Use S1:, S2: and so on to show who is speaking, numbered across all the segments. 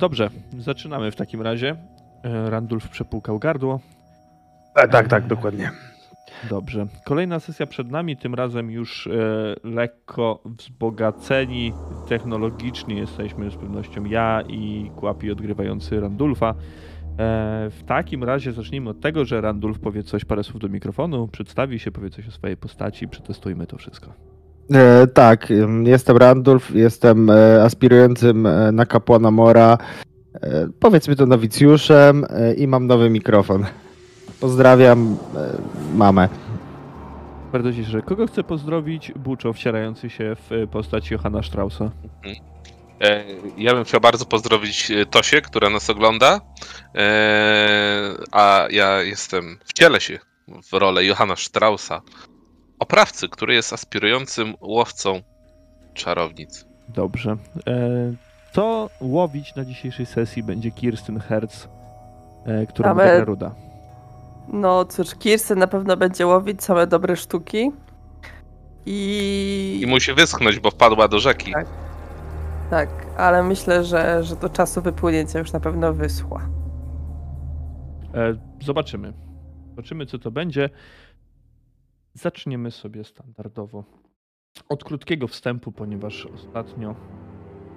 S1: Dobrze, zaczynamy w takim razie. E, Randulf przepłukał gardło.
S2: Tak, tak, tak, dokładnie.
S1: Dobrze. Kolejna sesja przed nami, tym razem już e, lekko wzbogaceni technologicznie jesteśmy z pewnością ja i Kłapi odgrywający Randulfa. E, w takim razie zacznijmy od tego, że Randulf powie coś, parę słów do mikrofonu, przedstawi się, powie coś o swojej postaci, przetestujmy to wszystko.
S2: E, tak, jestem Randulf, jestem e, aspirującym e, na kapłana Mora, e, powiedzmy to nowicjuszem e, i mam nowy mikrofon. Pozdrawiam e, mamę.
S1: Bardzo się cieszę. Kogo chcę pozdrowić? Buczo, wcierający się w postać Johanna Straussa.
S3: E, Ja bym chciał bardzo pozdrowić Tosię, która nas ogląda, E, a ja jestem, wcielę się w rolę Johanna Straussa, oprawcy, który jest aspirującym łowcą czarownic.
S1: Dobrze. E, Co łowić na dzisiejszej sesji będzie Kirsten Hertz, e, która
S4: Mamy-
S1: wygra Ruda.
S4: No cóż, Kirsten na pewno będzie łowić same dobre sztuki. I...
S3: I musi wyschnąć, bo wpadła do rzeki.
S4: Tak. Tak, ale myślę, że, że do czasu wypłynięcia już na pewno wyschła.
S1: E, Zobaczymy. Zobaczymy, co to będzie. Zaczniemy sobie standardowo od krótkiego wstępu, ponieważ ostatnio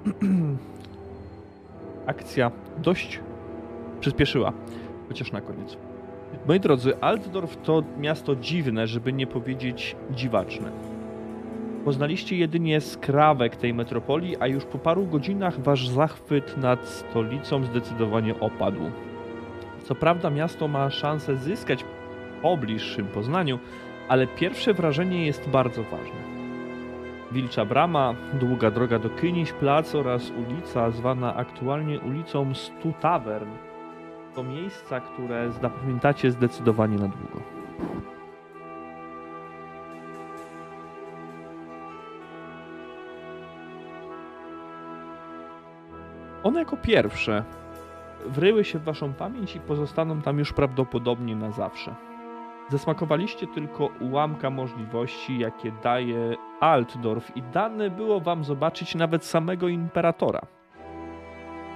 S1: akcja dość przyspieszyła, chociaż na koniec. Moi drodzy, Altdorf to miasto dziwne, żeby nie powiedzieć dziwaczne. Poznaliście jedynie skrawek tej metropolii, a już po paru godzinach wasz zachwyt nad stolicą zdecydowanie opadł. Co prawda miasto ma szansę zyskać po bliższym poznaniu, ale pierwsze wrażenie jest bardzo ważne. Wilcza Brama, długa droga do Kyniś Plac oraz ulica zwana aktualnie ulicą Stu Tavern to miejsca, które zapamiętacie zdecydowanie na długo. One jako pierwsze wryły się w waszą pamięć i pozostaną tam już prawdopodobnie na zawsze. Zasmakowaliście tylko ułamka możliwości, jakie daje Altdorf i dane było wam zobaczyć nawet samego imperatora.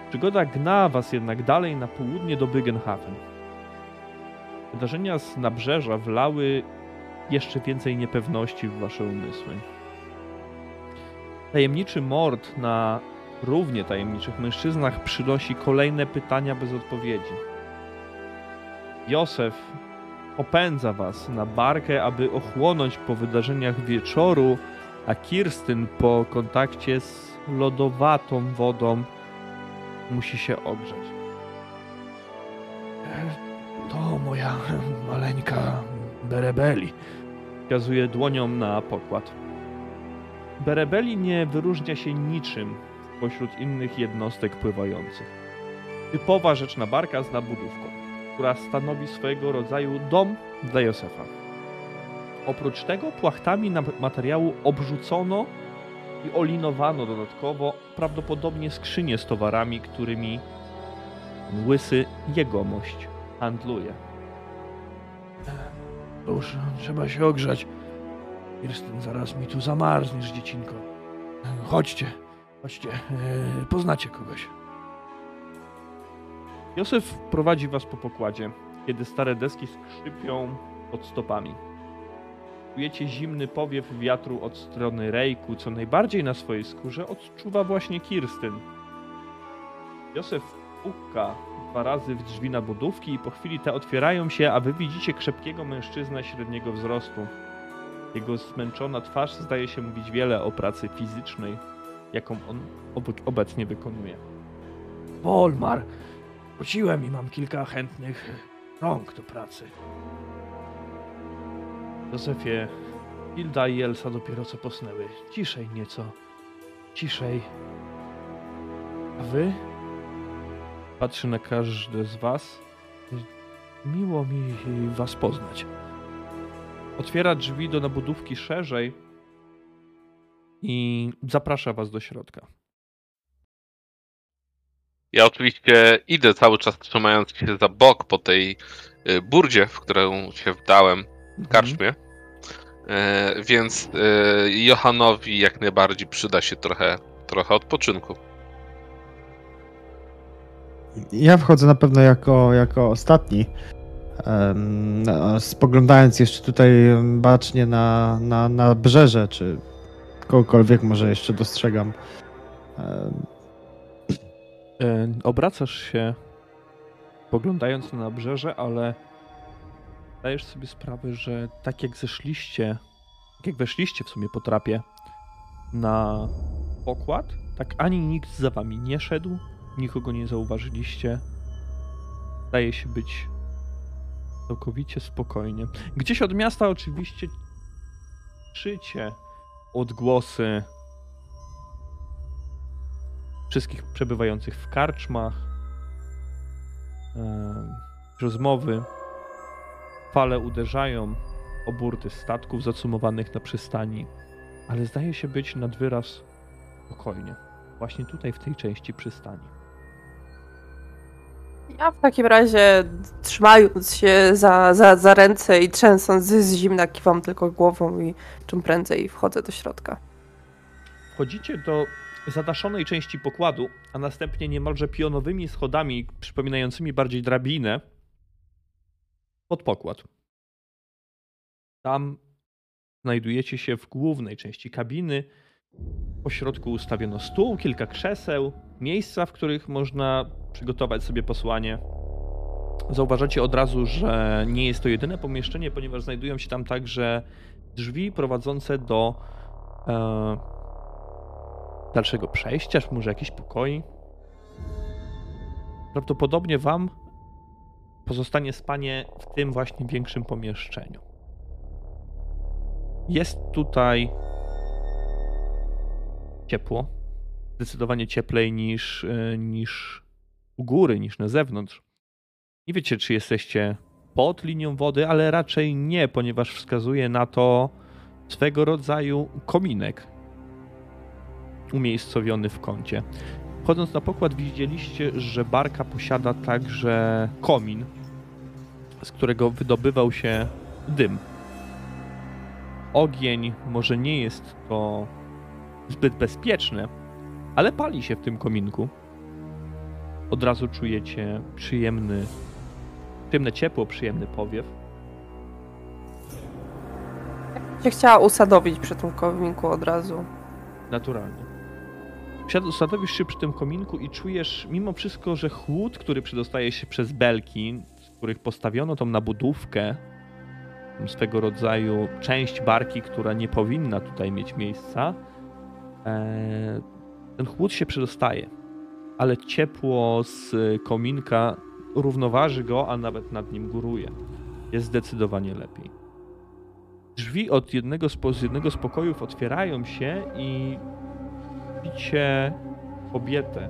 S1: Przygoda gna was jednak dalej na południe do Bygenhafen. Wydarzenia z nabrzeża wlały jeszcze więcej niepewności w wasze umysły. Tajemniczy mord na równie tajemniczych mężczyznach przynosi kolejne pytania bez odpowiedzi. Józef opędza was na barkę, aby ochłonąć po wydarzeniach wieczoru, a Kirstyn po kontakcie z lodowatą wodą musi się ogrzeć. To moja maleńka Berebeli. Wskazuje dłonią na pokład. Berebeli nie wyróżnia się niczym pośród innych jednostek pływających. Typowa rzeczna barka z nabudówką, która stanowi swojego rodzaju dom dla Józefa. Oprócz tego płachtami materiału obrzucono i olinowano dodatkowo prawdopodobnie skrzynie z towarami, którymi łysy jegomość handluje. Cóż, trzeba się ogrzać. Kirsten, zaraz mi tu zamarzniesz, dziecinko. Chodźcie, chodźcie, e, poznacie kogoś. Józef prowadzi was po pokładzie, kiedy stare deski skrzypią pod stopami. Czujecie zimny powiew wiatru od strony rejku, co najbardziej na swojej skórze odczuwa właśnie Kirstyn. Józef puka dwa razy w drzwi na budówki i po chwili te otwierają się, a wy widzicie krzepkiego mężczyznę średniego wzrostu. Jego zmęczona twarz zdaje się mówić wiele o pracy fizycznej, jaką on ob- obecnie wykonuje. Volmar, wróciłem i mam kilka chętnych rąk do pracy. Józefie, Hilda i Elsa dopiero co posnęły. Ciszej nieco. Ciszej. A wy? Patrzę na każde z was. Miło mi was poznać. Otwiera drzwi do nabudówki szerzej i zaprasza was do środka.
S3: Ja oczywiście idę cały czas trzymając się za bok po tej y, burdzie, w którą się wdałem w karczmie. E, więc e, Johanowi jak najbardziej przyda się trochę, trochę odpoczynku.
S2: Ja wchodzę na pewno jako, jako ostatni. No, Spoglądając jeszcze tutaj bacznie na, na, na brzeże, czy kogokolwiek może jeszcze dostrzegam.
S1: E, Obracasz się, poglądając na nabrzeże, ale zdajesz sobie sprawę, że tak jak zeszliście, tak jak weszliście w sumie po trapie na pokład, tak ani nikt za wami nie szedł, nikogo nie zauważyliście. Zdaje się być całkowicie spokojnie. Gdzieś od miasta oczywiście słyszycie odgłosy wszystkich przebywających w karczmach, rozmowy. Fale uderzają o burty statków zacumowanych na przystani, ale zdaje się być nad wyraz spokojnie. Właśnie tutaj, w tej części przystani.
S4: Ja w takim razie, trzymając się za, za, za ręce i trzęsąc z zimna, kiwam tylko głową i czym prędzej wchodzę do środka.
S1: Wchodzicie do zadaszonej części pokładu, a następnie niemalże pionowymi schodami, przypominającymi bardziej drabinę, pod pokład. Tam znajdujecie się w głównej części kabiny. Po środku ustawiono stół, kilka krzeseł, miejsca, w których można przygotować sobie posłanie. Zauważacie od razu, że nie jest to jedyne pomieszczenie, ponieważ znajdują się tam także drzwi prowadzące do e, dalszego przejścia, czy może jakieś pokoi. Prawdopodobnie wam pozostanie spanie w tym właśnie większym pomieszczeniu. Jest tutaj ciepło. Zdecydowanie cieplej niż, e, niż u góry, niż na zewnątrz. Nie wiecie, czy jesteście pod linią wody, ale raczej nie, ponieważ wskazuje na to swego rodzaju kominek umiejscowiony w kącie. Wchodząc na pokład widzieliście, że barka posiada także komin, z którego wydobywał się dym. Ogień może nie jest to zbyt bezpieczne, ale pali się w tym kominku. Od razu czujecie przyjemny, przyjemne ciepło, przyjemny powiew.
S4: Się chciała usadowić przy tym kominku od razu.
S1: Naturalnie. Usadowisz się przy tym kominku i czujesz mimo wszystko, że chłód, który przedostaje się przez belki, z których postawiono tą nabudówkę, swego rodzaju część barki, która nie powinna tutaj mieć miejsca, e, ten chłód się przedostaje, ale ciepło z kominka równoważy go, a nawet nad nim góruje. Jest zdecydowanie lepiej. Drzwi od jednego z, z jednego z pokojów otwierają się i widzicie kobietę,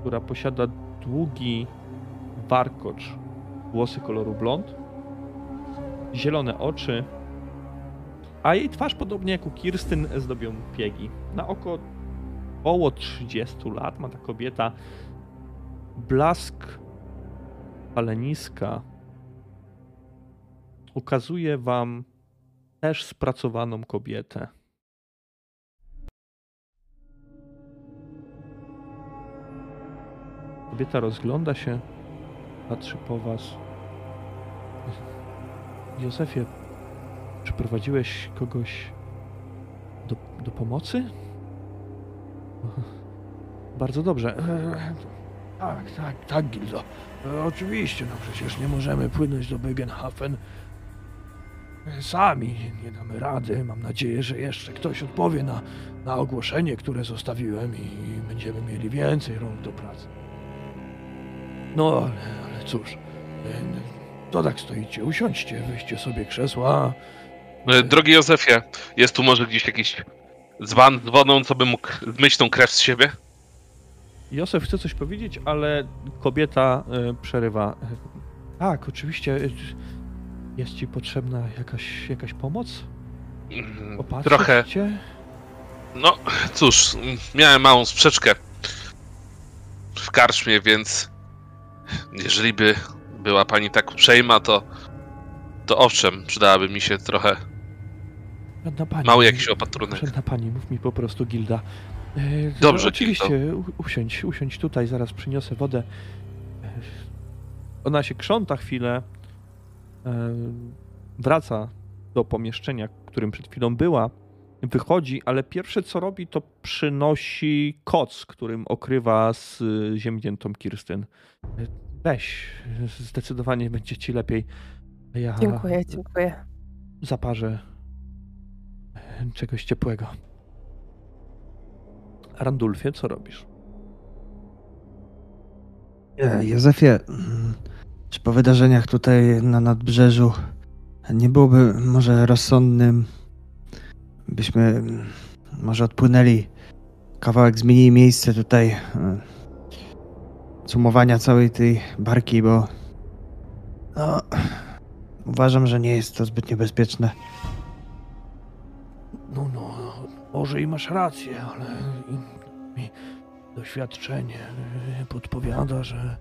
S1: która posiada długi warkocz, włosy koloru blond, zielone oczy, a jej twarz, podobnie jak u Kirstyn, zdobią piegi. Na oko około 30 lat ma ta kobieta blask paleniska ukazuje wam też spracowaną kobietę. Kobieta rozgląda się, patrzy po was. Józefie, przyprowadziłeś kogoś do, do pomocy? Bardzo dobrze. E,
S5: Tak, tak, tak, Gildo. E, oczywiście, no przecież nie możemy płynąć do Begenhafen. E, Sami nie damy rady. Mam nadzieję, że jeszcze ktoś odpowie na, na ogłoszenie, które zostawiłem i będziemy mieli więcej rąk do pracy. No, ale, ale cóż, e, to tak stoicie, usiądźcie, weźcie sobie krzesła.
S3: E, Drogi Józefie, jest tu może gdzieś jakiś dzban z wodą, co by mógł zmyć tą krew z siebie?
S1: Józef chce coś powiedzieć, ale kobieta e, przerywa. Tak, oczywiście. Jest ci potrzebna jakaś, jakaś pomoc?
S3: Mm,
S1: Opatrzyć
S3: Trochę.
S1: cię?
S3: No, cóż, miałem małą sprzeczkę w karczmie, więc jeżeli by była pani tak uprzejma, to, to owszem, przydałaby mi się trochę
S1: pani.
S3: mały jakiś opatrunek.
S1: Żadna pani, mów mi po prostu Gilda. E,
S3: Dobrze,
S1: Oczywiście, usiądź, usiądź tutaj, zaraz przyniosę wodę. Ona się krząta chwilę, e, wraca do pomieszczenia, w którym przed chwilą była, wychodzi, ale pierwsze co robi, to przynosi koc, którym okrywa z ziemniętą Kirstyn. Weź, zdecydowanie będzie ci lepiej. Ja
S4: Dziękuję, dziękuję.
S1: zaparzę czegoś ciepłego. Randulfie, co robisz?
S2: E, Józefie, mm, czy po wydarzeniach tutaj na nadbrzeżu nie byłoby może rozsądnym, byśmy może odpłynęli kawałek, zmienili miejsce tutaj e, sumowania całej tej barki, bo no, uważam, że nie jest to zbyt niebezpieczne.
S5: No, no, może i masz rację, ale i- i doświadczenie podpowiada, że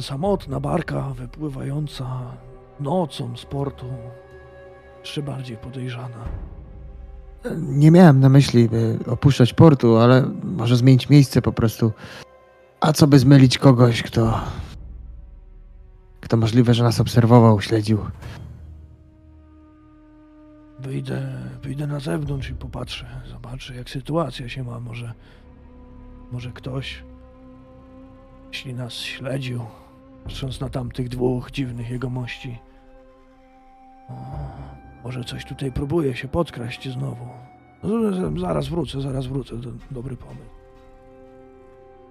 S5: samotna barka wypływająca nocą z portu jeszcze bardziej podejrzana.
S2: Nie miałem na myśli, by opuszczać portu, ale może zmienić miejsce po prostu. A co by zmylić kogoś, kto. kto możliwe, że nas obserwował, śledził.
S5: Wyjdę, wyjdę na zewnątrz i popatrzę, zobaczę jak sytuacja się ma. Może, może ktoś, jeśli nas śledził, patrząc na tamtych dwóch dziwnych jegomości, może coś tutaj próbuje się podkraść znowu. Z- Zaraz wrócę, zaraz wrócę, dobry pomysł.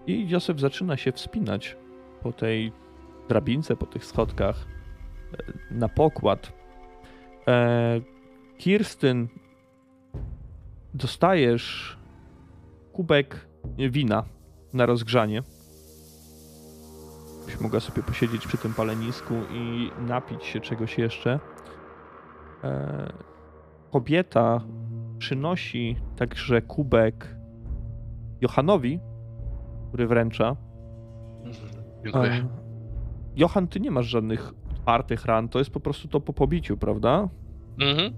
S1: I Józef zaczyna się wspinać po tej drabince, po tych schodkach e, na pokład. E, Kirstyn, dostajesz kubek wina na rozgrzanie. Byś mogła sobie posiedzieć przy tym palenisku i napić się czegoś jeszcze. E, kobieta przynosi także kubek Johanowi, który wręcza.
S3: Dziękuję.
S1: E, Johan, ty nie masz żadnych otwartych ran, to jest po prostu to po pobiciu, prawda?
S3: Mhm.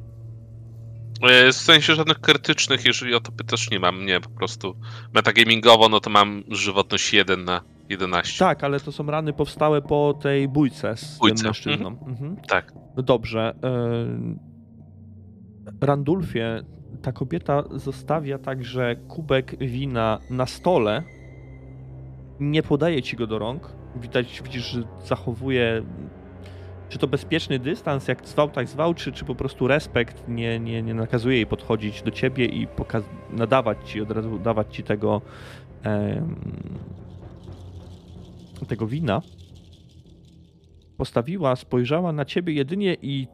S3: E, W sensie żadnych krytycznych, jeżeli o to pytasz, nie mam. Nie, po prostu metagamingowo, no to mam żywotność 1 na 11.
S1: Tak, ale to są rany powstałe po tej bójce z
S3: Bójce,
S1: tym mężczyzną. Mhm.
S3: Tak.
S1: No dobrze. e, Randulfie, ta kobieta zostawia także kubek wina na stole. Nie podaje ci go do rąk. Widać, widzisz, że zachowuje czy to bezpieczny dystans, jak zwał, tak zwał, czy, czy po prostu respekt nie, nie, nie nakazuje jej podchodzić do ciebie i nadawać ci, od razu dawać ci tego em, tego wina. Postawiła, spojrzała na ciebie jedynie i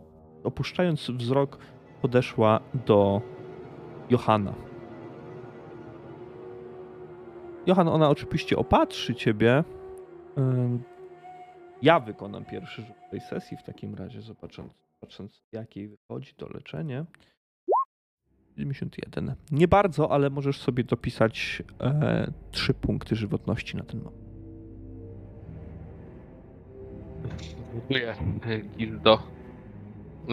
S1: opuszczając wzrok podeszła do Johana. Johan, ona oczywiście opatrzy ciebie. Ja wykonam pierwszy rzut tej sesji w takim razie, zobacząc, patrząc jak jej wychodzi to leczenie. 91. Nie bardzo, ale możesz sobie dopisać e, 3 punkty żywotności na ten moment.
S3: Dziękuję e, Gildo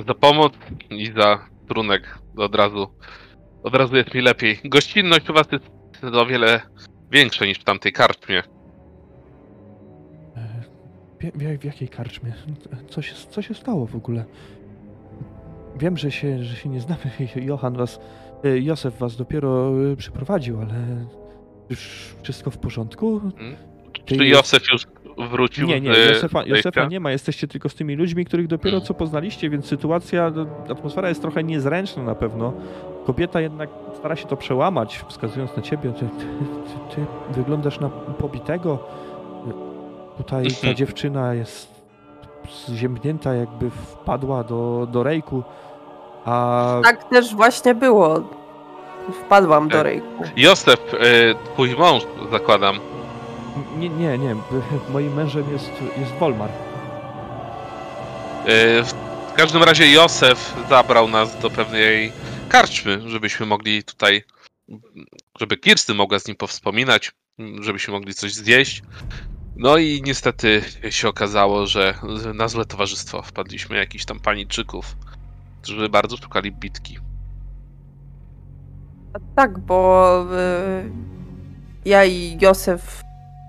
S3: za pomoc i za trunek. Od razu, od razu jest mi lepiej. Gościnność u was jest o wiele większa niż w tamtej karczmie.
S1: E, W, w, jakiej karczmie? Co się, co się stało w ogóle? Wiem, że się, że się nie znamy. Johan was, e, Józef was dopiero przyprowadził, ale już wszystko w porządku?
S3: Czy
S1: Ty-
S3: Józef już wrócił?
S1: Nie, nie, Józefa? Józefa nie ma. Jesteście tylko z tymi ludźmi, których dopiero co poznaliście, więc sytuacja, no, atmosfera jest trochę niezręczna na pewno. Kobieta jednak stara się to przełamać, wskazując na ciebie. Ty, ty, ty, ty wyglądasz na pobitego. Tutaj ta
S3: Mhm.
S1: dziewczyna jest zziębnięta, jakby wpadła do, do rejku. A
S4: Tak też właśnie było. Wpadłam do
S3: Tak.
S4: rejku.
S3: Józef, e, twój mąż, zakładam.
S1: Nie, nie, nie. Moim mężem jest, jest Wolmar.
S3: E, W każdym razie Józef zabrał nas do pewnej karczmy, żebyśmy mogli tutaj, żeby Kirsty mogła z nim powspominać, żebyśmy mogli coś zjeść. No i niestety się okazało, że na złe towarzystwo wpadliśmy jakichś tam paniczyków, którzy bardzo szukali bitki.
S4: Tak, bo y, ja i Józef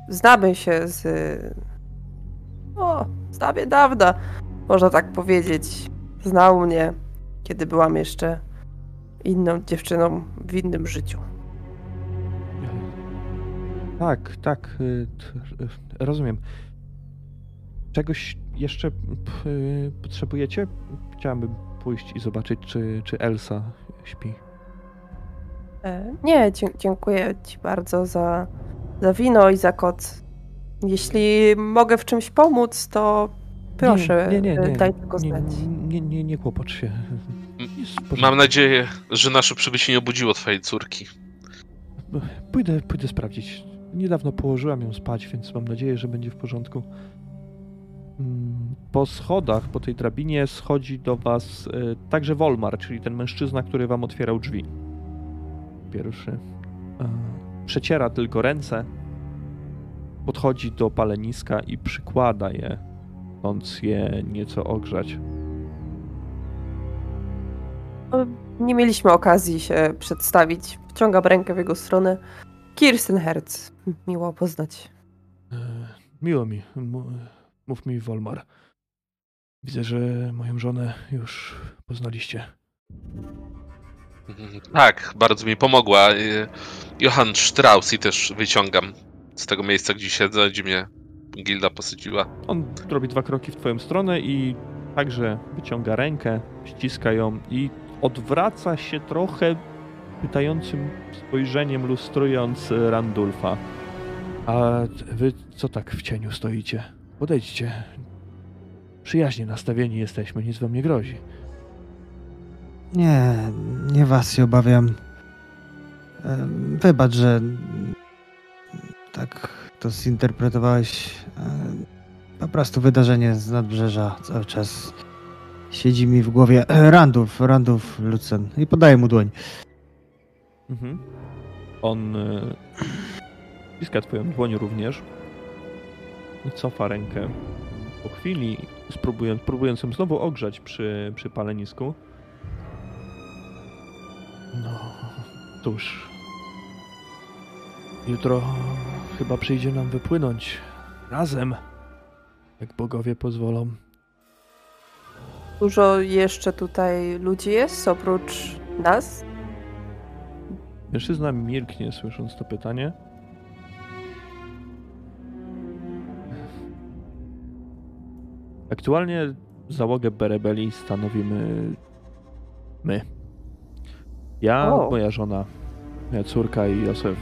S4: znamy się z O, z dawien dawna, można tak powiedzieć. Znał mnie, kiedy byłam jeszcze inną dziewczyną w innym życiu.
S1: Tak, tak, y, y, rozumiem. Czegoś jeszcze y, potrzebujecie? Chciałabym pójść i zobaczyć, czy, czy Elsa śpi.
S4: E, Nie, dziękuję ci bardzo za, za wino i za kot. Jeśli mogę w czymś pomóc, to proszę,
S1: nie, nie, nie,
S4: e,
S1: nie.
S4: daj
S1: Nie,
S4: znać.
S1: nie, nie, nie kłopocz się.
S3: Mam nadzieję, że nasze przybycie nie obudziło twojej córki.
S1: Pójdę, pójdę sprawdzić. Niedawno położyłam ją spać, więc mam nadzieję, że będzie w porządku. Mm, Po schodach, po tej drabinie schodzi do was y, także Wolmar, czyli ten mężczyzna, który wam otwierał drzwi. Pierwszy. Przeciera tylko ręce, podchodzi do paleniska i przykłada je, chcąc je nieco ogrzać.
S4: Nie mieliśmy okazji się przedstawić. Wciągam rękę w jego stronę. Kirsten Herz. Miło poznać.
S5: E, Miło mi. Mów mi, Wolmar. Widzę, że moją żonę już poznaliście.
S3: Tak, bardzo mi pomogła. y, Johann Strauss i też wyciągam z tego miejsca, gdzie siedzę, gdzie mnie gilda posyciła.
S1: On robi dwa kroki w twoją stronę i także wyciąga rękę, ściska ją i odwraca się trochę pytającym spojrzeniem, lustrując Randulfa.
S5: A wy co tak w cieniu stoicie? Podejdźcie. Przyjaźnie nastawieni jesteśmy, nic wam nie grozi.
S2: Nie, nie was się obawiam. Wybacz, że tak to zinterpretowałeś. Po prostu wydarzenie z nadbrzeża cały czas siedzi mi w głowie. E, Randulf, Randulf Lucen. I podaję mu dłoń.
S1: Mhm. On e, ściska twoją dłoń również. Cofa rękę po chwili, spróbując, próbując ją znowu ogrzać przy, przy palenisku.
S5: No, cóż. Jutro chyba przyjdzie nam wypłynąć razem, jak bogowie pozwolą.
S4: Dużo jeszcze tutaj ludzi jest oprócz nas?
S1: Mężczyzna milknie, słysząc to pytanie. Aktualnie załogę Berebeli stanowimy my. Ja,
S4: O.
S1: moja żona, moja córka i Józef.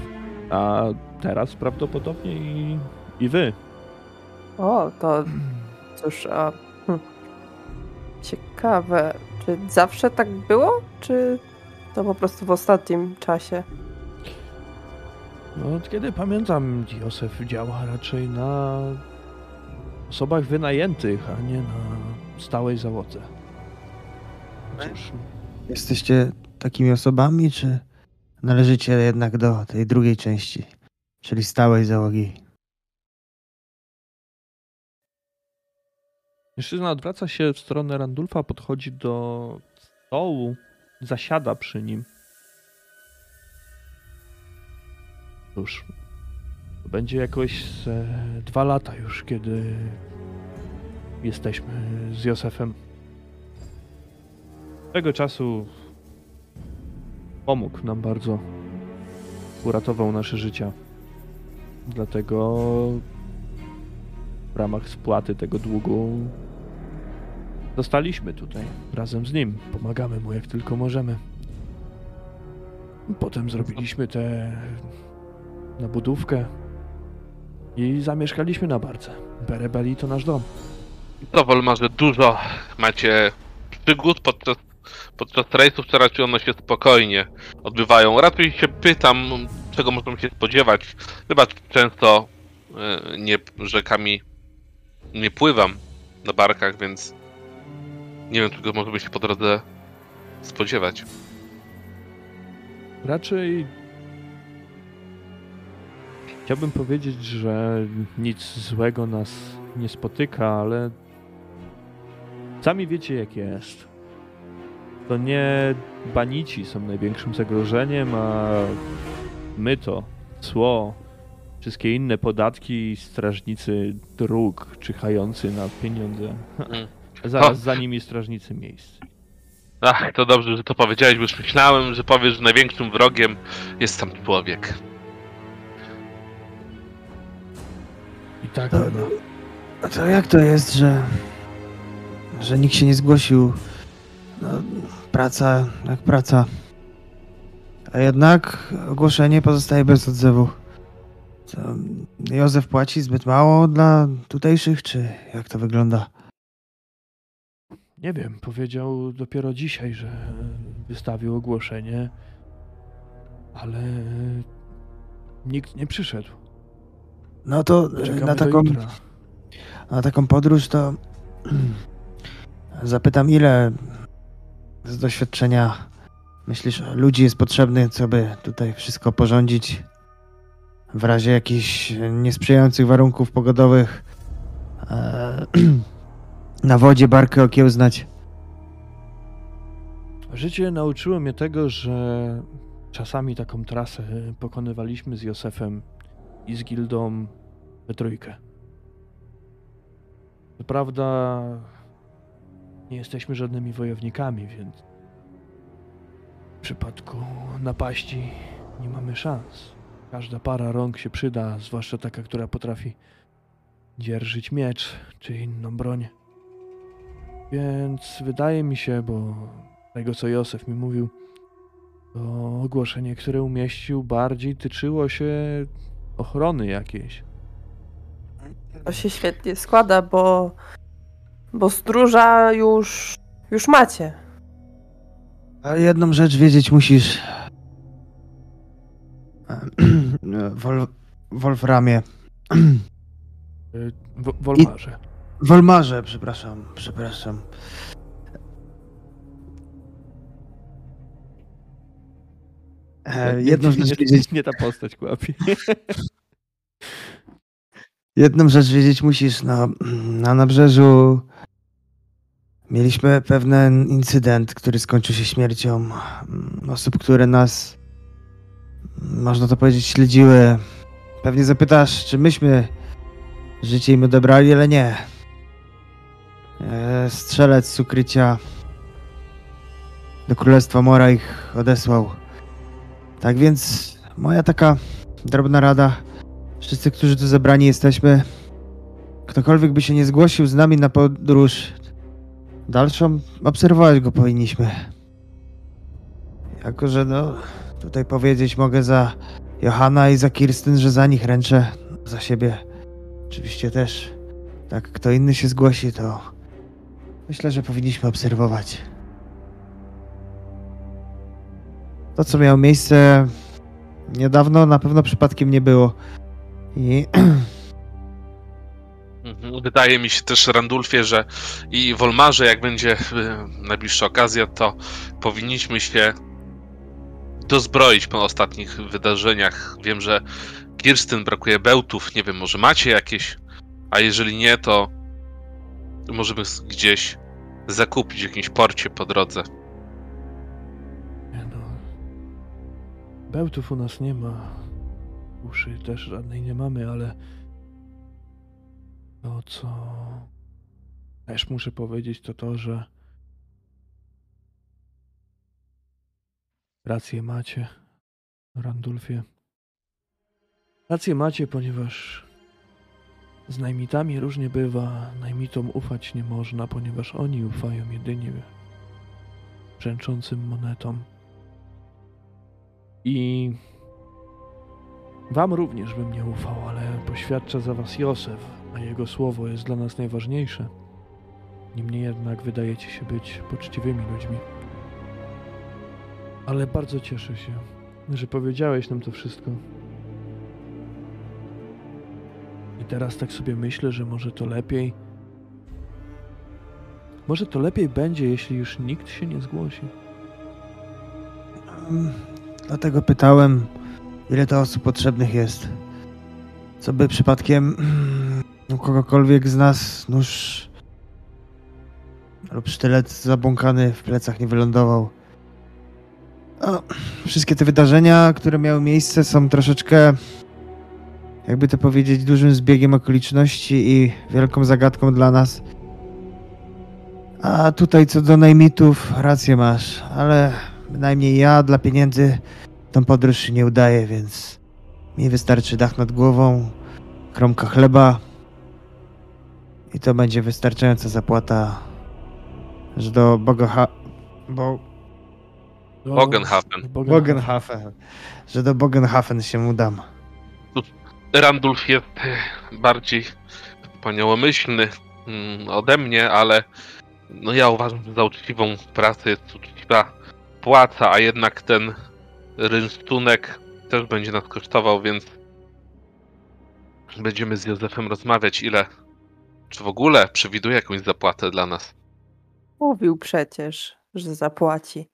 S1: A teraz prawdopodobnie i, i wy.
S4: O, to cóż, a, hm. ciekawe. Czy zawsze tak było, czy to po prostu w ostatnim czasie?
S5: No, od kiedy pamiętam, Józef działa raczej na osobach wynajętych, a nie na stałej załodze. Cóż,
S2: Jesteście takimi osobami, czy należycie jednak do tej drugiej części, czyli stałej załogi?
S1: Mężczyzna odwraca się w stronę Randulfa, podchodzi do stołu, zasiada przy nim.
S5: cóż, to będzie jakoś ze dwa lata już, kiedy jesteśmy z Józefem.
S1: Tego czasu pomógł nam bardzo. Uratował nasze życia. Dlatego w ramach spłaty tego długu zostaliśmy tutaj razem z nim.
S5: Pomagamy mu jak tylko możemy. Potem zrobiliśmy tę nabudówkę i zamieszkaliśmy na barce. Berebeli to nasz dom.
S3: To Wolmarze, dużo macie przygód podczas, podczas rejsów, czy raczej one się spokojnie odbywają. Raczej się pytam, czego możemy się spodziewać. Chyba często e, nie rzekami nie pływam na barkach, więc nie wiem, czego możemy się po drodze spodziewać.
S1: Raczej chciałbym powiedzieć, że nic złego nas nie spotyka, ale sami wiecie jak jest. To nie banici są największym zagrożeniem, a my to, cło,
S6: Wszystkie inne podatki i strażnicy dróg czyhający na pieniądze.
S3: Mm.
S6: Zaraz
S3: O.
S6: za nimi strażnicy miejsc.
S3: Ach, to dobrze, że to powiedziałeś, bo już myślałem, że powiesz, że największym wrogiem jest sam człowiek.
S1: I tak,
S2: To-
S1: no.
S2: A to jak to jest, że, że nikt się nie zgłosił? No, praca jak praca. A jednak ogłoszenie pozostaje bez odzewu. Co, Józef płaci zbyt mało dla tutejszych, czy jak to wygląda?
S1: Nie wiem, powiedział dopiero dzisiaj, że wystawił ogłoszenie, ale nikt nie przyszedł.
S2: No to e,
S1: Czekamy
S2: na taką, na taką podróż to zapytam, ile z doświadczenia myślisz, ludzi jest potrzebny, co by tutaj wszystko porządzić w razie jakichś niesprzyjających warunków pogodowych, e, na wodzie barkę okiełznać.
S1: Życie nauczyło mnie tego, że czasami taką trasę pokonywaliśmy z Józefem i z Gildą we trójkę. Co prawda nie jesteśmy żadnymi wojownikami, więc w przypadku napaści nie mamy szans. Każda para rąk się przyda, zwłaszcza taka, która potrafi dzierżyć miecz czy inną broń. Więc wydaje mi się, bo tego co Józef mi mówił, to ogłoszenie, które umieścił, bardziej tyczyło się ochrony jakiejś.
S4: To się świetnie składa, bo, bo stróża już, już macie.
S2: Ale jedną rzecz wiedzieć musisz. Wol, Wolframie.
S1: W- Wolmarze.
S2: Wolmarze, przepraszam, przepraszam. E, jedną
S6: nie,
S2: rzecz wiedzieć,
S6: nie ta postać kłapie.
S2: jedną rzecz wiedzieć musisz, no, na nabrzeżu mieliśmy pewien incydent, który skończył się śmiercią mm, osób, które nas, można to powiedzieć, śledziły. Pewnie zapytasz, czy myśmy życie im odebrali, ale nie. E, Strzelec z ukrycia do Królestwa Mora ich odesłał. Tak więc moja taka drobna rada. Wszyscy, którzy tu zebrani jesteśmy, ktokolwiek by się nie zgłosił z nami na podróż dalszą, obserwować go powinniśmy. Jako, że no, tutaj powiedzieć mogę za Johanna i za Kirstyn, że za nich ręczę, za siebie oczywiście też. Tak, kto inny się zgłosi, to myślę, że powinniśmy obserwować. To, co miało miejsce niedawno, na pewno przypadkiem nie było. I.
S3: Wydaje mi się też, Randulfie, że i Wolmarze, jak będzie y, najbliższa okazja, to powinniśmy się dozbroić po ostatnich wydarzeniach. Wiem, że Kirstyn brakuje bełtów, nie wiem, może macie jakieś, a jeżeli nie, to możemy gdzieś zakupić w jakimś porcie po drodze.
S1: Nie no. Bełtów u nas nie ma. Uszy też żadnej nie mamy, ale to co też muszę powiedzieć to to, że rację macie, Randulfie. Rację macie, ponieważ z najmitami różnie bywa. Najmitom ufać nie można, ponieważ oni ufają jedynie brzęczącym monetom. I wam również bym nie ufał, ale poświadcza za was Józef, a jego słowo jest dla nas najważniejsze. Niemniej jednak wydajecie się być poczciwymi ludźmi. Ale bardzo cieszę się, że powiedziałeś nam to wszystko. I teraz tak sobie myślę, że może to lepiej. Może to lepiej będzie, jeśli już nikt się nie zgłosi.
S2: mm, dlatego pytałem, ile to osób potrzebnych jest. Co by przypadkiem u kogokolwiek z nas nóż lub sztylet zabłąkany w plecach nie wylądował. No, wszystkie te wydarzenia, które miały miejsce, są troszeczkę jakby to powiedzieć, dużym zbiegiem okoliczności i wielką zagadką dla nas. A tutaj co do najmitów, rację masz, ale bynajmniej ja dla pieniędzy tą podróż nie udaje, więc mi wystarczy dach nad głową, kromka chleba i to będzie wystarczająca zapłata, że do Bogoha... Bo...
S5: Do-
S3: Bogenhafen.
S2: Bogenhafen, że do Bogenhafen się udam.
S3: Randulf jest e, bardziej wspaniałomyślny mm, ode mnie, ale no ja uważam, że za uczciwą pracę jest uczciwa płaca, a jednak ten rynsztunek też będzie nas kosztował, więc będziemy z Józefem rozmawiać, ile, czy w ogóle przewiduje jakąś zapłatę dla nas.
S4: Mówił przecież, że zapłaci.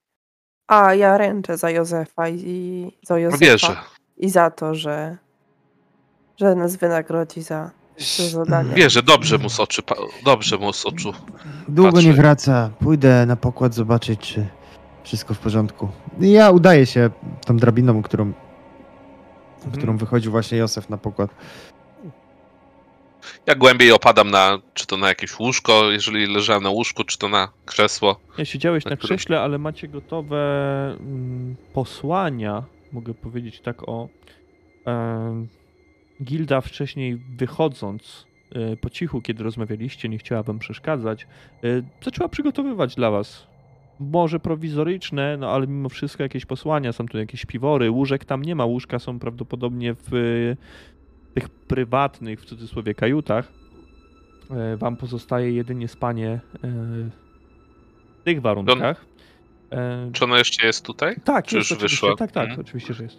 S4: A ja ręczę za Józefa i za Józefa.
S3: Wierzę.
S4: I za to, że, że nas wynagrodzi za to zadanie.
S3: Wierzę, dobrze mu z oczu, pa- dobrze mu z oczu.
S2: Długo
S3: Patrzę.
S2: nie wraca. Pójdę na pokład zobaczyć, czy wszystko w porządku. Ja udaję się tą drabiną, którą, którą wychodził właśnie Józef na pokład.
S3: Ja głębiej opadam na, czy to na jakieś łóżko, jeżeli leżałem na łóżku, czy to na krzesło.
S1: Ja siedziałeś
S3: Na
S1: na
S3: którym-
S1: krześle, ale macie gotowe mm, posłania, mogę powiedzieć tak o. em, Gilda wcześniej wychodząc e, po cichu, kiedy rozmawialiście, nie chciała wam przeszkadzać, e, zaczęła przygotowywać dla was. Może prowizoryczne, no ale mimo wszystko jakieś posłania, są tu jakieś piwory, łóżek tam nie ma, łóżka są prawdopodobnie w e, tych prywatnych, w cudzysłowie, kajutach. E, Wam pozostaje jedynie spanie e, w tych warunkach. E,
S3: Czy ona jeszcze jest tutaj?
S1: tak,
S3: czy
S1: jest
S3: już wyszła?
S1: Tak, tak,
S3: Mhm.
S1: oczywiście, że jest.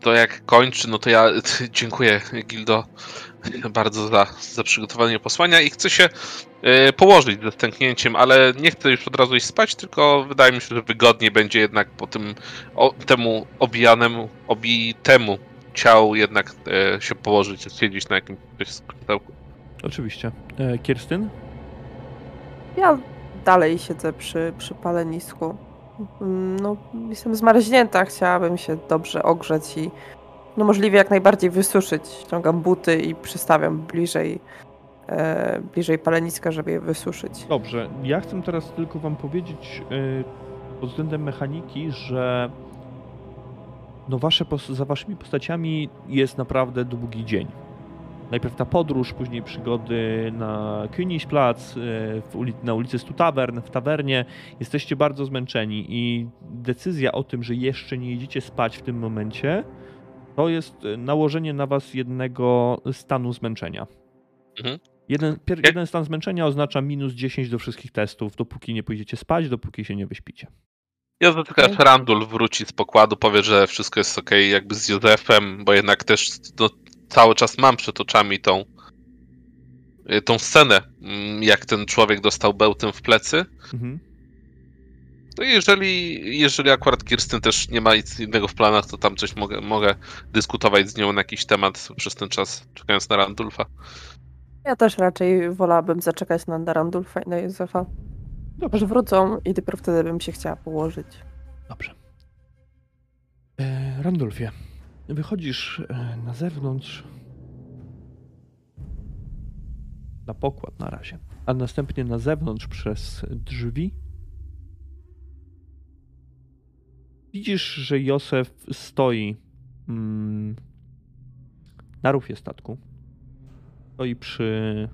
S3: To jak kończy, no to ja dziękuję Gildo bardzo za, za przygotowanie posłania i chcę się położyć ze stęknięciem, ale nie chcę już od razu iść spać, tylko wydaje mi się, że wygodniej będzie jednak po tym o, temu obijanemu, obitemu ciału jednak e, się położyć, siedzieć na jakimś skrzydełku.
S1: Oczywiście. E, Kirstyn?
S4: Ja dalej siedzę przy, przy palenisku. Mm, No, jestem zmarznięta, chciałabym się dobrze ogrzeć i no możliwie jak najbardziej wysuszyć. Ściągam buty i przystawiam bliżej, e, bliżej paleniska, żeby je wysuszyć.
S1: Dobrze, ja chcę teraz tylko wam powiedzieć e, pod względem mechaniki, że no wasze za waszymi postaciami jest naprawdę długi dzień. Najpierw ta podróż, później przygody na Königsplatz, e, uli- na ulicy Stu Tavern, w tawernie. Jesteście bardzo zmęczeni i decyzja o tym, że jeszcze nie idziecie spać w tym momencie, to jest e, nałożenie na was jednego stanu zmęczenia.
S3: Mhm.
S1: Jeden, jeden stan zmęczenia oznacza minus 10 do wszystkich testów, dopóki nie pójdziecie spać, dopóki się nie wyśpicie.
S3: Ja tylko aż Randul wróci z pokładu, powie, że wszystko jest ok, jakby z Józefem, bo jednak też no, cały czas mam przed oczami tą, y, tą scenę, mm, jak ten człowiek dostał bełtem w plecy.
S1: Mhm.
S3: No i jeżeli, jeżeli akurat Kirstyn też nie ma nic innego w planach, to tam coś mogę, mogę dyskutować z nią na jakiś temat przez ten czas, czekając na Randulfa.
S4: Ja też raczej wolałabym zaczekać na Darandulfa i na Józefa.
S1: Dobrze,
S4: wrócą i dopiero wtedy bym się chciała położyć.
S1: dobrze. E, Randolfie, wychodzisz e, na zewnątrz na pokład na razie, a następnie na zewnątrz przez drzwi. Widzisz, że Józef stoi mm, na rufie statku. Stoi przy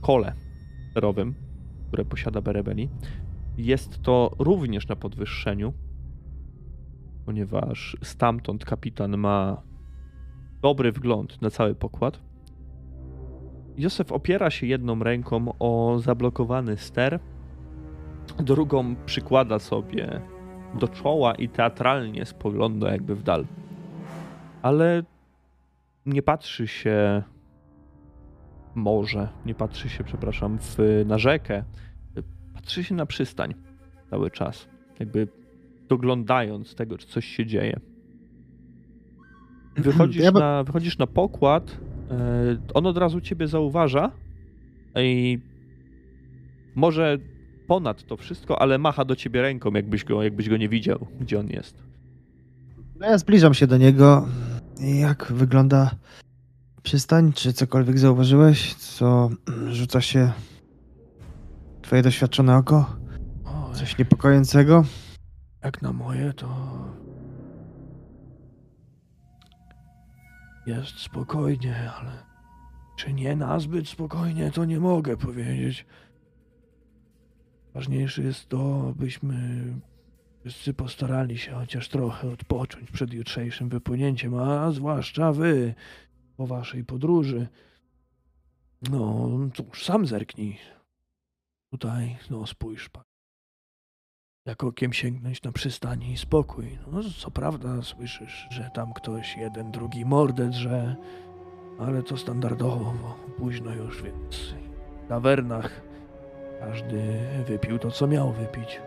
S1: kole sterowym, które posiada Berebeli. Jest to również na podwyższeniu, ponieważ stamtąd kapitan ma dobry wgląd na cały pokład. Józef opiera się jedną ręką o zablokowany ster, drugą przykłada sobie do czoła i teatralnie spogląda jakby w dal. Ale nie patrzy się morze, nie patrzy się, przepraszam, w, na rzekę, patrzy się na przystań cały czas, jakby doglądając tego, czy coś się dzieje. Wychodzisz, na, wychodzisz na pokład, e, on od razu ciebie zauważa i może ponad to wszystko, ale macha do ciebie ręką, jakbyś go, jakbyś go nie widział, gdzie on jest.
S2: No ja zbliżam się do niego. Jak wygląda przystań? Czy cokolwiek zauważyłeś, co rzuca się twoje doświadczone oko?
S5: O,
S2: Coś niepokojącego?
S5: jak na moje, to jest spokojnie, ale czy nie nazbyt spokojnie, to nie mogę powiedzieć. Ważniejsze jest to, abyśmy wszyscy postarali się chociaż trochę odpocząć przed jutrzejszym wypłynięciem, a zwłaszcza wy po waszej podróży. No cóż, sam zerknij. Tutaj, no spójrz pan. Jak okiem sięgnąć na przystani i spokój. No, co prawda słyszysz, że tam ktoś jeden, drugi mordę drze, ale to standardowo, późno już, więc w tawernach każdy wypił to, co miał wypić.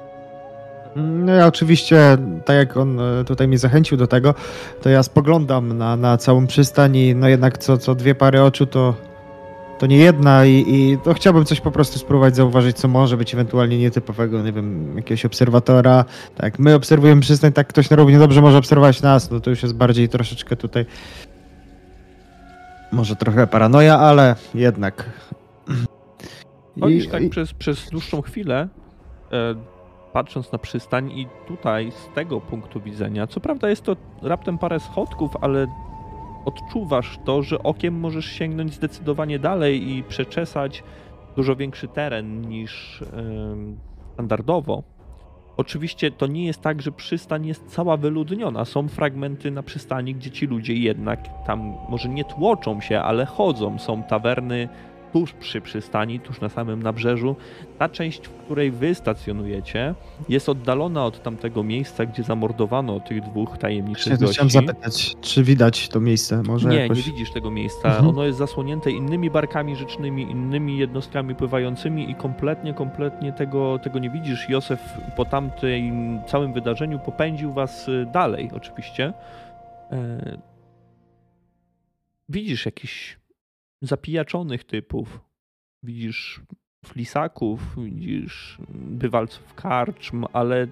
S2: No ja oczywiście, tak jak on e, tutaj mnie zachęcił do tego, to ja spoglądam na, na całą przystań i no jednak co, co dwie pary oczu to, to nie jedna i, i to chciałbym coś po prostu spróbować zauważyć, co może być ewentualnie nietypowego, nie wiem, jakiegoś obserwatora. Tak, my obserwujemy przystań, tak ktoś na równie dobrze może obserwować nas, no to już jest bardziej troszeczkę tutaj może trochę paranoja, ale jednak.
S1: Chodzisz tak przez, przez dłuższą chwilę, e, patrząc na przystań i tutaj z tego punktu widzenia, co prawda jest to raptem parę schodków, ale odczuwasz to, że okiem możesz sięgnąć zdecydowanie dalej i przeczesać dużo większy teren niż standardowo. Oczywiście to nie jest tak, że przystań jest cała wyludniona. Są fragmenty na przystani, gdzie ci ludzie jednak tam może nie tłoczą się, ale chodzą. Są tawerny tuż przy przystani, tuż na samym nabrzeżu. Ta część, w której wy stacjonujecie, jest oddalona od tamtego miejsca, gdzie zamordowano tych dwóch tajemniczych
S2: Właśnie
S1: gości.
S2: chciałem zapytać, czy widać to miejsce? Może
S1: Nie,
S2: jakoś...
S1: nie widzisz tego miejsca.
S2: Mhm.
S1: Ono jest zasłonięte innymi barkami rzecznymi, innymi jednostkami pływającymi i kompletnie, kompletnie tego, tego nie widzisz. Józef po tamtym całym wydarzeniu popędził was y, dalej, oczywiście. E, Widzisz jakichś zapijaczonych typów. Widzisz flisaków, widzisz bywalców karczm, ale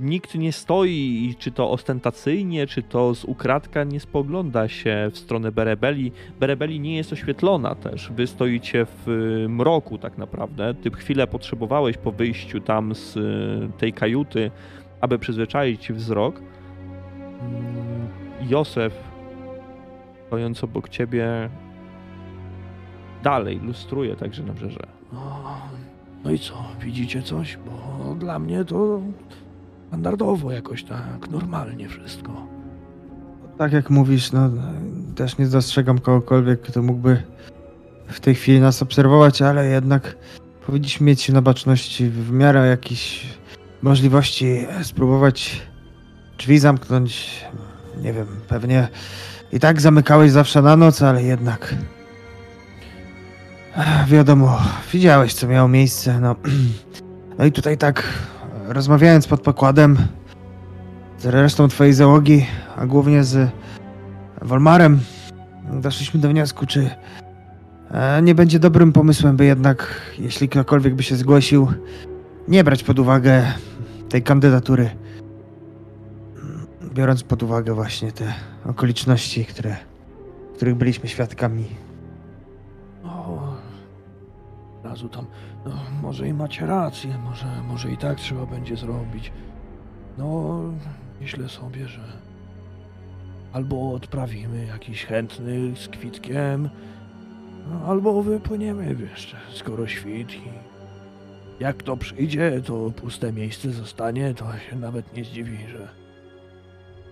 S1: nikt nie stoi i czy to ostentacyjnie, czy to z ukradka nie spogląda się w stronę Berebeli. Berebeli nie jest oświetlona też. Wy stoicie w y, mroku tak naprawdę. Ty chwilę potrzebowałeś po wyjściu tam z y, tej kajuty, aby przyzwyczaić wzrok. Mm, Józef, stojąc obok ciebie, dalej lustruje także nabrzeże.
S5: No, no i co, widzicie coś? Bo dla mnie to standardowo jakoś tak, normalnie wszystko.
S2: Tak jak mówisz, no też nie dostrzegam kogokolwiek, kto mógłby w tej chwili nas obserwować, ale jednak powinniśmy mieć na baczności w miarę jakichś możliwości spróbować drzwi zamknąć. Nie wiem, pewnie i tak zamykałeś zawsze na noc, ale jednak wiadomo, widziałeś co miało miejsce, no. No i tutaj tak rozmawiając pod pokładem z resztą twojej załogi, a głównie z Wolmarem, doszliśmy do wniosku, czy e, nie będzie dobrym pomysłem, by jednak, jeśli ktokolwiek by się zgłosił, nie brać pod uwagę tej kandydatury. Biorąc pod uwagę właśnie te okoliczności, które, których byliśmy świadkami.
S5: Razu tam, no, może i macie rację, może, może i tak trzeba będzie zrobić. No, myślę sobie, że albo odprawimy jakiś chętny z kwitkiem, no, albo wypłyniemy jeszcze, skoro świt i jak to przyjdzie, to puste miejsce zostanie, to się nawet nie zdziwi, że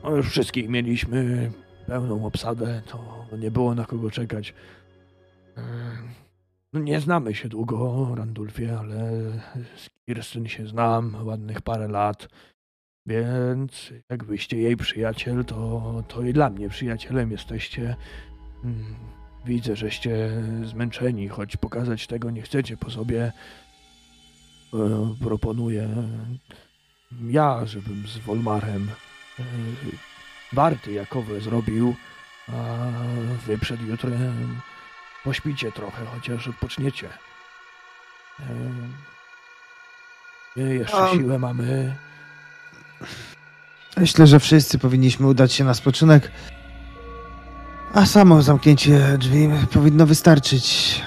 S5: no już wszystkich mieliśmy, pełną obsadę, to nie było na kogo czekać. No nie znamy się długo, Randulfie, ale z Kirstyn się znam ładnych parę lat. Więc jakbyście jej przyjaciel, to, to i dla mnie przyjacielem jesteście. Mm, Widzę, żeście zmęczeni, choć pokazać tego nie chcecie po sobie. E, Proponuję ja, żebym z Wolmarem e, warty jakowe zrobił, a wy przed jutrem pośpicie trochę, chociaż odpoczniecie. E, Jeszcze siłę mamy.
S2: Myślę, że wszyscy powinniśmy udać się na spoczynek. A samo zamknięcie drzwi powinno wystarczyć.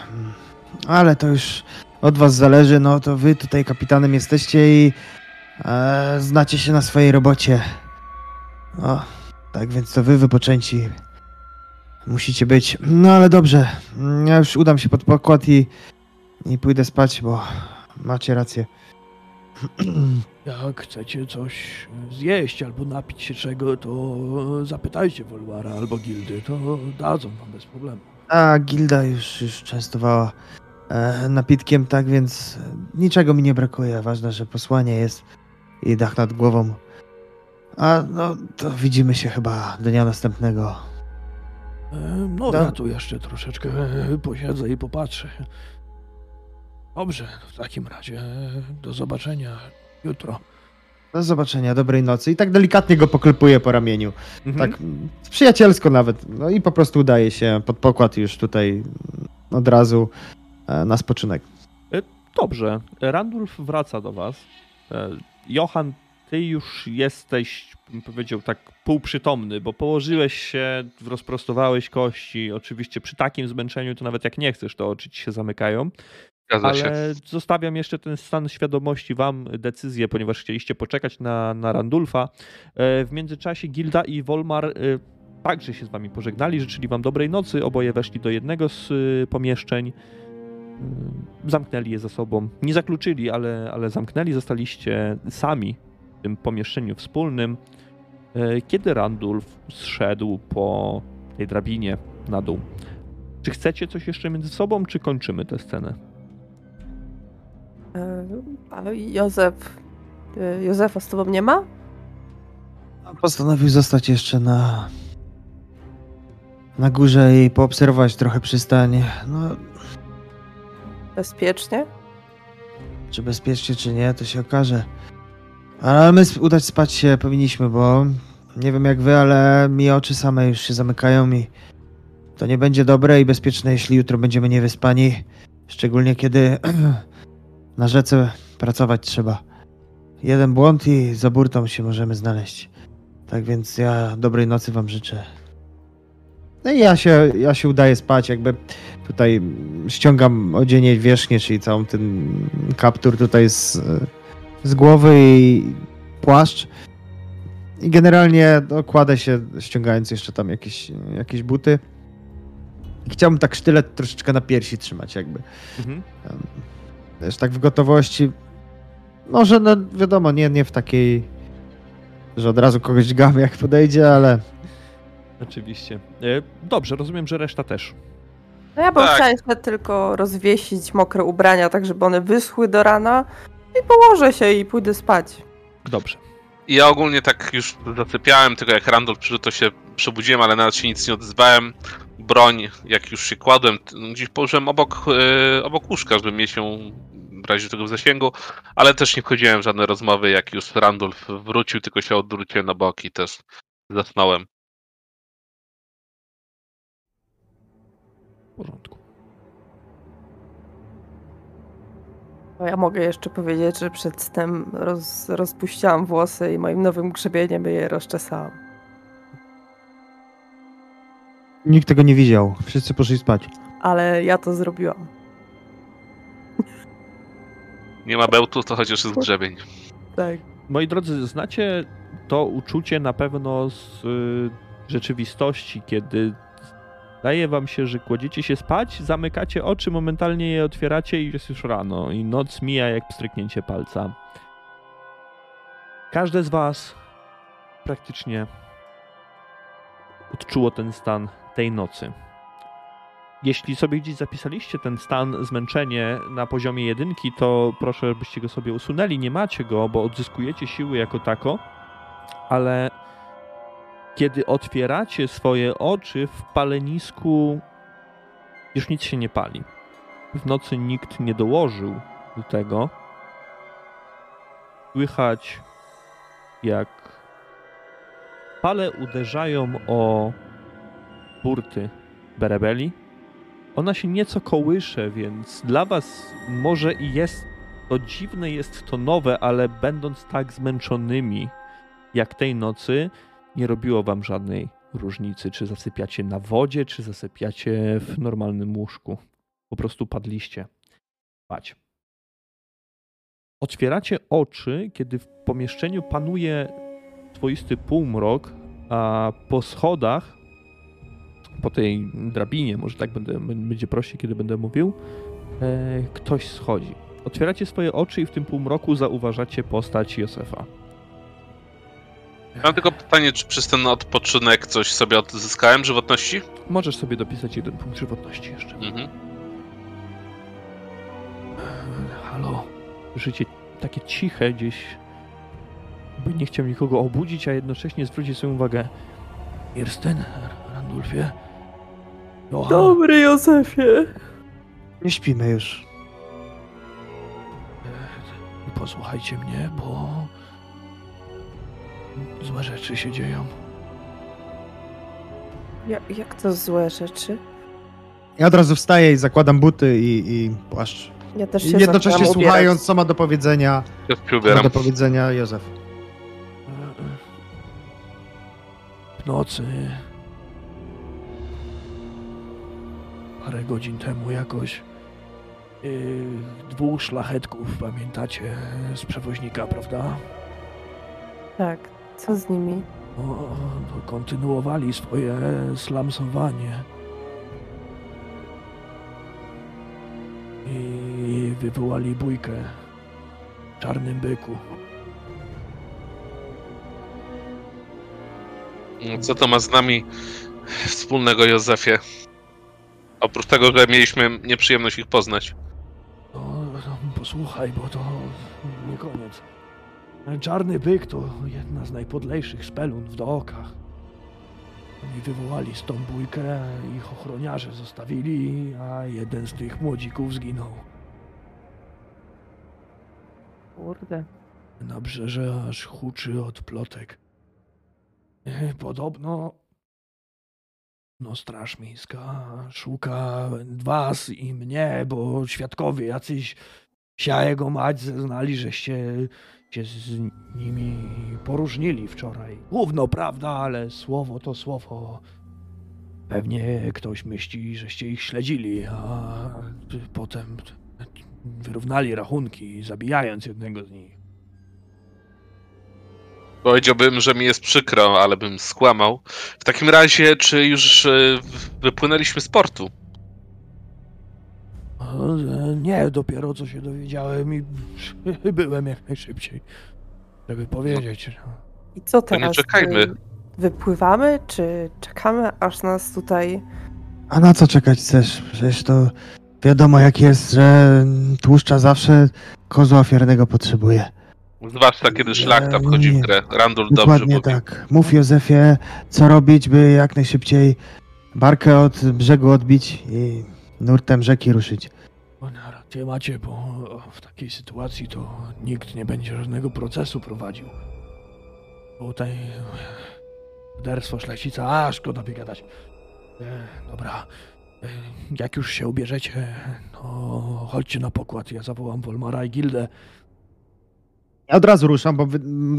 S2: Ale to już od was zależy, no to wy tutaj kapitanem jesteście i e, znacie się na swojej robocie. O, tak więc to wy wypoczęci musicie być. No ale dobrze, ja już udam się pod pokład i, i pójdę spać, bo macie rację.
S5: Jak chcecie coś zjeść albo napić się czego, to zapytajcie Wolwara albo Gildy, to dadzą wam bez problemu.
S2: A Gilda już, już częstowała e, napitkiem, tak więc niczego mi nie brakuje. Ważne, że posłanie jest i dach nad głową. A no, to widzimy się chyba dnia następnego.
S5: No,
S2: Da-
S5: ja tu jeszcze troszeczkę e, posiedzę i popatrzę. Dobrze, w takim razie e, do zobaczenia jutro.
S2: Do zobaczenia, dobrej nocy. I tak delikatnie go poklepuję po ramieniu.
S1: Mhm.
S2: Tak przyjacielsko nawet. No i po prostu udaje się pod pokład już tutaj mm, od razu e, na spoczynek.
S1: Dobrze. Randulf wraca do was. Johan, ty już jesteś, bym powiedział, tak półprzytomny, bo położyłeś się, rozprostowałeś kości. Oczywiście przy takim zmęczeniu to nawet jak nie chcesz, to oczy ci się zamykają.
S3: Zgadza się.
S1: Ale zostawiam jeszcze ten stan świadomości wam decyzję, ponieważ chcieliście poczekać na, na Randulfa. E, W międzyczasie Gilda i Wolmar e, także się z wami pożegnali, życzyli wam dobrej nocy. Oboje weszli do jednego z e, pomieszczeń. Zamknęli je za sobą. Nie zakluczyli, ale, ale zamknęli. Zostaliście sami tym pomieszczeniu wspólnym. E, Kiedy Randulf zszedł po tej drabinie na dół. Czy chcecie coś jeszcze między sobą, czy kończymy tę scenę?
S4: E, A Józef. e, Józefa z tobą nie ma?
S2: Postanowił zostać jeszcze na na górze i poobserwować trochę przystań. No,
S4: Bezpiecznie?
S2: Czy bezpiecznie, czy nie, to się okaże. Ale my udać spać się powinniśmy, bo nie wiem jak wy, ale mi oczy same już się zamykają i to nie będzie dobre i bezpieczne, jeśli jutro będziemy niewyspani. Szczególnie kiedy na rzece pracować trzeba. Jeden błąd i za burtą się możemy znaleźć. Tak więc ja dobrej nocy wam życzę. No i ja się, ja się udaję spać, jakby tutaj ściągam odzienie wierzchnie, czyli całą ten kaptur tutaj z, z głowy i płaszcz. I generalnie no, kładę się, ściągając jeszcze tam jakieś, jakieś buty. I chciałbym tak sztylet troszeczkę na piersi trzymać, jakby.
S1: Mhm.
S2: Tak w gotowości. Może, no wiadomo, nie, nie w takiej, że od razu kogoś dźgam jak podejdzie, ale
S1: Oczywiście. E, Dobrze, rozumiem, że reszta też.
S4: No ja bym
S3: Tak.
S4: chciała jeszcze tylko rozwiesić mokre ubrania, tak żeby one wyschły do rana i położę się i pójdę spać.
S1: Dobrze.
S3: I Ja ogólnie tak już zasypiałem, tylko jak Randall przyszedł, to się przebudziłem, ale nawet się nic nie odezwałem. Broń, jak już się kładłem, t- gdzieś położyłem obok, e, obok łóżka, żeby mieć ją w razie tego w zasięgu, ale też nie wchodziłem w żadne rozmowy, jak już Randolph wrócił, tylko się odwróciłem na bok i też zasnąłem.
S1: W porządku.
S4: Ja mogę jeszcze powiedzieć, że przed snem roz, rozpuściłam włosy i moim nowym grzebieniem je rozczesałam.
S2: nikt tego nie widział. Wszyscy poszli spać.
S4: Ale ja to zrobiłam.
S3: Nie ma bełtu, to chociaż jest grzebień.
S4: Tak.
S1: Moi drodzy, znacie to uczucie na pewno z y, rzeczywistości, kiedy zdaje wam się, że kładziecie się spać, zamykacie oczy, momentalnie je otwieracie i jest już rano i noc mija jak pstryknięcie palca. Każde z was praktycznie odczuło ten stan tej nocy. Jeśli sobie gdzieś zapisaliście ten stan zmęczenie na poziomie jedynki, to proszę, byście go sobie usunęli. Nie macie go, bo odzyskujecie siły jako tako, ale kiedy otwieracie swoje oczy w palenisku, już nic się nie pali. W nocy nikt nie dołożył do tego. Słychać, jak pale uderzają o burty berebeli. Ona się nieco kołysze, więc dla was może i jest to dziwne, jest to nowe, ale będąc tak zmęczonymi jak tej nocy, nie robiło wam żadnej różnicy, czy zasypiacie na wodzie, czy zasypiacie w normalnym łóżku. Po prostu padliście spać. Otwieracie oczy, kiedy w pomieszczeniu panuje swoisty półmrok, a po schodach, po tej drabinie, może tak będę, będzie prościej, kiedy będę mówił, e, ktoś schodzi. Otwieracie swoje oczy i w tym półmroku zauważacie postać Józefa.
S3: Mam tylko pytanie, czy przez ten odpoczynek coś sobie odzyskałem żywotności?
S1: Możesz sobie dopisać jeden punkt żywotności jeszcze.
S3: Mhm.
S5: Halo?
S1: Życie takie ciche gdzieś, by nie chciał nikogo obudzić, a jednocześnie zwrócić swoją uwagę.
S5: Kirsten? Randulfie? Johan?
S4: Dobry Józefie.
S2: Nie śpimy już.
S5: E, Posłuchajcie mnie, bo złe rzeczy się dzieją.
S4: Ja, jak to złe rzeczy?
S2: Ja od razu wstaję i zakładam buty i, i płaszcz.
S4: Ja też
S2: I
S4: się
S2: jednocześnie
S4: zaczynam
S2: słuchając, co ma do powiedzenia,
S3: Ja się ubieram.
S2: do powiedzenia Józef.
S5: W nocy. Parę godzin temu jakoś. yy, dwóch szlachetków, pamiętacie, z przewoźnika, prawda?
S4: Tak, co z nimi?
S5: No, to kontynuowali swoje slamsowanie. I wywołali bójkę w czarnym byku.
S3: Co to ma z nami wspólnego, Józefie? Oprócz tego, że mieliśmy nieprzyjemność ich poznać.
S5: No, no, posłuchaj, bo to nie koniec. Czarny byk to jedna z najpodlejszych spelun w dookach. Oni wywołali stąd bójkę, ich ochroniarze zostawili, a jeden z tych młodzików zginął.
S4: Kurde.
S5: Nabrzeże aż huczy od plotek. Podobno no straż miejska szuka was i mnie, bo świadkowie jacyś sia jego mać zeznali, żeście się z nimi poróżnili wczoraj. Gówno prawda, ale słowo to słowo. Pewnie ktoś myśli, żeście ich śledzili, a potem wyrównali rachunki, zabijając jednego z nich.
S3: Powiedziałbym, że mi jest przykro, ale bym skłamał. W takim razie, czy już e, wypłynęliśmy z portu?
S5: Nie, dopiero co się dowiedziałem i byłem jak najszybciej, żeby powiedzieć.
S4: I co
S3: To nie
S4: teraz?
S3: czekajmy.
S4: Wypływamy, czy czekamy, aż nas tutaj...
S2: A na co czekać chcesz? Przecież to wiadomo jak jest, że tłuszcza zawsze kozła ofiarnego potrzebuje.
S3: Zwłaszcza kiedy szlachta wchodzi w grę. Randul dobrze
S2: Dokładnie
S3: mówi.
S2: tak. Mów Józefie, co robić, by jak najszybciej barkę od brzegu odbić i nurtem rzeki ruszyć.
S5: Macie, bo w takiej sytuacji to nikt nie będzie żadnego procesu prowadził. Tutaj derstwo szlachcica, a szkoda by gadać. E, dobra, e, jak już się ubierzecie, to chodźcie na pokład, ja zawołam Wolmara i Gildę.
S2: Ja od razu ruszam, bo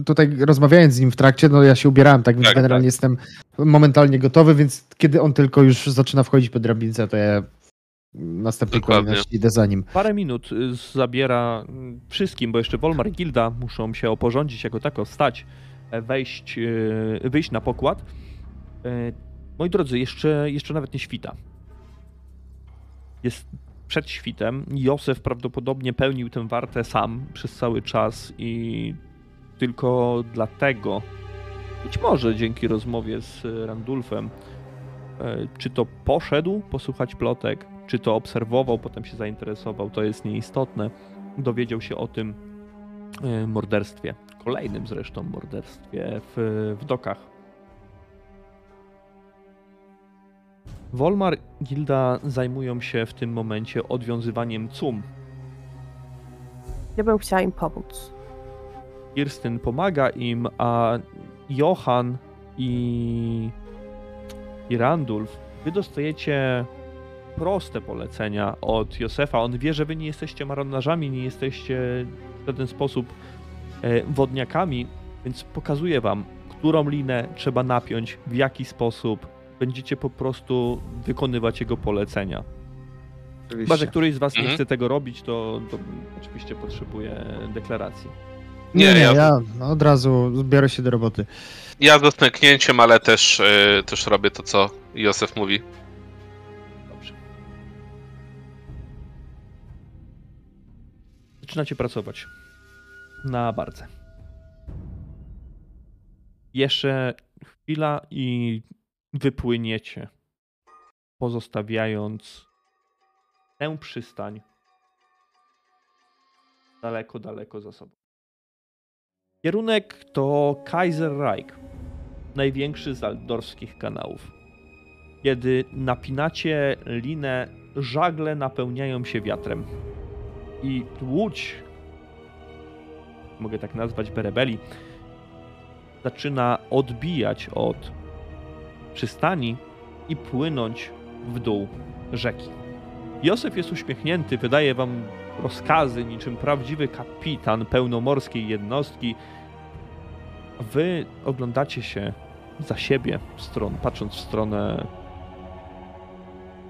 S2: tutaj rozmawiając z nim w trakcie, no ja się ubierałem, tak więc
S3: Tak,
S2: generalnie
S3: tak.
S2: jestem momentalnie gotowy, więc kiedy on tylko już zaczyna wchodzić po drabince, to ja następnej
S3: Dokładnie.
S2: kolejności idę za nim.
S1: Parę minut y, zabiera mm, wszystkim, bo jeszcze Wolmar i Gilda muszą się oporządzić jako tako, wstać, e, wejść, y, wyjść na pokład. E, Moi drodzy, jeszcze, jeszcze nawet nie świta. Jest przed świtem. Józef prawdopodobnie pełnił tę wartę sam przez cały czas i tylko dlatego, być może dzięki rozmowie z Randulfem, e, czy to poszedł posłuchać plotek, czy to obserwował, potem się zainteresował, to jest nieistotne. Dowiedział się o tym e, morderstwie, kolejnym zresztą morderstwie w, w dokach. Wolmar Gilda zajmują się w tym momencie odwiązywaniem cum.
S4: Ja bym chciała im pomóc.
S1: Kirstyn pomaga im, a Johan i, i Randulf, wy dostajecie proste polecenia od Josefa. On wie, że wy nie jesteście marynarzami, nie jesteście w żaden sposób e, wodniakami, więc pokazuje wam, którą linę trzeba napiąć, w jaki sposób. Będziecie po prostu wykonywać jego polecenia. Chyba, że któryś z was nie
S3: Mhm.
S1: chce tego robić, to, to oczywiście potrzebuje deklaracji.
S2: Nie,
S3: Nie,
S2: nie,
S3: ja-
S2: ja od razu biorę się do roboty.
S3: Ja z dotknięciem, ale też, e, też robię to, co Józef mówi.
S1: Zaczynacie pracować na barce. Jeszcze chwila i wypłyniecie, pozostawiając tę przystań daleko, daleko za sobą. Kierunek to Kaiserreich, największy z aldorskich kanałów. Kiedy napinacie linę, żagle napełniają się wiatrem. I łódź, mogę tak nazwać Berebeli, zaczyna odbijać od przystani i płynąć w dół rzeki. Józef jest uśmiechnięty, wydaje wam rozkazy niczym prawdziwy kapitan pełnomorskiej jednostki. Wy oglądacie się za siebie, stron, patrząc w stronę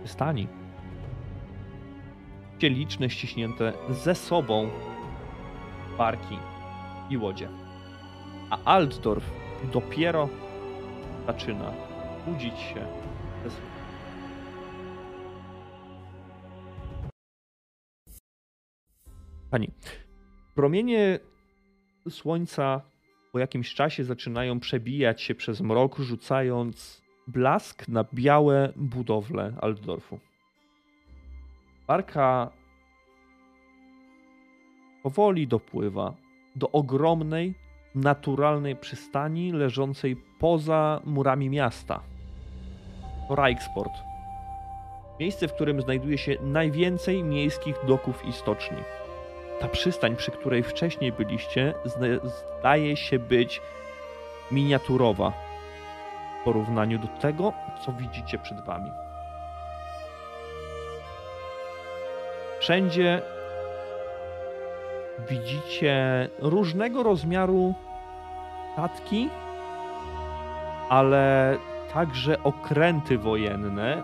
S1: przystani. Liczne, ściśnięte ze sobą barki i łodzie. A Altdorf dopiero zaczyna budzić się ze. Pani, promienie słońca po jakimś czasie zaczynają przebijać się przez mrok, rzucając blask na białe budowle Altdorfu. Barka powoli dopływa do ogromnej, naturalnej przystani leżącej poza murami miasta. To Reichsport. Miejsce, w którym znajduje się najwięcej miejskich doków i stoczni. Ta przystań, przy której wcześniej byliście, zdaje się być miniaturowa w porównaniu do tego, co widzicie przed wami. Wszędzie widzicie różnego rozmiaru statki, ale także okręty wojenne,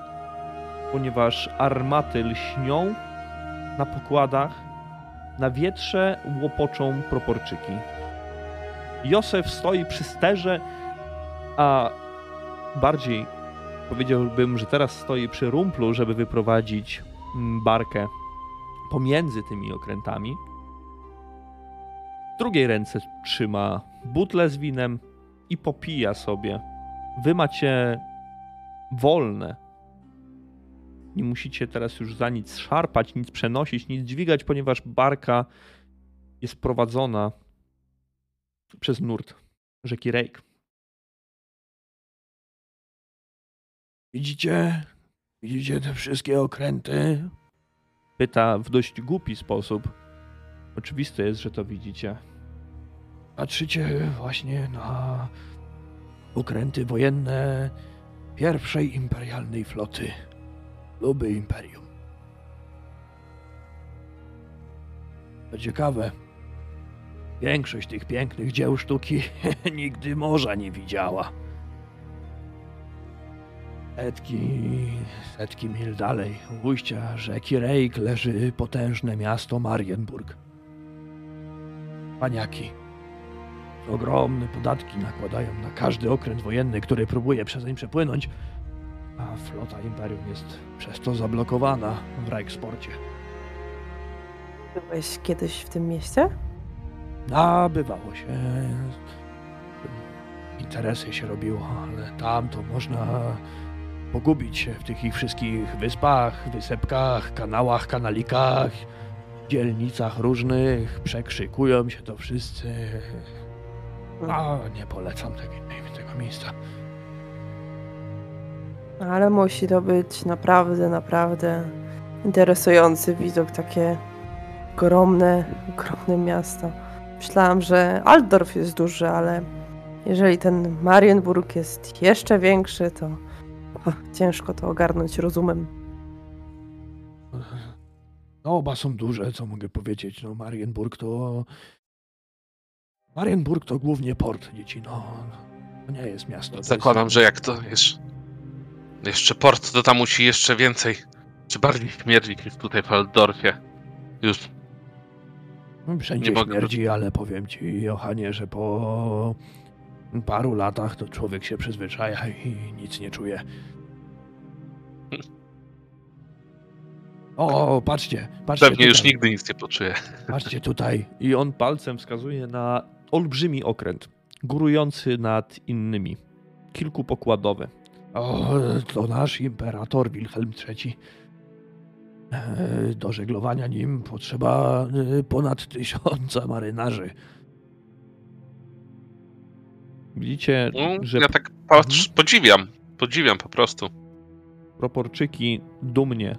S1: ponieważ armaty lśnią na pokładach, na wietrze łopoczą proporczyki. Józef stoi przy sterze, a bardziej powiedziałbym, że teraz stoi przy rumplu, żeby wyprowadzić mm, barkę pomiędzy tymi okrętami. W drugiej ręce trzyma butlę z winem i popija sobie. Wy macie wolne. Nie musicie teraz już za nic szarpać, nic przenosić, nic dźwigać, ponieważ barka jest prowadzona przez nurt rzeki Rejk.
S5: Widzicie? Widzicie te wszystkie okręty?
S1: Pyta w dość głupi sposób. Oczywiste jest, że to widzicie.
S5: Patrzycie właśnie na okręty wojenne pierwszej imperialnej floty. Luby Imperium. To ciekawe. Większość tych pięknych dzieł sztuki nigdy morza nie widziała. Setki, setki mil dalej, u ujścia rzeki Rejk leży potężne miasto Marienburg. Paniaki. Ogromne podatki nakładają na każdy okręt wojenny, który próbuje przezeń przepłynąć, a flota Imperium jest przez to zablokowana w Reichsporcie.
S4: Byłeś kiedyś w tym mieście?
S5: Nabywało się. Interesy się robiło, ale tam to można pogubić w tych ich wszystkich wyspach, wysepkach, kanałach, kanalikach, dzielnicach różnych. Przekrzykują się to wszyscy. A nie polecam tego, tego miejsca.
S4: Ale musi to być naprawdę, naprawdę interesujący widok, takie ogromne, ogromne miasto. Myślałam, że Altdorf jest duży, ale jeżeli ten Marienburg jest jeszcze większy, to ciężko to ogarnąć rozumem.
S5: No, oba są duże, co mogę powiedzieć. No, Marienburg to. Marienburg to głównie port, dzieci. No, To nie jest miasto. to
S3: Zakładam,
S5: jest...
S3: że jak to jeszcze, jeszcze port, to tam musi jeszcze więcej, czy bardziej śmierdzić niż tutaj w Aldorfie. Już
S5: No, Wszędzie
S3: nie mogę-
S5: śmierdzi, ale powiem ci, Johanie, że po paru latach to człowiek się przyzwyczaja i nic nie czuje. O, patrzcie, patrzcie
S3: pewnie już
S5: tutaj,
S3: nigdy nic nie poczuję.
S5: patrzcie tutaj.
S1: I on palcem wskazuje na olbrzymi okręt, górujący nad innymi. Kilkupokładowy.
S5: O, to nasz imperator Wilhelm III. E, Do żeglowania nim potrzeba e, ponad tysiąca marynarzy.
S1: Widzicie,
S3: No,
S1: że
S3: ja tak patrz, podziwiam, podziwiam po prostu.
S1: proporczyki dumnie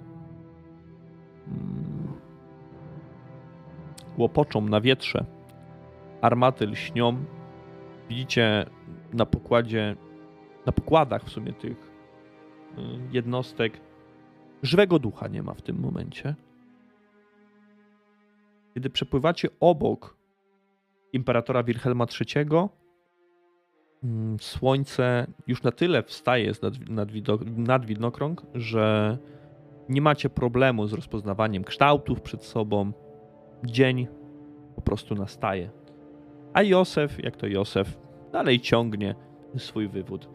S1: mm, łopoczą na wietrze. Armaty lśnią. Widzicie na pokładzie, na pokładach w sumie tych y, jednostek żywego ducha nie ma w tym momencie. Kiedy przepływacie obok imperatora Wilhelma III, słońce już na tyle wstaje nad, nad, widok, nad widnokrąg, że nie macie problemu z rozpoznawaniem kształtów przed sobą. Dzień po prostu nastaje. A Józef, jak to Józef, dalej ciągnie swój wywód.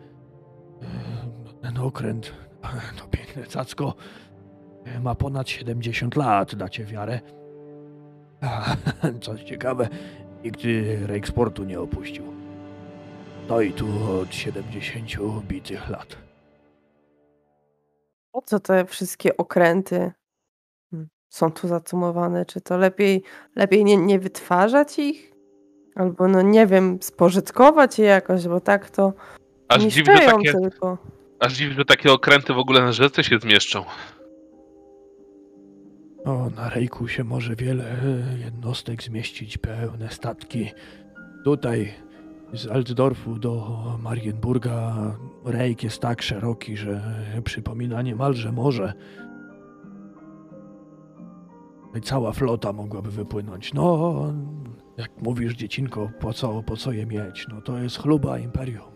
S5: Ten okręt, to piękne cacko, ma ponad 70 lat, dacie wiarę. A, Co ciekawe, nigdy Rejksportu nie opuścił. No i tu od 70 bitych lat.
S4: Po co te wszystkie okręty mm, są tu zacumowane? Czy to lepiej, lepiej nie, nie wytwarzać ich? Albo, no nie wiem, spożytkować je jakoś, bo tak to
S3: Aż że
S4: niszczyją
S3: takie,
S4: tylko.
S3: aż dziwi, że takie okręty w ogóle na rzece się zmieszczą.
S5: O, na Rejku się może wiele jednostek zmieścić, pełne statki. Tutaj z Altdorfu do Marienburga Rejk jest tak szeroki, że przypomina niemalże morze. I cała flota mogłaby wypłynąć. No, jak mówisz, dziecinko, po co, po co je mieć? No to jest chluba imperium.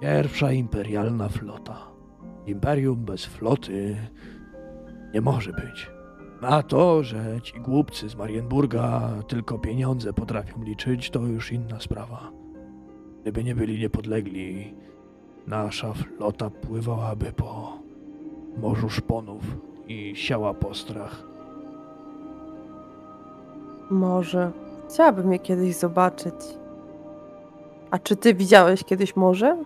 S5: Pierwsza imperialna flota. Imperium bez floty nie może być. A to, że ci głupcy z Marienburga tylko pieniądze potrafią liczyć, to już inna sprawa. Gdyby nie byli niepodlegli, nasza flota pływałaby po morzu szponów i siała postrach.
S4: Może. Chciałabym je kiedyś zobaczyć. A czy ty widziałeś kiedyś morze?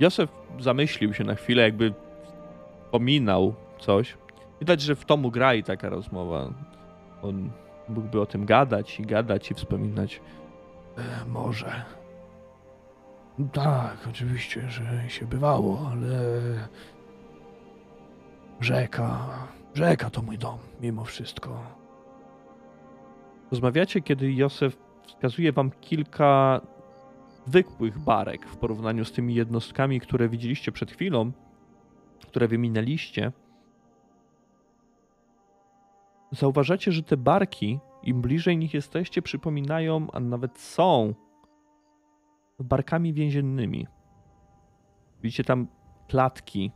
S1: Józef zamyślił się na chwilę, jakby pominał coś. Widać, że w tomu gra i taka rozmowa. On mógłby o tym gadać i gadać i wspominać.
S5: E, może. Tak, oczywiście, że się bywało, ale rzeka, rzeka to mój dom, mimo wszystko.
S1: Rozmawiacie, kiedy Józef wskazuje wam kilka zwykłych barek w porównaniu z tymi jednostkami, które widzieliście przed chwilą, które wyminęliście. Zauważacie, że te barki, im bliżej nich jesteście, przypominają, a nawet są barkami więziennymi. Widzicie tam klatki,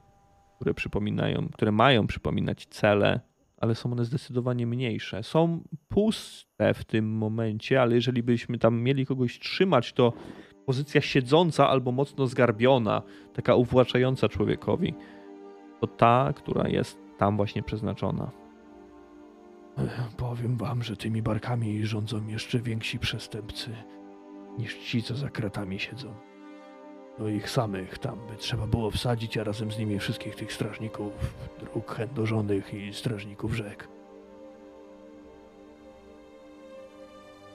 S1: które przypominają, które mają przypominać cele, ale są one zdecydowanie mniejsze. Są puste w tym momencie, ale jeżeli byśmy tam mieli kogoś trzymać, to pozycja siedząca albo mocno zgarbiona, taka uwłaczająca człowiekowi, to ta, która jest tam właśnie przeznaczona.
S5: E, Powiem wam, że tymi barkami rządzą jeszcze więksi przestępcy niż ci, co za kratami siedzą. Do ich samych tam by trzeba było wsadzić, a razem z nimi wszystkich tych strażników dróg chędożonych i strażników rzek.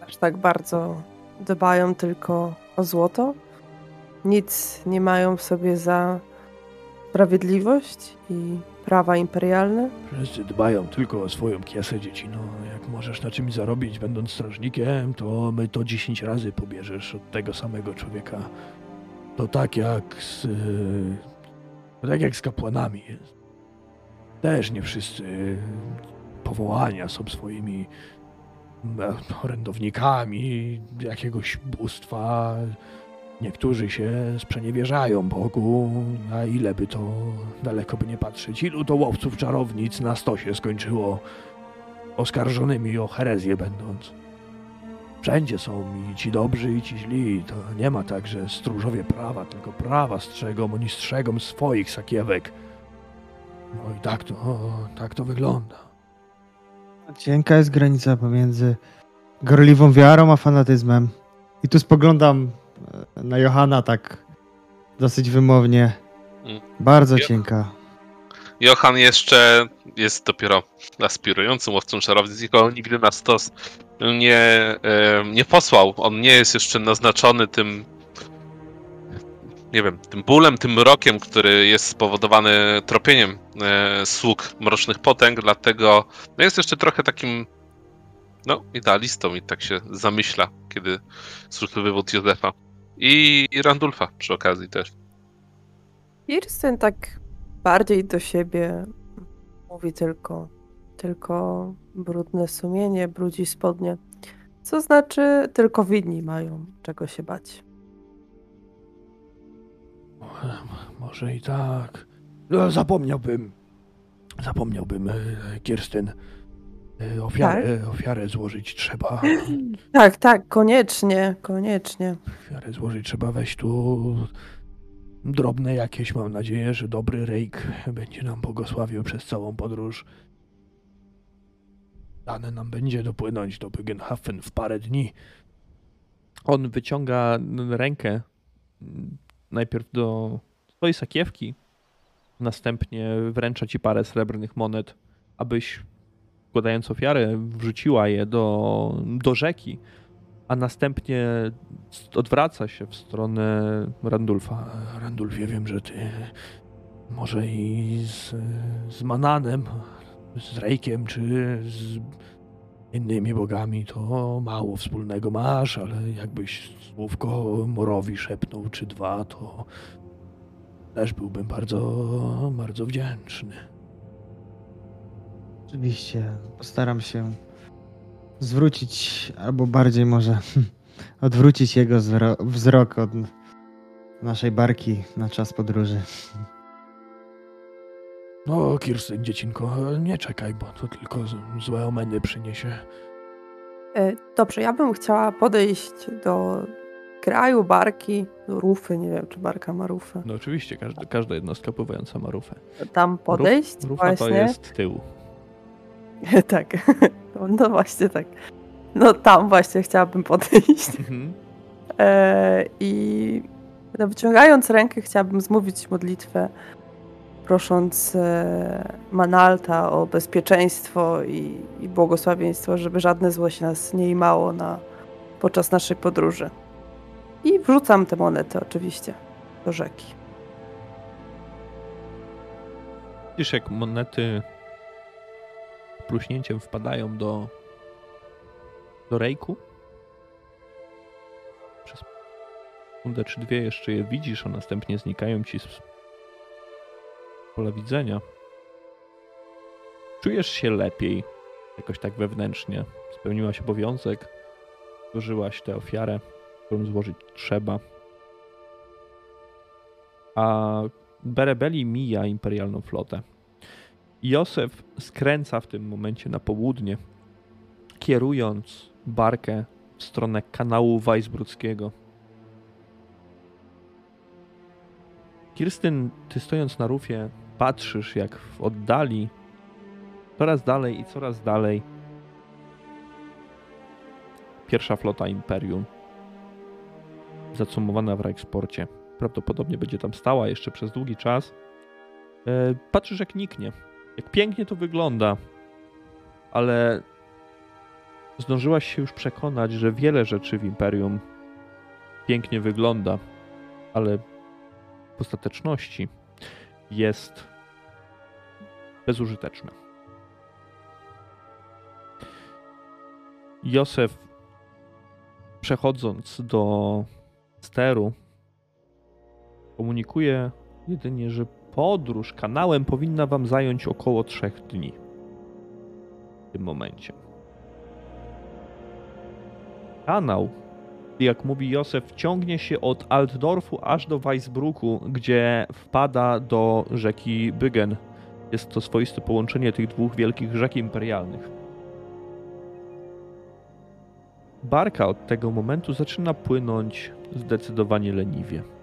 S4: Aż tak bardzo dbają tylko o złoto? Nic nie mają w sobie za sprawiedliwość i prawa imperialne?
S5: Wszyscy dbają tylko o swoją kiesę, dziecino. Jak możesz na czymś zarobić, będąc strażnikiem, to my to 10 razy pobierzesz od tego samego człowieka. To tak jak z... To tak jak z kapłanami. Też nie wszyscy powołania są swoimi e, orędownikami jakiegoś bóstwa. Niektórzy się sprzeniewierzają Bogu, a ile by to daleko by nie patrzeć, ilu to łowców czarownic na stosie skończyło oskarżonymi o herezję będąc. Wszędzie są i ci dobrzy, i ci źli. To nie ma tak, że stróżowie prawa, tylko prawa strzegą, oni strzegą swoich sakiewek. No i tak to, tak to wygląda.
S2: Cienka jest granica pomiędzy gorliwą wiarą a fanatyzmem. I tu spoglądam na Johana tak dosyć wymownie.
S3: Mm.
S2: Bardzo
S3: Jo-
S2: cienka.
S3: Johan jeszcze jest dopiero aspirującym łowcą czarownic, nikogo nigdy na stos nie, nie posłał. On nie jest jeszcze naznaczony tym, nie wiem, tym bólem, tym mrokiem, który jest spowodowany tropieniem e, sług mrocznych potęg, dlatego no jest jeszcze trochę takim, no, idealistą i tak się zamyśla, kiedy słyszy wywód Józefa. I, I Randulfa przy okazji też.
S4: Kirsten tak bardziej do siebie mówi tylko, tylko brudne sumienie, brudzi spodnie. Co znaczy, tylko winni mają czego się bać.
S5: Może i tak. No, zapomniałbym. Zapomniałbym, e, Kirsten. E, Ofiarę, ofiarę złożyć trzeba.
S4: Tak, tak, koniecznie, koniecznie.
S5: Ofiarę złożyć trzeba weź tu drobne jakieś. Mam nadzieję, że dobry Rejk będzie nam błogosławił przez całą podróż. Dane nam będzie dopłynąć do Byggenhafen w parę dni.
S1: On wyciąga rękę najpierw do swojej sakiewki, następnie wręcza ci parę srebrnych monet, abyś składając ofiarę wrzuciła je do, do rzeki, a następnie odwraca się w stronę Randulfa.
S5: A, Randulfie, wiem, że ty może i z, z Mananem, z Rejkiem, czy z innymi bogami to mało wspólnego masz, ale jakbyś słówko Morowi szepnął, czy dwa, to też byłbym bardzo, bardzo wdzięczny.
S2: Oczywiście postaram się zwrócić, albo bardziej może odwrócić jego wzrok od naszej barki na czas podróży.
S5: No, Kirsten, dziecinko, nie czekaj, bo to tylko złe omeny przyniesie.
S4: E, Dobrze, ja bym chciała podejść do kraju barki, do rufy, nie wiem, czy barka ma rufę.
S1: No oczywiście, każda, każda jednostka pływająca ma rufę.
S4: Tam podejść
S1: Ruf, rufa
S4: właśnie.
S1: to jest tył.
S4: tak, no właśnie tak. No tam właśnie chciałabym podejść.
S1: Mhm.
S4: E, I no, wyciągając rękę, chciałabym zmówić modlitwę, prosząc e, Manalta o bezpieczeństwo i, i błogosławieństwo, żeby żadne zło się nas nie imało na, podczas naszej podróży. I wrzucam te monety oczywiście do rzeki.
S1: Widzisz, jak monety pluśnięciem wpadają do, do rejku. Przez sekundę czy dwie jeszcze je widzisz, a następnie znikają ci z pola widzenia. Czujesz się lepiej, jakoś tak wewnętrznie. Spełniłaś obowiązek, złożyłaś tę ofiarę, którą złożyć trzeba. A Berebeli mija imperialną flotę. Józef skręca w tym momencie na południe, kierując barkę w stronę kanału Weisbruckiego. Kirstyn, ty stojąc na rufie, patrzysz jak w oddali, coraz dalej i coraz dalej, pierwsza flota Imperium, zacumowana w Reichsporcie. Prawdopodobnie będzie tam stała jeszcze przez długi czas. E, Patrzysz jak niknie. Jak pięknie to wygląda. Ale zdążyłaś się już przekonać, że wiele rzeczy w Imperium pięknie wygląda, ale w ostateczności jest bezużyteczne. Józef, przechodząc do steru, komunikuje jedynie, że podróż kanałem powinna wam zająć około trzech dni. W tym momencie. Kanał jak mówi Józef, ciągnie się od Altdorfu aż do Weisbrucku, gdzie wpada do rzeki Bygen. Jest to swoiste połączenie tych dwóch wielkich rzek imperialnych. Barka od tego momentu zaczyna płynąć zdecydowanie leniwie.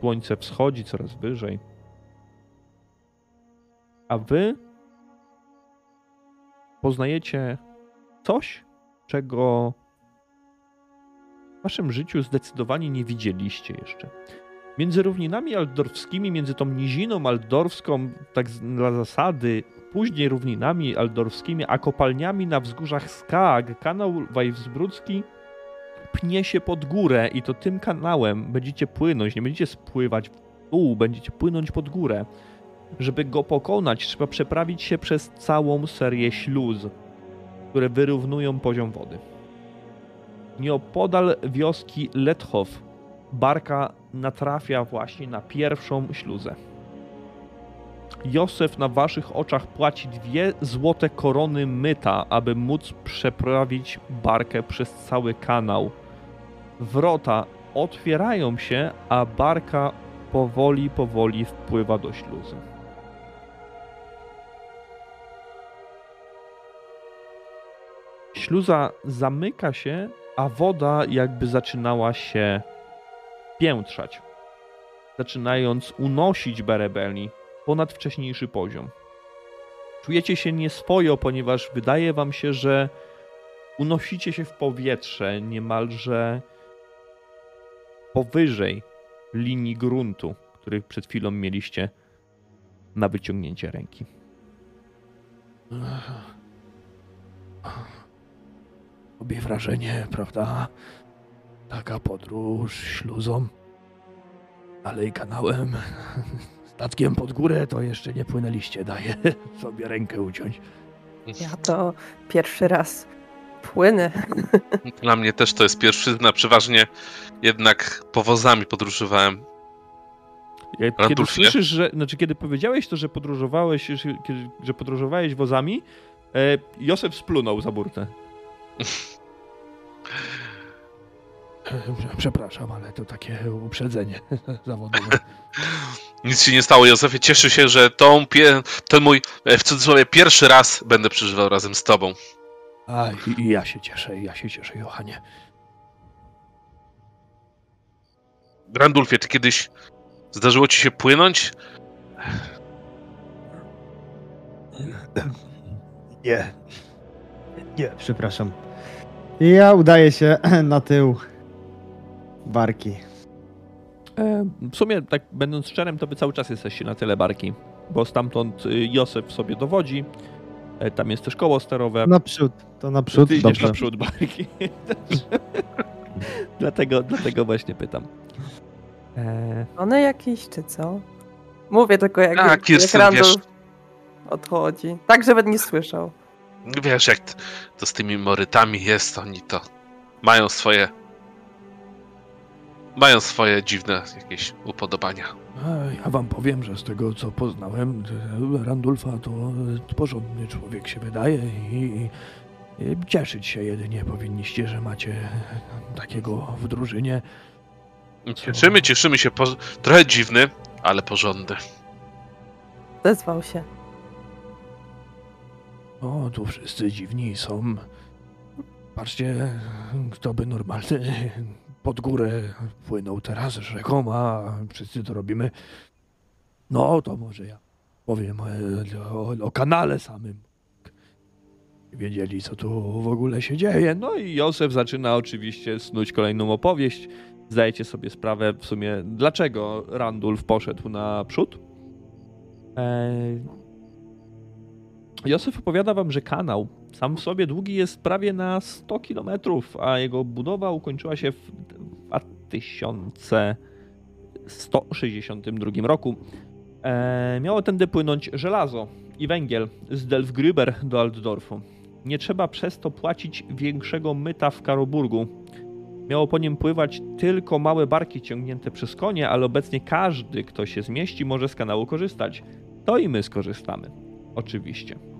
S1: Słońce wschodzi coraz wyżej. A wy poznajecie coś, czego w waszym życiu zdecydowanie nie widzieliście jeszcze. Między równinami aldorfskimi, między tą niziną aldorfską, tak dla zasady, później równinami aldorfskimi, a kopalniami na wzgórzach Skag, kanał Wajwzbrucki pnie się pod górę i to tym kanałem będziecie płynąć, nie będziecie spływać w dół, będziecie płynąć pod górę. Żeby go pokonać, trzeba przeprawić się przez całą serię śluz, które wyrównują poziom wody. Nieopodal wioski Letchow barka natrafia właśnie na pierwszą śluzę. Józef na waszych oczach płaci dwie złote korony myta, aby móc przeprawić barkę przez cały kanał. Wrota otwierają się, a barka powoli, powoli wpływa do śluzy. Śluza zamyka się, a woda jakby zaczynała się piętrzać, zaczynając unosić Berebeli ponad wcześniejszy poziom. Czujecie się nieswojo, ponieważ wydaje wam się, że unosicie się w powietrze niemalże powyżej linii gruntu, który przed chwilą mieliście na wyciągnięcie ręki.
S5: Robię wrażenie, prawda? Taka podróż śluzą, dalej kanałem, statkiem pod górę, to jeszcze nie płynęliście, daję sobie rękę uciąć.
S4: Ja to pierwszy raz płynę.
S3: Dla mnie też to jest pierwszyzna, przeważnie jednak powozami podróżowałem.
S1: Kiedy słyszysz, że, znaczy kiedy powiedziałeś to, że podróżowałeś, że, podróżowałeś wozami, e, Józef splunął za burtę.
S5: Przepraszam, ale to takie uprzedzenie zawodowe.
S3: Nic się nie stało, Józefie. Cieszę się, że tą pie... ten mój, e, w cudzysłowie, pierwszy raz będę przeżywał razem z tobą.
S5: A, i, i ja się cieszę, i ja się cieszę, Johanie.
S3: Randulfie, ty kiedyś zdarzyło ci się płynąć?
S2: Nie. Nie, przepraszam. Ja udaję się na tył barki.
S1: E, w sumie, tak będąc szczerym, to wy cały czas jesteście na tyle barki, bo stamtąd y, Józef sobie dowodzi, tam jest też koło sterowe.
S2: Naprzód, to naprzód,
S1: Ty idziesz naprzód barki. dlatego, dlatego właśnie pytam. E,
S4: One jakieś, czy co? Mówię tylko jak,
S3: A,
S4: jak
S3: Kirsten,
S4: Randall
S3: wiesz-
S4: odchodzi. Tak, żeby nie słyszał.
S3: Wiesz, jak to z tymi morytami jest, oni to mają swoje. Mają swoje dziwne jakieś upodobania.
S5: A, Ja wam powiem, że z tego co poznałem, Randulfa to e, porządny człowiek się wydaje i, i, i cieszyć się jedynie powinniście, że macie takiego w drużynie.
S3: Cieszymy, cieszymy się. Po... Trochę dziwny, ale porządny.
S4: Zezwał się.
S5: O, tu wszyscy dziwni są. Patrzcie, kto by normalny pod górę płynął teraz rzeką, a wszyscy to robimy. No, to może ja powiem e, o, o kanale samym. Wiedzieli, co tu w ogóle się dzieje. No
S1: i Józef zaczyna oczywiście snuć kolejną opowieść. Zdajecie sobie sprawę w sumie, dlaczego Randulf poszedł naprzód. Eee... Józef opowiada wam, że kanał sam w sobie długi jest prawie na 100 km, a jego budowa ukończyła się w 2162 roku. Eee, miało tędy płynąć żelazo i węgiel z Delfgruber do Altdorfu. Nie trzeba przez to płacić większego myta w Karoburgu. Miało po nim pływać tylko małe barki ciągnięte przez konie, ale obecnie każdy, kto się zmieści, może z kanału korzystać. To i my skorzystamy. Oczywiście.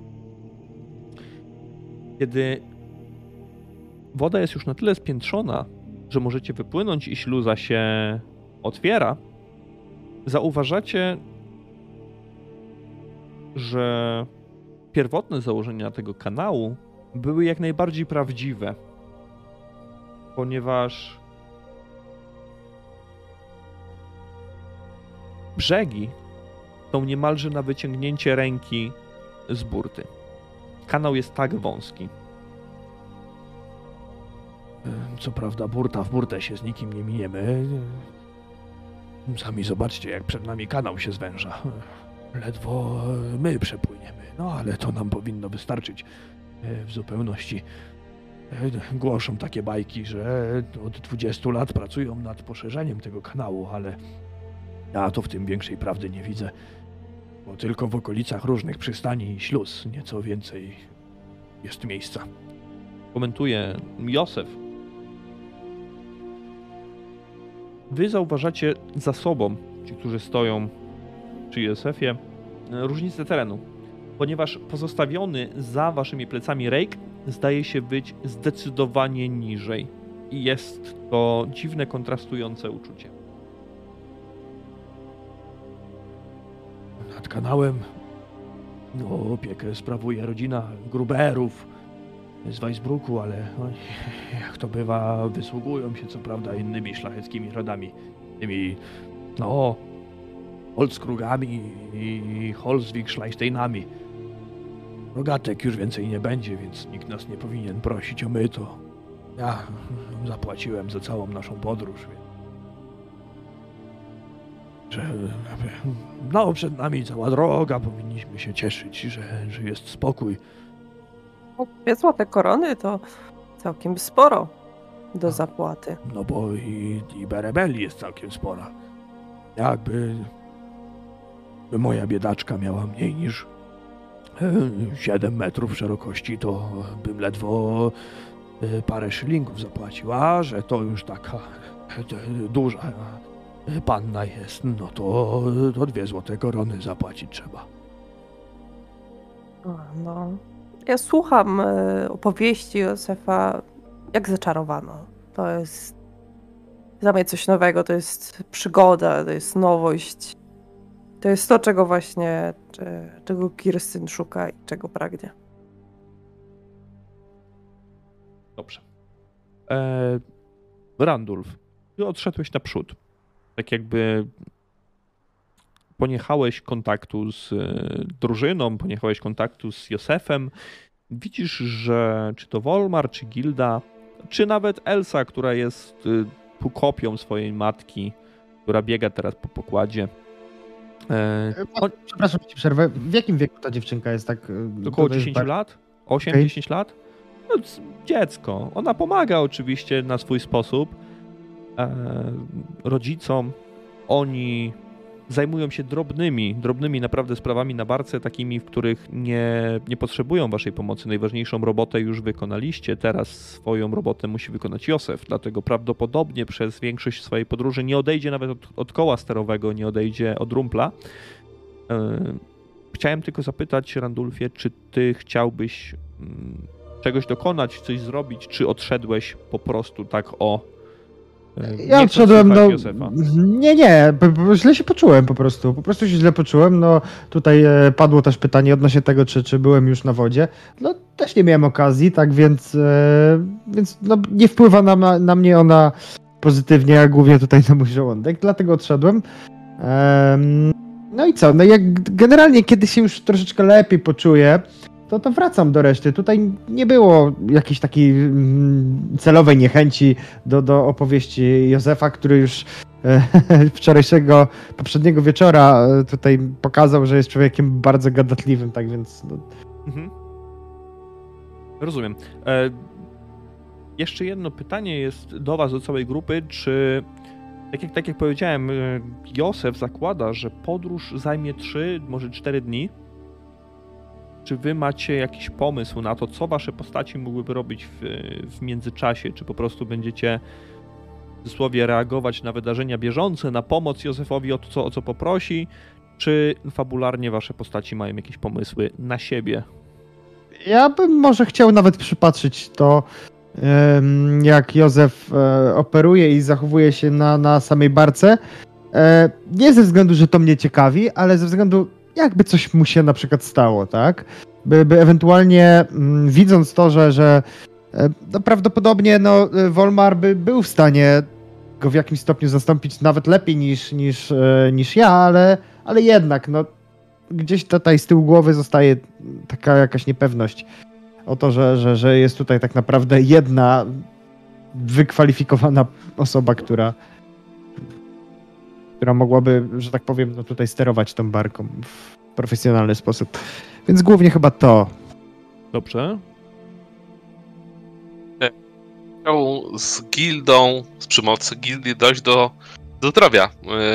S1: Kiedy woda jest już na tyle spiętrzona, że możecie wypłynąć i śluza się otwiera, zauważacie, że pierwotne założenia tego kanału były jak najbardziej prawdziwe, ponieważ brzegi są niemalże na wyciągnięcie ręki z burty. Kanał jest tak wąski.
S5: Co prawda burta w burtę się z nikim nie miniemy. Sami zobaczcie, jak przed nami kanał się zwęża. Ledwo my przepłyniemy, no ale to nam powinno wystarczyć e, w zupełności. E, Głoszą takie bajki, że od 20 lat pracują nad poszerzeniem tego kanału, ale ja to w tym większej prawdy nie widzę. Bo tylko w okolicach różnych przystani i śluz nieco więcej jest miejsca.
S1: komentuje Józef. Wy zauważacie za sobą, ci, którzy stoją przy Józefie, różnicę terenu, ponieważ pozostawiony za waszymi plecami rejk zdaje się być zdecydowanie niżej. I jest to dziwne, kontrastujące uczucie.
S5: Nad kanałem no, opiekę sprawuje rodzina Gruberów z Weisbruku, ale jak to bywa, wysługują się co prawda innymi szlacheckimi rodami. Tymi, no, Holzkrugami i Holzwig-Schleisteinami. Rogatek już więcej nie będzie, więc nikt nas nie powinien prosić o myto. Ja zapłaciłem za całą naszą podróż, że no, przed nami cała droga, powinniśmy się cieszyć, że, że jest spokój.
S4: No, Dwie złote korony to całkiem sporo do
S5: A.
S4: zapłaty.
S5: No bo i, i berebeli jest całkiem spora. Jakby by moja biedaczka miała mniej niż e, 7 metrów szerokości, to bym ledwo e, parę szylingów zapłacił, a że to już taka e, duża e, panna jest, no to, to dwie złote korony zapłacić trzeba.
S4: No. Ja słucham e, opowieści Józefa jak zaczarowano. To jest dla mnie coś nowego, to jest przygoda, to jest nowość. To jest to, czego właśnie, cze- czego Kirstyn szuka i czego pragnie.
S1: Dobrze. E, Randulf, ty odszedłeś naprzód. Tak jakby poniechałeś kontaktu z e, drużyną, poniechałeś kontaktu z Józefem. Widzisz, że czy to Wolmar, czy Gilda, czy nawet Elsa, która jest e, kopią swojej matki, która biega teraz po pokładzie. E,
S2: Przepraszam, ci przerwę. W jakim wieku ta dziewczynka jest tak?
S1: około
S2: to jest
S1: 10
S2: bar-
S1: lat? 8-10 lat? No, dziecko. Ona pomaga oczywiście na swój sposób rodzicom. Oni zajmują się drobnymi, drobnymi naprawdę sprawami na barce, takimi, w których nie, nie potrzebują waszej pomocy. Najważniejszą robotę już wykonaliście. Teraz swoją robotę musi wykonać Józef, dlatego prawdopodobnie przez większość swojej podróży nie odejdzie nawet od, od koła sterowego, nie odejdzie od rumpla. E, Chciałem tylko zapytać, Randulfie, czy ty chciałbyś mm, czegoś dokonać, coś zrobić, czy odszedłeś po prostu tak o.
S2: Ja odszedłem,
S1: słuchać
S2: no.
S1: Józefa?
S2: Nie, nie, źle się poczułem po prostu. Po prostu się źle poczułem. No tutaj e, padło też pytanie odnośnie tego, czy, czy byłem już na wodzie. No też nie miałem okazji, tak więc, e, więc no, nie wpływa na, na mnie ona pozytywnie, a głównie tutaj na mój żołądek, dlatego odszedłem. Em, no i co? No jak generalnie kiedy się już troszeczkę lepiej poczuję, to, to wracam do reszty. Tutaj nie było jakiejś takiej mm, celowej niechęci do, do opowieści Józefa, który już e, wczorajszego, poprzedniego wieczora e, tutaj pokazał, że jest człowiekiem bardzo gadatliwym, tak więc no,
S1: Mhm. Rozumiem. E, jeszcze jedno pytanie jest do Was, do całej grupy. Czy, tak jak, tak jak powiedziałem, e, Józef zakłada, że podróż zajmie 3, może 4 dni. Czy Wy macie jakiś pomysł na to, co Wasze postaci mogłyby robić w, w międzyczasie? Czy po prostu będziecie w cudzysłowie reagować na wydarzenia bieżące, na pomoc Józefowi o co, o co poprosi? Czy fabularnie Wasze postaci mają jakieś pomysły na siebie?
S2: ja bym może chciał nawet przypatrzyć to, jak Józef e, operuje i zachowuje się na, na samej barce. E, nie ze względu, że to mnie ciekawi, ale ze względu, jakby coś mu się na przykład stało, tak? By, by ewentualnie mm, widząc to, że, że e, no prawdopodobnie no, e, Wolmar by był w stanie go w jakimś stopniu zastąpić nawet lepiej niż, niż, e, niż ja, ale, ale jednak, no, gdzieś tutaj z tyłu głowy zostaje taka jakaś niepewność o to, że, że, że jest tutaj tak naprawdę jedna wykwalifikowana osoba, która, która mogłaby, że tak powiem, no tutaj sterować tą barką w profesjonalny sposób. Więc głównie chyba to.
S1: Dobrze.
S3: Chciał z gildą, z pomocy gildii dojść do, do zdrowia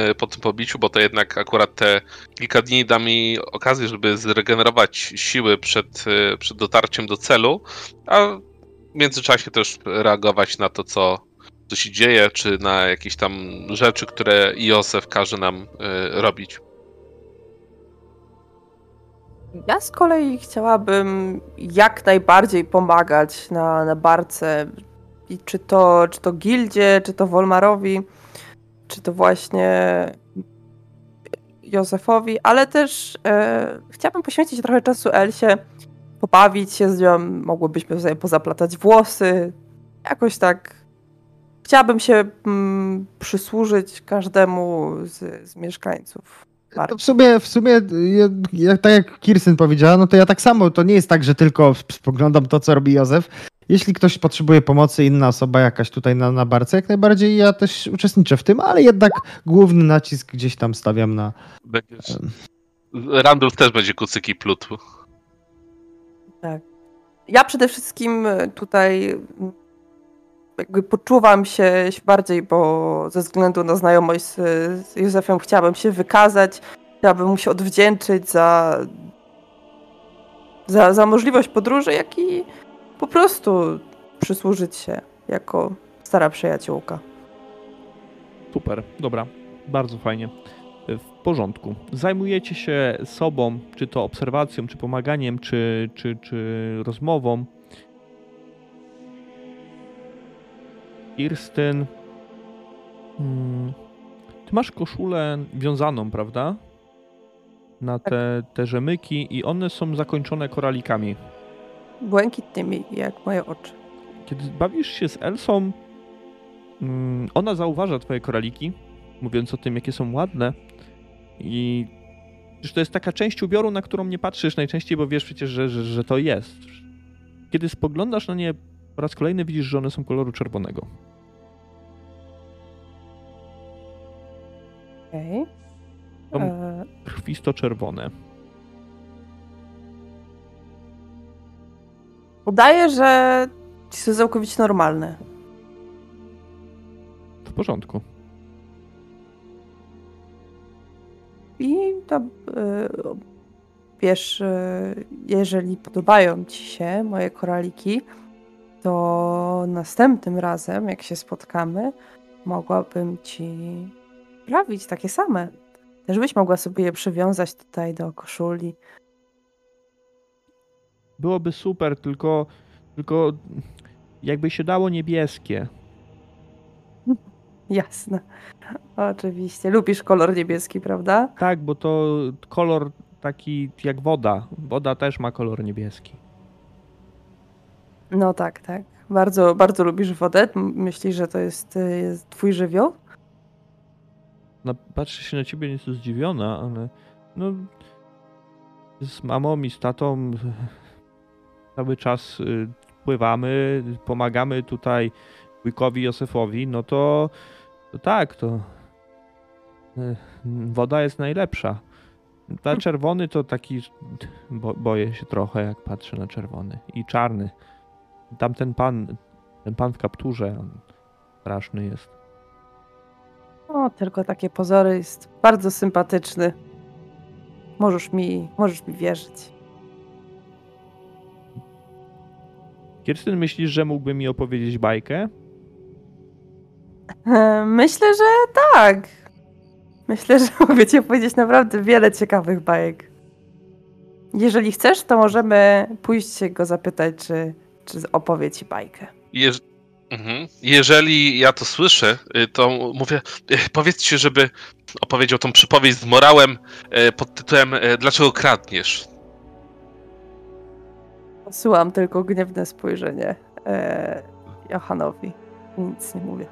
S3: yy, po tym pobiciu, bo to jednak akurat te kilka dni da mi okazję, żeby zregenerować siły przed, yy, przed dotarciem do celu, a w międzyczasie też reagować na to, co, co się dzieje, czy na jakieś tam rzeczy, które Józef każe nam yy, robić.
S4: Ja z kolei chciałabym jak najbardziej pomagać na, na barce. I czy to, czy to Gildzie, czy to Wolmarowi, czy to właśnie Józefowi, ale też e, chciałabym poświęcić trochę czasu Elsie, pobawić się z nią, mogłybyśmy sobie pozaplatać włosy, jakoś tak. Chciałabym się mm, przysłużyć każdemu z, z mieszkańców.
S2: To w sumie, w sumie ja, ja, tak jak Kirsten powiedziała, no to ja tak samo, to nie jest tak, że tylko spoglądam to, co robi Józef. Jeśli ktoś potrzebuje pomocy, inna osoba jakaś tutaj na, na barce, jak najbardziej ja też uczestniczę w tym, ale jednak główny nacisk gdzieś tam stawiam na...
S3: Będziesz... Randolph też będzie kucyki plutł.
S4: Tak. Ja przede wszystkim tutaj jakby poczuwam się bardziej, bo ze względu na znajomość z, z Józefem chciałabym się wykazać, chciałabym mu się odwdzięczyć za, za, za możliwość podróży, jak i po prostu przysłużyć się jako stara przyjaciółka.
S1: Super, dobra, bardzo fajnie. W porządku. Zajmujecie się sobą, czy to obserwacją, czy pomaganiem, czy, czy, czy rozmową. Kirstyn. Hmm. Ty masz koszulę wiązaną, prawda? Na te, te rzemyki i one są zakończone koralikami.
S4: Błękitnymi, jak moje oczy.
S1: Kiedy bawisz się z Elsą, mm, ona zauważa twoje koraliki, mówiąc o tym, jakie są ładne. I że to jest taka część ubioru, na którą nie patrzysz najczęściej, bo wiesz przecież, że, że, że to jest. Kiedy spoglądasz na nie po raz kolejny, widzisz, że one są koloru czerwonego.
S4: Okej.
S1: Są
S4: E,
S1: krwisto-czerwone.
S4: Udaje, że są całkowicie normalne.
S1: W porządku.
S4: I to e, wiesz, e, jeżeli podobają ci się moje koraliki, to następnym razem, jak się spotkamy, mogłabym ci sprawić takie same. Też byś mogła sobie je przywiązać tutaj do koszuli.
S1: Byłoby super, tylko, tylko jakby się dało niebieskie.
S4: Jasne. Oczywiście. Lubisz kolor niebieski, prawda?
S1: Tak, bo to kolor taki jak woda. Woda też ma kolor niebieski.
S4: No tak, tak. Bardzo, bardzo lubisz wodę. Myślisz, że to jest, y, jest twój żywioł?
S1: No, patrzę się na ciebie nieco zdziwiona, ale no z mamą i z tatą cały czas y, pływamy, pomagamy tutaj wujkowi Józefowi, no to, to tak, to woda jest najlepsza. Ta czerwony to taki, bo, boję się trochę jak patrzę na czerwony i czarny. Tamten pan, ten pan w kapturze, on straszny jest.
S4: O, tylko takie pozory jest bardzo sympatyczny. Możesz mi, możesz mi wierzyć.
S1: Kirstyn, myślisz, że mógłby mi opowiedzieć bajkę?
S4: Myślę, że tak. Myślę, że mogę ci opowiedzieć naprawdę wiele ciekawych bajek. Jeżeli chcesz, to możemy pójść się go zapytać, czy, czy opowie ci bajkę.
S3: Jeż... Mhm. Jeżeli ja to słyszę, y, to mówię, y, powiedzcie, żeby opowiedział tą przypowieść z morałem y, pod tytułem Dlaczego kradniesz?
S4: Posyłam tylko gniewne spojrzenie e, Johanowi. Nic nie mówię.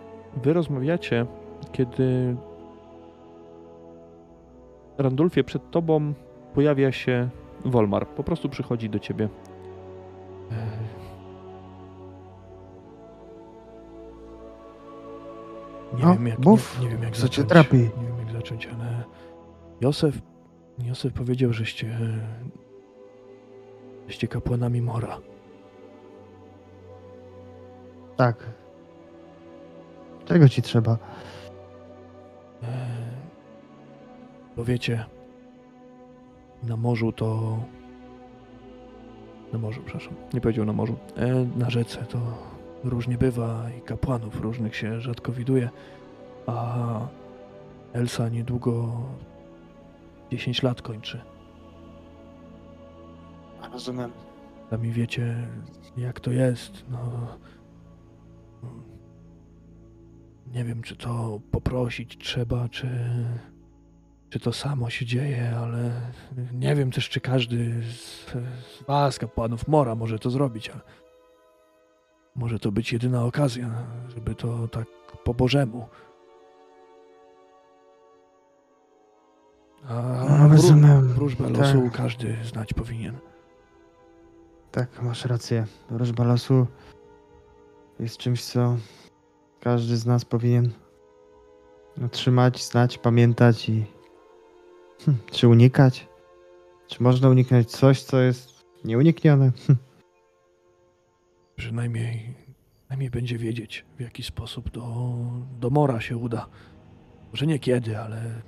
S7: Wy rozmawiacie, kiedy Randulfie przed tobą pojawia się Wolmar. Po prostu przychodzi do ciebie.
S1: Nie
S2: No,
S1: wiem jak,
S2: mów,
S1: nie, nie wiem jak
S2: co cię
S1: zacząć.
S2: trapi?
S1: Nie wiem jak zacząć, ale Józef, Józef powiedział, żeście żeście kapłanami Mora.
S2: Tak. Czego ci trzeba?
S1: E, Bo wiecie, na morzu to. Na morzu, przepraszam.
S7: Nie powiedział na morzu.
S1: E, Na rzece to różnie bywa i kapłanów różnych się rzadko widuje. A Elsa niedługo 10 lat kończy.
S2: Rozumiem.
S1: Sami wiecie, jak to jest. No. Nie wiem, czy to poprosić trzeba, czy, czy to samo się dzieje, ale nie wiem też, czy każdy z, z was, kapłanów Mora, może to zrobić, ale może to być jedyna okazja, żeby to tak po Bożemu. A
S2: No,
S1: wró-
S2: rozumiem.
S1: wróżbę
S2: Tak.
S1: losu każdy znać powinien.
S2: Tak, masz rację. Wróżba losu jest czymś, co każdy z nas powinien trzymać, znać, pamiętać i hm, czy unikać? Czy można uniknąć coś, co jest nieuniknione? Hm,
S1: Przynajmniej, przynajmniej będzie wiedzieć, w jaki sposób do, do Mora się uda. Może nie kiedy, ale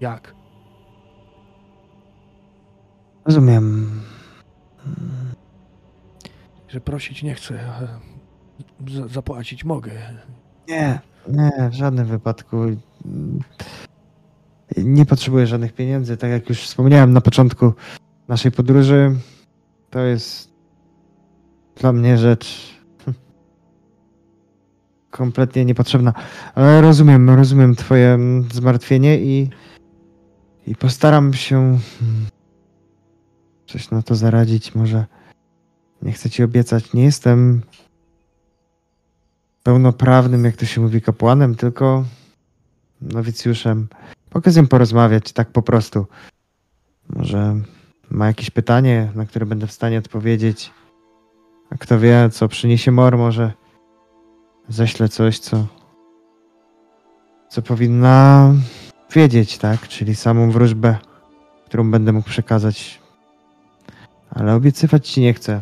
S1: jak.
S2: Rozumiem.
S1: Że prosić nie chcę, ale zapłacić mogę.
S2: Nie, nie, w żadnym wypadku. Nie potrzebuję żadnych pieniędzy. Tak jak już wspomniałem na początku naszej podróży, to jest dla mnie rzecz hm, kompletnie niepotrzebna. Ale rozumiem, rozumiem Twoje mm, zmartwienie i, i postaram się hmm, coś na to zaradzić. Może nie chcę Ci obiecać, nie jestem pełnoprawnym, jak to się mówi, kapłanem, tylko nowicjuszem. Mogę z nim porozmawiać tak po prostu. Może ma jakieś pytanie, na które będę w stanie odpowiedzieć. A kto wie, co przyniesie mor, może ześlę coś, co, co powinna wiedzieć, tak? Czyli samą wróżbę, którą będę mógł przekazać. Ale obiecywać ci nie chcę,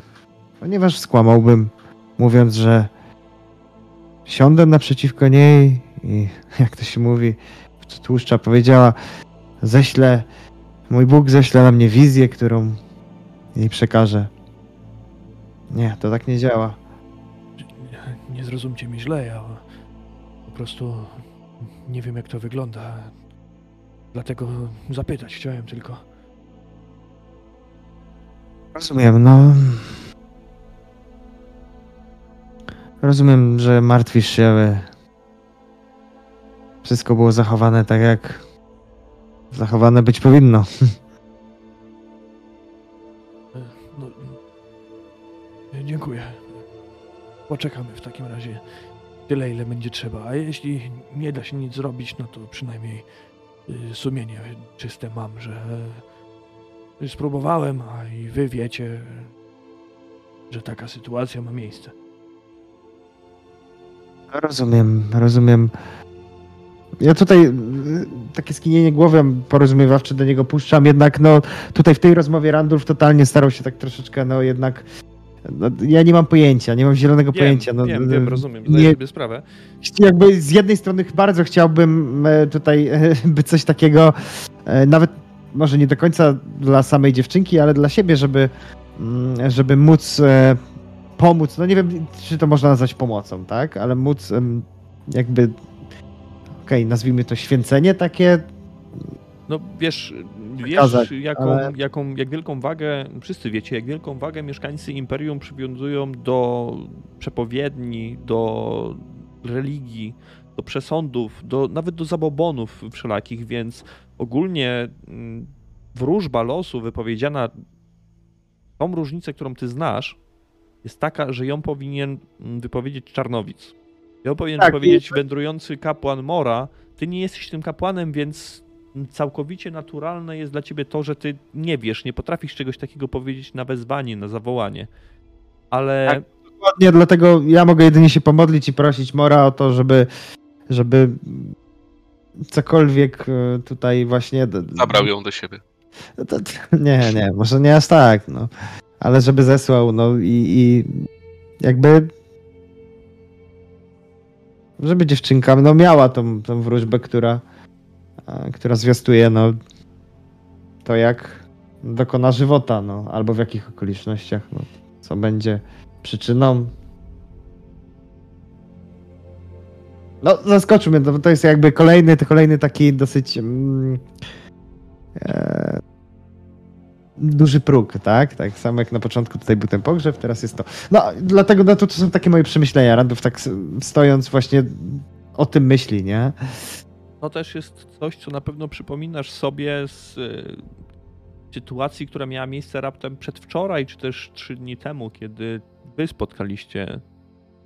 S2: ponieważ skłamałbym, mówiąc, że siądę naprzeciwko niej i jak to się mówi, tłuszcza powiedziała, ześlę, mój Bóg ześle na mnie wizję, którą jej przekażę. Nie, to tak nie działa.
S1: Nie, nie zrozumcie mi źle, ja po prostu nie wiem, jak to wygląda. Dlatego zapytać chciałem tylko.
S2: Rozumiem, no. Rozumiem, że martwisz się, aby wszystko było zachowane tak, jak zachowane być powinno.
S1: dziękuję. Poczekamy w takim razie tyle, ile będzie trzeba. A jeśli nie da się nic zrobić, no to przynajmniej y, sumienie czyste mam, że y, spróbowałem, a i wy wiecie, że taka sytuacja ma miejsce.
S2: Rozumiem, rozumiem. Ja tutaj y, takie skinienie głowy porozumiewawcze do niego puszczam, jednak no tutaj w tej rozmowie Randulf totalnie starał się tak troszeczkę, no jednak no, ja nie mam pojęcia, nie mam zielonego
S7: Wiem,
S2: pojęcia. No,
S7: wiem, wiem, rozumiem, zdaję
S2: nie,
S7: sobie sprawę.
S2: jakby z jednej strony bardzo chciałbym e, tutaj e, by coś takiego, e, nawet może nie do końca dla samej dziewczynki, ale dla siebie, żeby, mm, żeby móc pomóc, no nie wiem, czy to można nazwać pomocą, tak, ale móc jakby, okej, nazwijmy to święcenie takie
S1: No wiesz, wiesz jaką,
S2: ale-
S1: jaką, jak wielką wagę, wszyscy wiecie, jak wielką wagę mieszkańcy Imperium przywiązują do przepowiedni, do religii, do przesądów, do, nawet do zabobonów wszelakich, więc ogólnie mm, wróżba losu wypowiedziana, tą różnicę, którą ty znasz, jest taka, że ją powinien mm, wypowiedzieć Czarnowic. Ją powinien
S2: Tak,
S1: wypowiedzieć wędrujący kapłan Mora. Ty nie jesteś tym kapłanem, więc całkowicie naturalne jest dla ciebie to, że ty nie wiesz, nie potrafisz czegoś takiego powiedzieć na wezwanie, na zawołanie. Ale
S2: Tak. Dokładnie, dlatego ja mogę jedynie się pomodlić i prosić Mora o to, żeby, żeby cokolwiek e, tutaj właśnie...
S3: Zabrał ją do siebie.
S2: No to, nie, nie, może nie aż tak, no. Ale żeby zesłał, no i, i jakby żeby dziewczynka no, miała tą, tą wróżbę, która, która zwiastuje no, to, jak dokona żywota, no, albo w jakich okolicznościach, no, co będzie przyczyną. No, zaskoczył mnie, to, to jest jakby kolejny, kolejny taki dosyć mm, e, duży próg, tak? Tak samo jak na początku tutaj był ten pogrzeb, teraz jest to. No, dlatego no, to, to są takie moje przemyślenia, Randów tak stojąc właśnie o tym myśli, nie?
S1: To też jest coś, co na pewno przypominasz sobie z y, sytuacji, która miała miejsce raptem przedwczoraj, czy też trzy dni temu, kiedy wy spotkaliście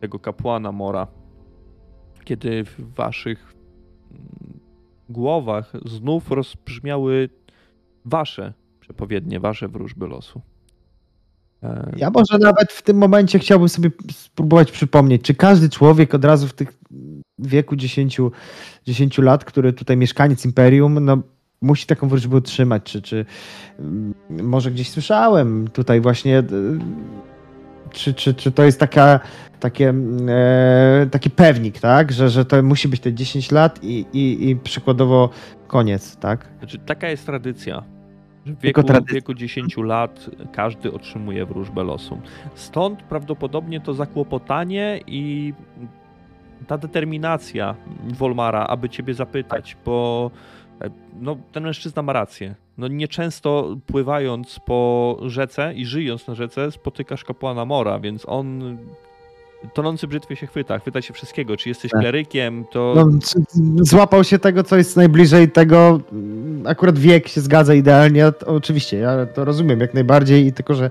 S1: tego kapłana Mora. Kiedy w waszych mm, głowach znów rozbrzmiały wasze przepowiednie, wasze wróżby losu. E,
S2: Ja może nawet w tym momencie chciałbym sobie spróbować przypomnieć, czy każdy człowiek od razu w tych wieku 10, 10 lat, który tutaj mieszkaniec Imperium, no musi taką wróżbę utrzymać, czy, czy mm, może gdzieś słyszałem tutaj właśnie, e, czy, czy, czy to jest taka, takie, mm, e, taki pewnik, tak, że, że to musi być te 10 lat i, i, i przykładowo koniec, tak?
S1: Znaczy, taka jest tradycja. W wieku, w wieku 10 lat każdy otrzymuje wróżbę losu. Stąd prawdopodobnie to zakłopotanie i ta determinacja Wolmara, aby ciebie zapytać, bo e, no, ten mężczyzna ma rację. No, nieczęsto pływając po rzece i żyjąc na rzece spotykasz kapłana Mora, więc on tonący brzytwie się chwyta, chwyta się wszystkiego. Czy jesteś
S2: Tak.
S1: klerykiem, to
S2: No, złapał się tego, co jest najbliżej tego. mm, Akurat wiek się zgadza idealnie. To, oczywiście, ja to rozumiem jak najbardziej, i tylko że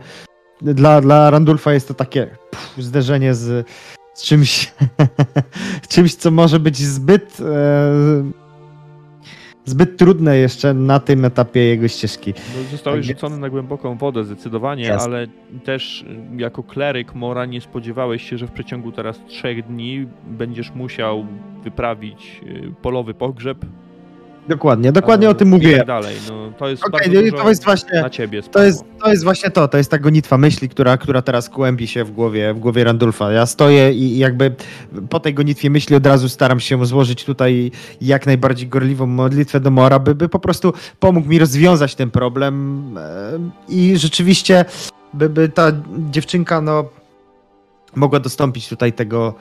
S2: dla, dla Randulfa jest to takie pff, zderzenie z czymś, czymś, co może być zbyt. E, zbyt trudne jeszcze na tym etapie jego ścieżki.
S1: No, zostałeś
S2: Tak
S1: rzucony na głęboką wodę zdecydowanie,
S2: Jest.
S1: ale też jako kleryk Mora nie spodziewałeś się, że w przeciągu teraz trzech dni będziesz musiał wyprawić y, polowy pogrzeb.
S2: Dokładnie, dokładnie o tym mówię.
S1: tak dalej. No, to jest
S2: Okej,
S1: bardzo
S2: no to jest właśnie.
S1: na ciebie
S2: To jest, to jest właśnie to, to jest ta gonitwa myśli, która, która teraz kłębi się w głowie, w głowie Randulfa. Ja stoję i jakby po tej gonitwie myśli od razu staram się złożyć tutaj jak najbardziej gorliwą modlitwę do Mora, by, by po prostu pomógł mi rozwiązać ten problem e, i rzeczywiście by, by ta dziewczynka no mogła dostąpić tutaj tego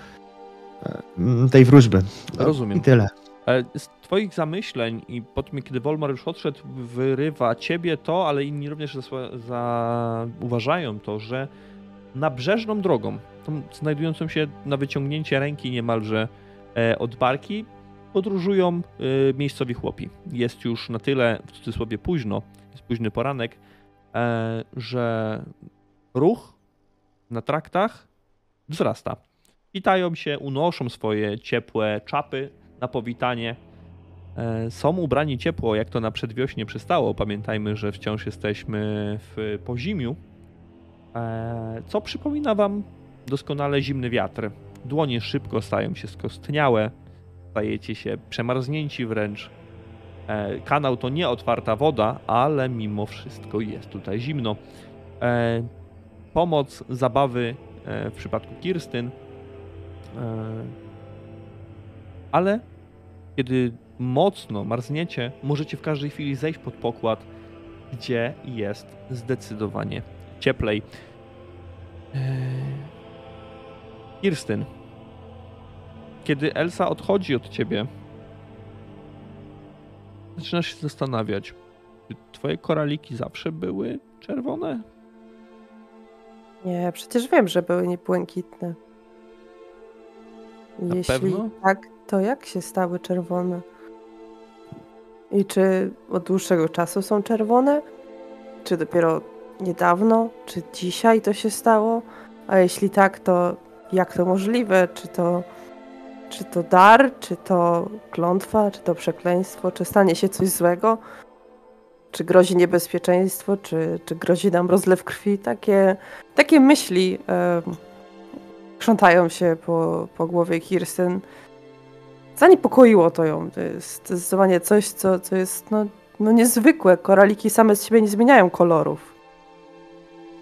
S2: e, tej wróżby.
S1: Rozumiem.
S2: I tyle.
S1: E, Z twoich zamyśleń i po tym, kiedy Wolmar już odszedł, wyrywa ciebie to, ale inni również zauważają to, że nabrzeżną drogą, tą znajdującą się na wyciągnięcie ręki niemalże e, od barki, podróżują e, miejscowi chłopi. Jest już na tyle, w cudzysłowie późno, jest późny poranek, że ruch na traktach wzrasta. Witają się, unoszą swoje ciepłe czapy, na powitanie. E, Są ubrani ciepło, jak to na przedwiośnie przystało. Pamiętajmy, że wciąż jesteśmy w pozimiu. E, Co przypomina wam doskonale zimny wiatr. Dłonie szybko stają się skostniałe, stajecie się przemarznięci wręcz. E, Kanał to nie otwarta woda, ale mimo wszystko jest tutaj zimno. Pomoc, zabawy w przypadku Kirstyn ale kiedy mocno marzniecie, możecie w każdej chwili zejść pod pokład, gdzie jest zdecydowanie cieplej. Eee, Kirstyn, kiedy Elsa odchodzi od ciebie, Zaczynasz się zastanawiać, czy twoje koraliki zawsze były czerwone?
S4: Nie, przecież wiem, że były niebłękitne.
S1: Na
S4: Jeśli
S1: pewno?
S4: tak, to jak się stały czerwone? I czy od dłuższego czasu są czerwone? Czy dopiero niedawno? Czy dzisiaj to się stało? A jeśli tak, to jak to możliwe? Czy to, czy to dar? Czy to klątwa? Czy to przekleństwo? Czy stanie się coś złego? Czy grozi niebezpieczeństwo? Czy, czy grozi nam rozlew krwi? Takie, takie myśli krzątają się po, po głowie Kirsten. Zaniepokoiło to ją. To jest zdecydowanie coś, co, co jest no, no niezwykłe. Koraliki same z siebie nie zmieniają kolorów.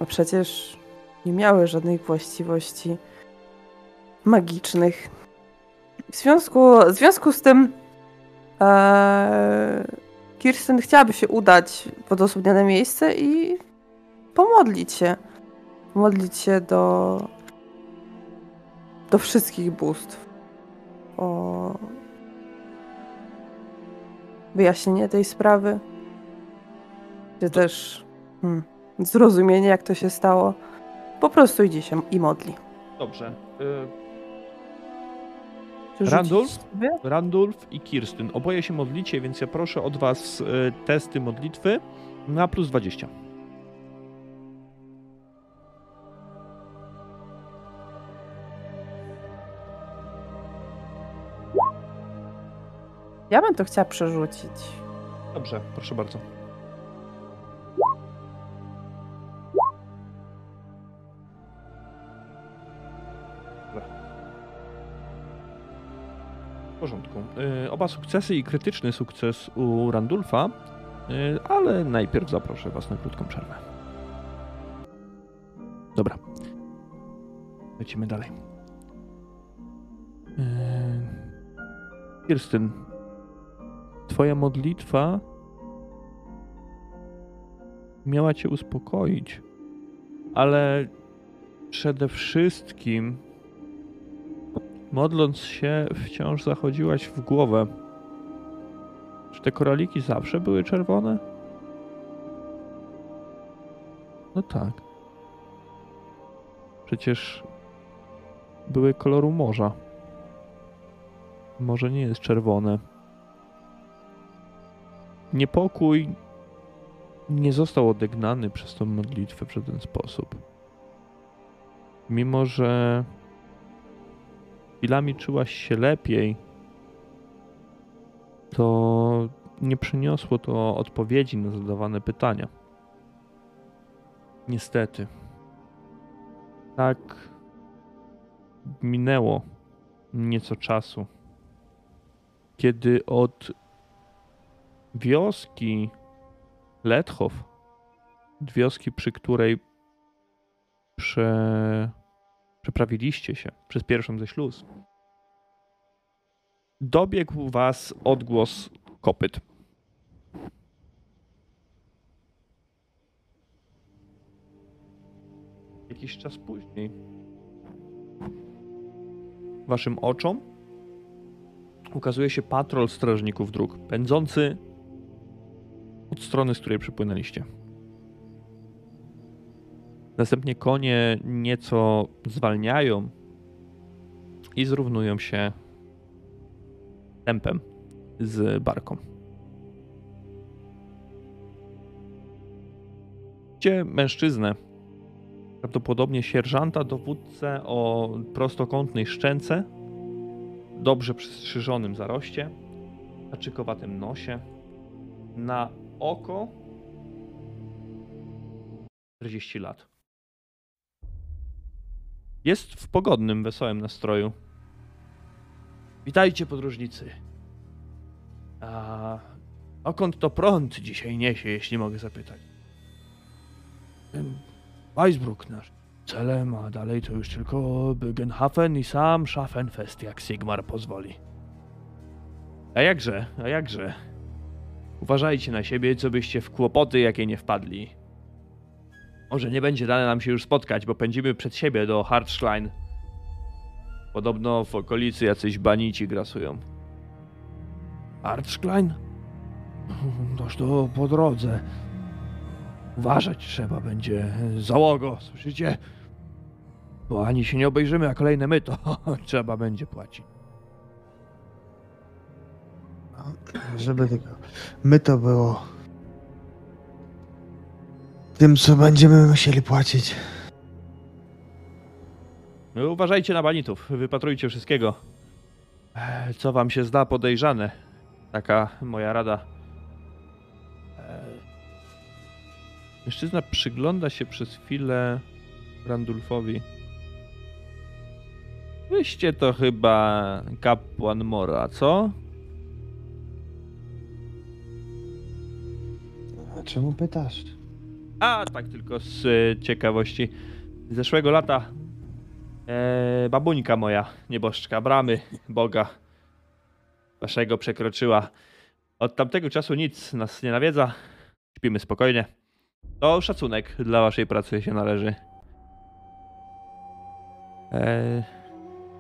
S4: A przecież nie miały żadnych właściwości magicznych. W związku, w związku z tym e, Kirsten chciałaby się udać w odosobnione miejsce i pomodlić się. Modlić się do, do wszystkich bóstw o wyjaśnienie tej sprawy, czy też hmm, zrozumienie, jak to się stało. Po prostu idzie się i modli.
S1: Dobrze. Y, Randulf? Randulf i Kirstyn. Oboje się modlicie, więc ja proszę od was y, testy modlitwy na plus 20.
S4: Ja bym to chciała przerzucić.
S1: Dobrze, proszę bardzo. W porządku. Y, oba sukcesy i krytyczny sukces u Randulfa, y, ale najpierw zaproszę was na krótką przerwę. Dobra. Lecimy dalej. Y, Kirstyn, Twoja modlitwa miała cię uspokoić, ale przede wszystkim modląc się wciąż zachodziłaś w głowę. Czy te koraliki zawsze były czerwone? No tak. Przecież były koloru morza. Morze nie jest czerwone niepokój nie został odegnany przez tą modlitwę w żaden sposób. Mimo, że chwilami czułaś się lepiej, to nie przyniosło to odpowiedzi na zadawane pytania. Niestety. Tak minęło nieco czasu, kiedy od wioski Letchow, wioski, przy której prze... przeprawiliście się przez pierwszą ze śluz, dobiegł was odgłos kopyt. Jakiś czas później. Waszym oczom ukazuje się patrol strażników dróg, pędzący od strony, z której przypłynęliście. Następnie konie nieco zwalniają i zrównują się tempem z barką. Widzicie mężczyznę, prawdopodobnie sierżanta, dowódcę o prostokątnej szczęce, dobrze przystrzyżonym zaroście, haczykowatym nosie, na oko 40 lat. Jest w pogodnym, wesołym nastroju. Witajcie, podróżnicy. A dokąd to prąd dzisiaj niesie, jeśli mogę zapytać?
S5: Weisbruck nasz celem, a dalej to już tylko Bögenhafen i sam Schaffenfest, jak Sigmar pozwoli.
S1: A jakże, a jakże? Uważajcie na siebie, co byście w kłopoty jakie nie wpadli. Może nie będzie dane nam się już spotkać, bo pędzimy przed siebie do Hartschlein. Podobno w okolicy jacyś banici grasują.
S5: Archklein? Toż to po drodze. Uważać trzeba będzie, załogo, słyszycie? Bo ani się nie obejrzymy, a kolejne myto trzeba będzie płacić.
S2: Żeby tylko my to było tym, co będziemy musieli płacić.
S1: No, Uważajcie na banitów, wypatrujcie wszystkiego. E, Co wam się zda podejrzane? Taka moja rada. E, Mężczyzna przygląda się przez chwilę Randulfowi. Wyście to chyba kapłan Mora, co?
S2: Czemu pytasz?
S1: A, tak tylko z e, ciekawości. Zeszłego lata e, babuńka moja, nieboszczka, bramy Boga waszego przekroczyła. Od tamtego czasu nic nas nie nawiedza. Śpimy spokojnie. To szacunek dla waszej pracy się należy. E,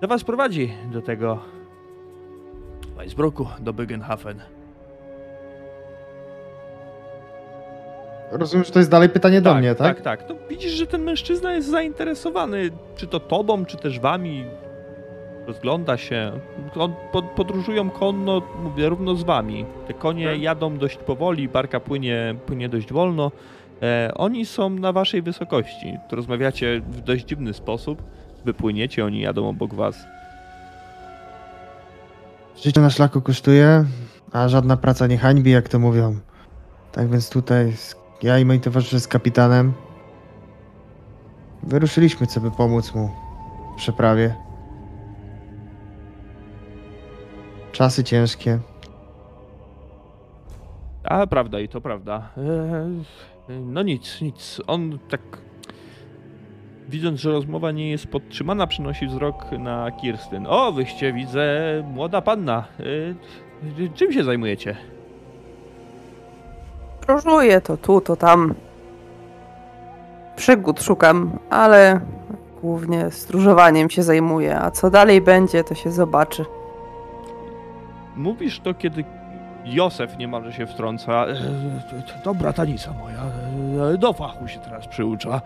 S1: do was prowadzi do tego Weisbruku, do Bygenhafen.
S2: Rozumiem, że to jest dalej pytanie do mnie, tak?
S1: Tak, tak. To widzisz, że ten mężczyzna jest zainteresowany, czy to tobą, czy też wami. Rozgląda się. On, pod, podróżują konno, mówię, równo z wami. Te konie
S3: Mhm.
S1: jadą dość powoli, barka płynie, płynie dość wolno. E, oni są na waszej wysokości. To rozmawiacie w dość dziwny sposób. Wy płyniecie, oni jadą obok was.
S2: Życie na szlaku kosztuje, a żadna praca nie hańbi, jak to mówią. Tak więc tutaj z- ja i moi towarzysze z kapitanem wyruszyliśmy, co by pomóc mu w przeprawie. Czasy ciężkie.
S1: A, prawda, i to prawda. E, no nic, nic. On tak. Widząc, że rozmowa nie jest podtrzymana, przynosi wzrok na Kirstyn. O, wyście, widzę, młoda panna. E, czym się zajmujecie?
S4: Próżuję to tu, to tam. Przygód szukam, ale głównie stróżowaniem się zajmuję, a co dalej będzie, to się zobaczy.
S1: Mówisz to, kiedy Józef niemalże się wtrąca.
S5: E,
S1: E,
S5: To bratanica moja, e, do fachu się teraz przyucza.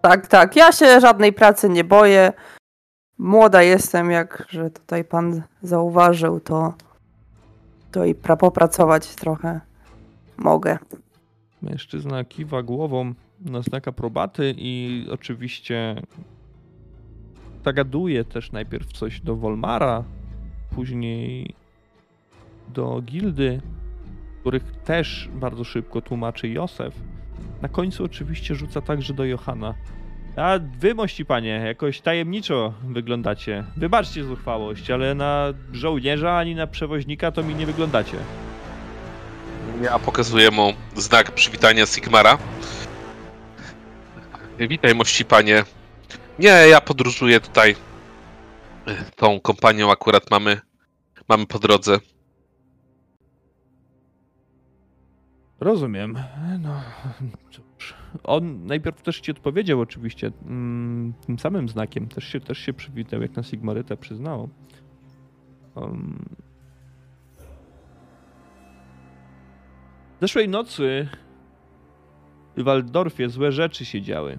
S4: Tak, tak, ja się żadnej pracy nie boję. Młoda jestem, jak że tutaj pan zauważył, to, to i pra- popracować trochę mogę.
S1: Mężczyzna kiwa głową na znak aprobaty i oczywiście zagaduje też najpierw coś do Wolmara, później do Gildy, których też bardzo szybko tłumaczy Józef. Na końcu oczywiście rzuca także do Johana. A wy, mości panie, jakoś tajemniczo wyglądacie. Wybaczcie zuchwałość, ale na żołnierza ani na przewoźnika to mi nie wyglądacie.
S3: Ja pokazuję mu znak przywitania Sigmara. Witaj, mości panie. Nie, ja podróżuję tutaj. Tą kompanią akurat mamy, mamy po drodze.
S1: Rozumiem. No. On najpierw też ci odpowiedział oczywiście mm, tym samym znakiem. Też się, też się przywitał, jak na Sigmarytę przyznało. Um. Zeszłej nocy w Waldorfie złe rzeczy się działy.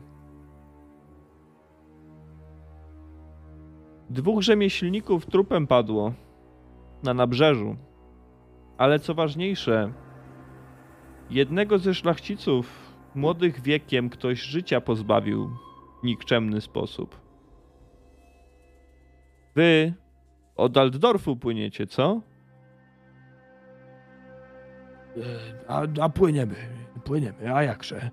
S1: Dwóch rzemieślników trupem padło na nabrzeżu. Ale co ważniejsze, Jednego ze szlachciców, młodych wiekiem, ktoś życia pozbawił w nikczemny sposób. Wy od Altdorfu płyniecie, co?
S5: E, A, a płyniemy, płyniemy, a jakże.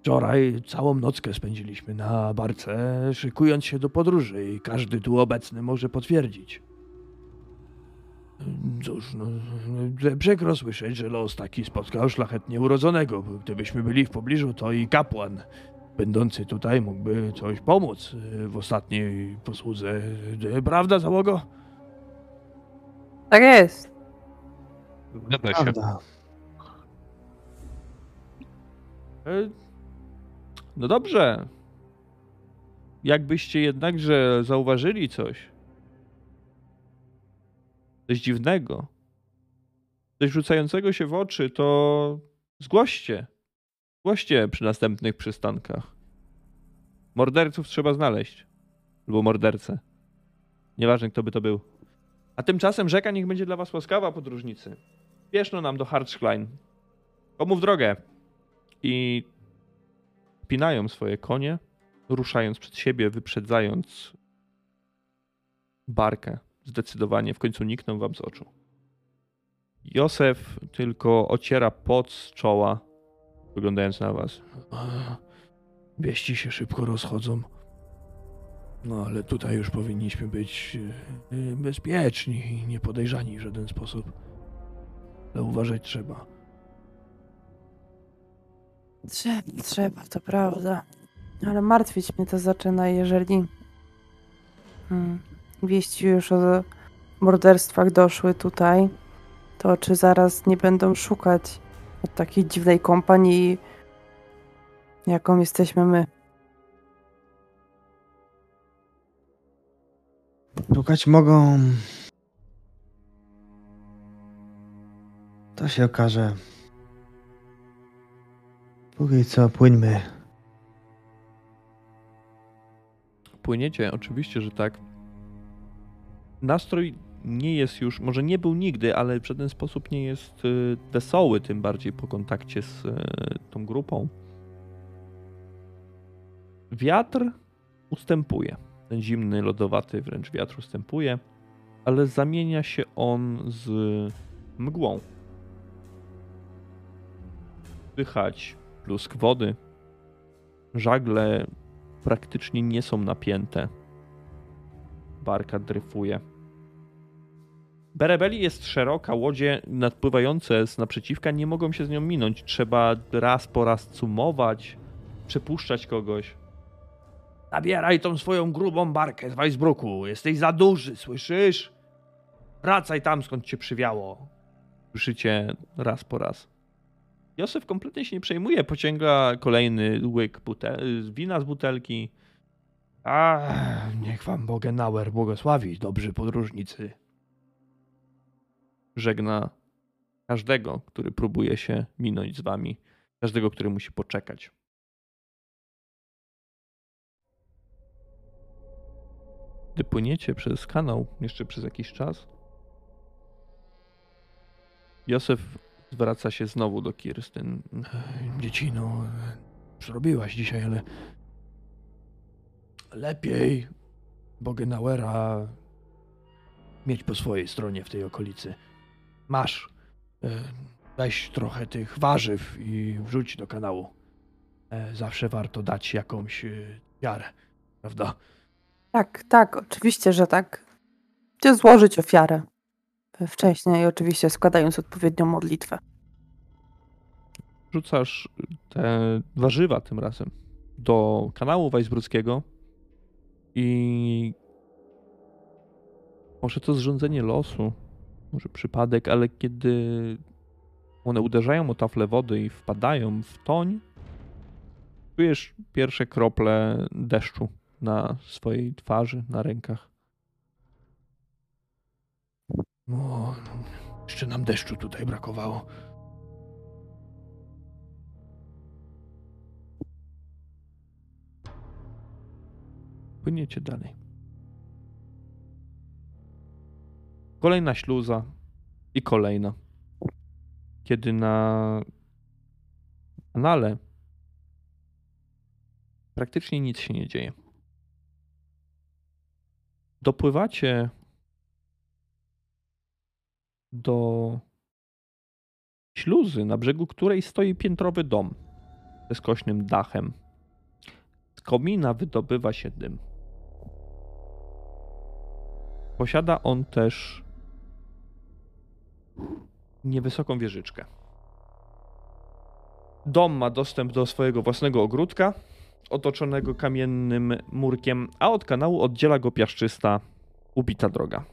S5: Wczoraj całą nockę spędziliśmy na barce, szykując się do podróży i każdy tu obecny może potwierdzić. Cóż, no, przykro słyszeć, że los taki spotkał szlachetnie urodzonego. Gdybyśmy byli w pobliżu, to i kapłan będący tutaj mógłby coś pomóc e, w ostatniej posłudze. E, Prawda, załogo?
S4: Tak jest.
S3: Zgadza się.
S2: Prawda.
S1: E, No dobrze. Jakbyście jednakże zauważyli coś, coś dziwnego, coś rzucającego się w oczy, to zgłoście. Zgłoście przy następnych przystankach. Morderców trzeba znaleźć. Albo mordercę. Nieważne, kto by to był. A tymczasem rzeka niech będzie dla was łaskawa, podróżnicy. Pieszno nam do Hartschlein. Komu w drogę. I pinają swoje konie, ruszając przed siebie, wyprzedzając barkę. Zdecydowanie w końcu nikną wam z oczu. Józef tylko ociera pot z czoła, wyglądając na was.
S5: Wieści się szybko rozchodzą. No ale tutaj już powinniśmy być e, e, bezpieczni i niepodejrzani w żaden sposób. Ale uważać trzeba.
S4: Trzeba, trzeba, to prawda. Ale martwić mnie to zaczyna, jeżeli hmm, wieści już o morderstwach doszły tutaj, to czy zaraz nie będą szukać od takiej dziwnej kompanii, jaką jesteśmy my.
S2: Szukać mogą. To się okaże. Póki co, płyńmy.
S1: Płyniecie, oczywiście, że tak. Nastrój nie jest już, może nie był nigdy, ale w żaden sposób nie jest y, wesoły, tym bardziej po kontakcie z y, tą grupą. Wiatr ustępuje. Ten zimny, lodowaty wręcz wiatr ustępuje, ale zamienia się on z mgłą. Słychać plusk wody. Żagle praktycznie nie są napięte. Barka dryfuje. Berebeli jest szeroka, łodzie nadpływające z naprzeciwka nie mogą się z nią minąć. Trzeba raz po raz cumować, przepuszczać kogoś.
S5: Zabieraj tą swoją grubą barkę z Weisbruku. Jesteś za duży, słyszysz? Wracaj tam, skąd cię przywiało.
S1: Słyszycie raz po raz. Józef kompletnie się nie przejmuje, pociąga kolejny łyk butel- wina z butelki.
S5: A, niech wam Bogenauer błogosławi, dobrzy podróżnicy.
S1: Żegna każdego, który próbuje się minąć z wami, każdego, który musi poczekać. Gdy płyniecie przez kanał jeszcze przez jakiś czas, Józef zwraca się znowu do Kirstyn.
S5: Dziecino, już robiłaś dzisiaj, ale lepiej Bogenauera mieć po swojej stronie w tej okolicy. Masz. e, Weź trochę tych warzyw i wrzuć do kanału. E, Zawsze warto dać jakąś e, wiarę, prawda?
S4: Tak, tak, oczywiście, że tak. Chcę złożyć ofiarę wcześniej, oczywiście składając odpowiednią modlitwę.
S1: Rzucasz te warzywa tym razem do kanału Weisbruckiego i może to zrządzenie losu, może przypadek, ale kiedy one uderzają o taflę wody i wpadają w toń, czujesz pierwsze krople deszczu na swojej twarzy, na rękach.
S5: No, jeszcze nam deszczu tutaj brakowało.
S1: Płyniecie dalej. Kolejna śluza i kolejna. Kiedy na kanale praktycznie nic się nie dzieje. Dopływacie do śluzy, na brzegu której stoi piętrowy dom ze skośnym dachem. Z komina wydobywa się dym. Posiada on też niewysoką wieżyczkę. Dom ma dostęp do swojego własnego ogródka, otoczonego kamiennym murkiem, a od kanału oddziela go piaszczysta, ubita droga.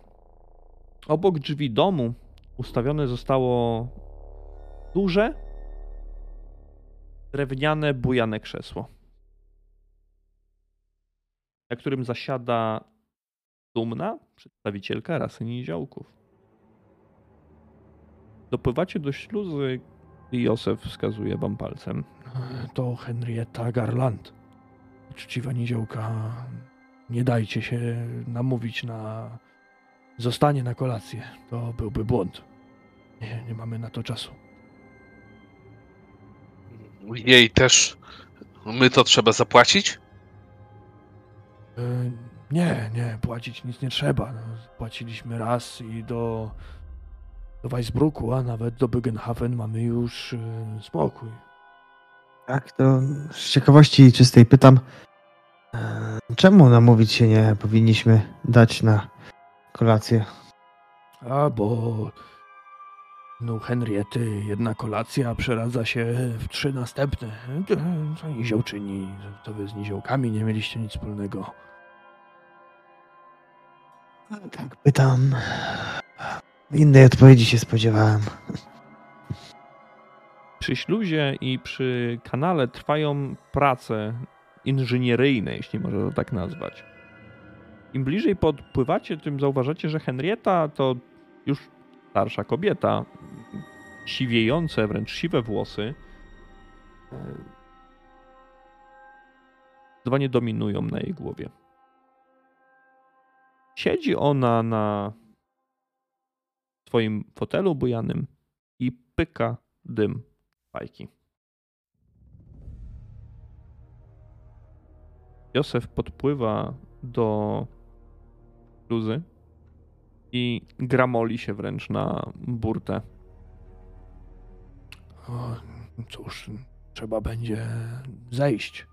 S1: Obok drzwi domu ustawione zostało duże, drewniane, bujane krzesło, na którym zasiada dumna przedstawicielka rasy niziołków.
S8: Dopływacie do śluzy i Józef wskazuje wam palcem.
S1: To Henrietta Garland. Uczciwa niziołka. Nie dajcie się namówić na zostanie na kolację. To byłby błąd. Nie, nie mamy na to czasu.
S3: Jej też. My to trzeba zapłacić?
S1: E, Nie, nie, płacić nic nie trzeba. No, płaciliśmy raz i do, do Weisbrucku, a nawet do Byggenhafen mamy już e, spokój.
S2: Tak, to z ciekawości czystej pytam, e, czemu namówić się nie powinniśmy dać na kolację?
S1: A bo no Henriety jedna kolacja przeradza się w trzy następne. To, to niziołczyni, to wy z niziołkami nie mieliście nic wspólnego.
S2: Tak, pytam. Innej odpowiedzi się spodziewałem.
S8: Przy śluzie i przy kanale trwają prace inżynieryjne, jeśli można to tak nazwać. Im bliżej podpływacie, tym zauważacie, że Henrietta to już starsza kobieta, siwiejące, wręcz siwe włosy. e, Zdecydowanie dominują na jej głowie. Siedzi ona na swoim fotelu bujanym i pyka dym fajki. Józef podpływa do luzy i gramoli się wręcz na burtę.
S1: O, cóż, trzeba będzie zejść,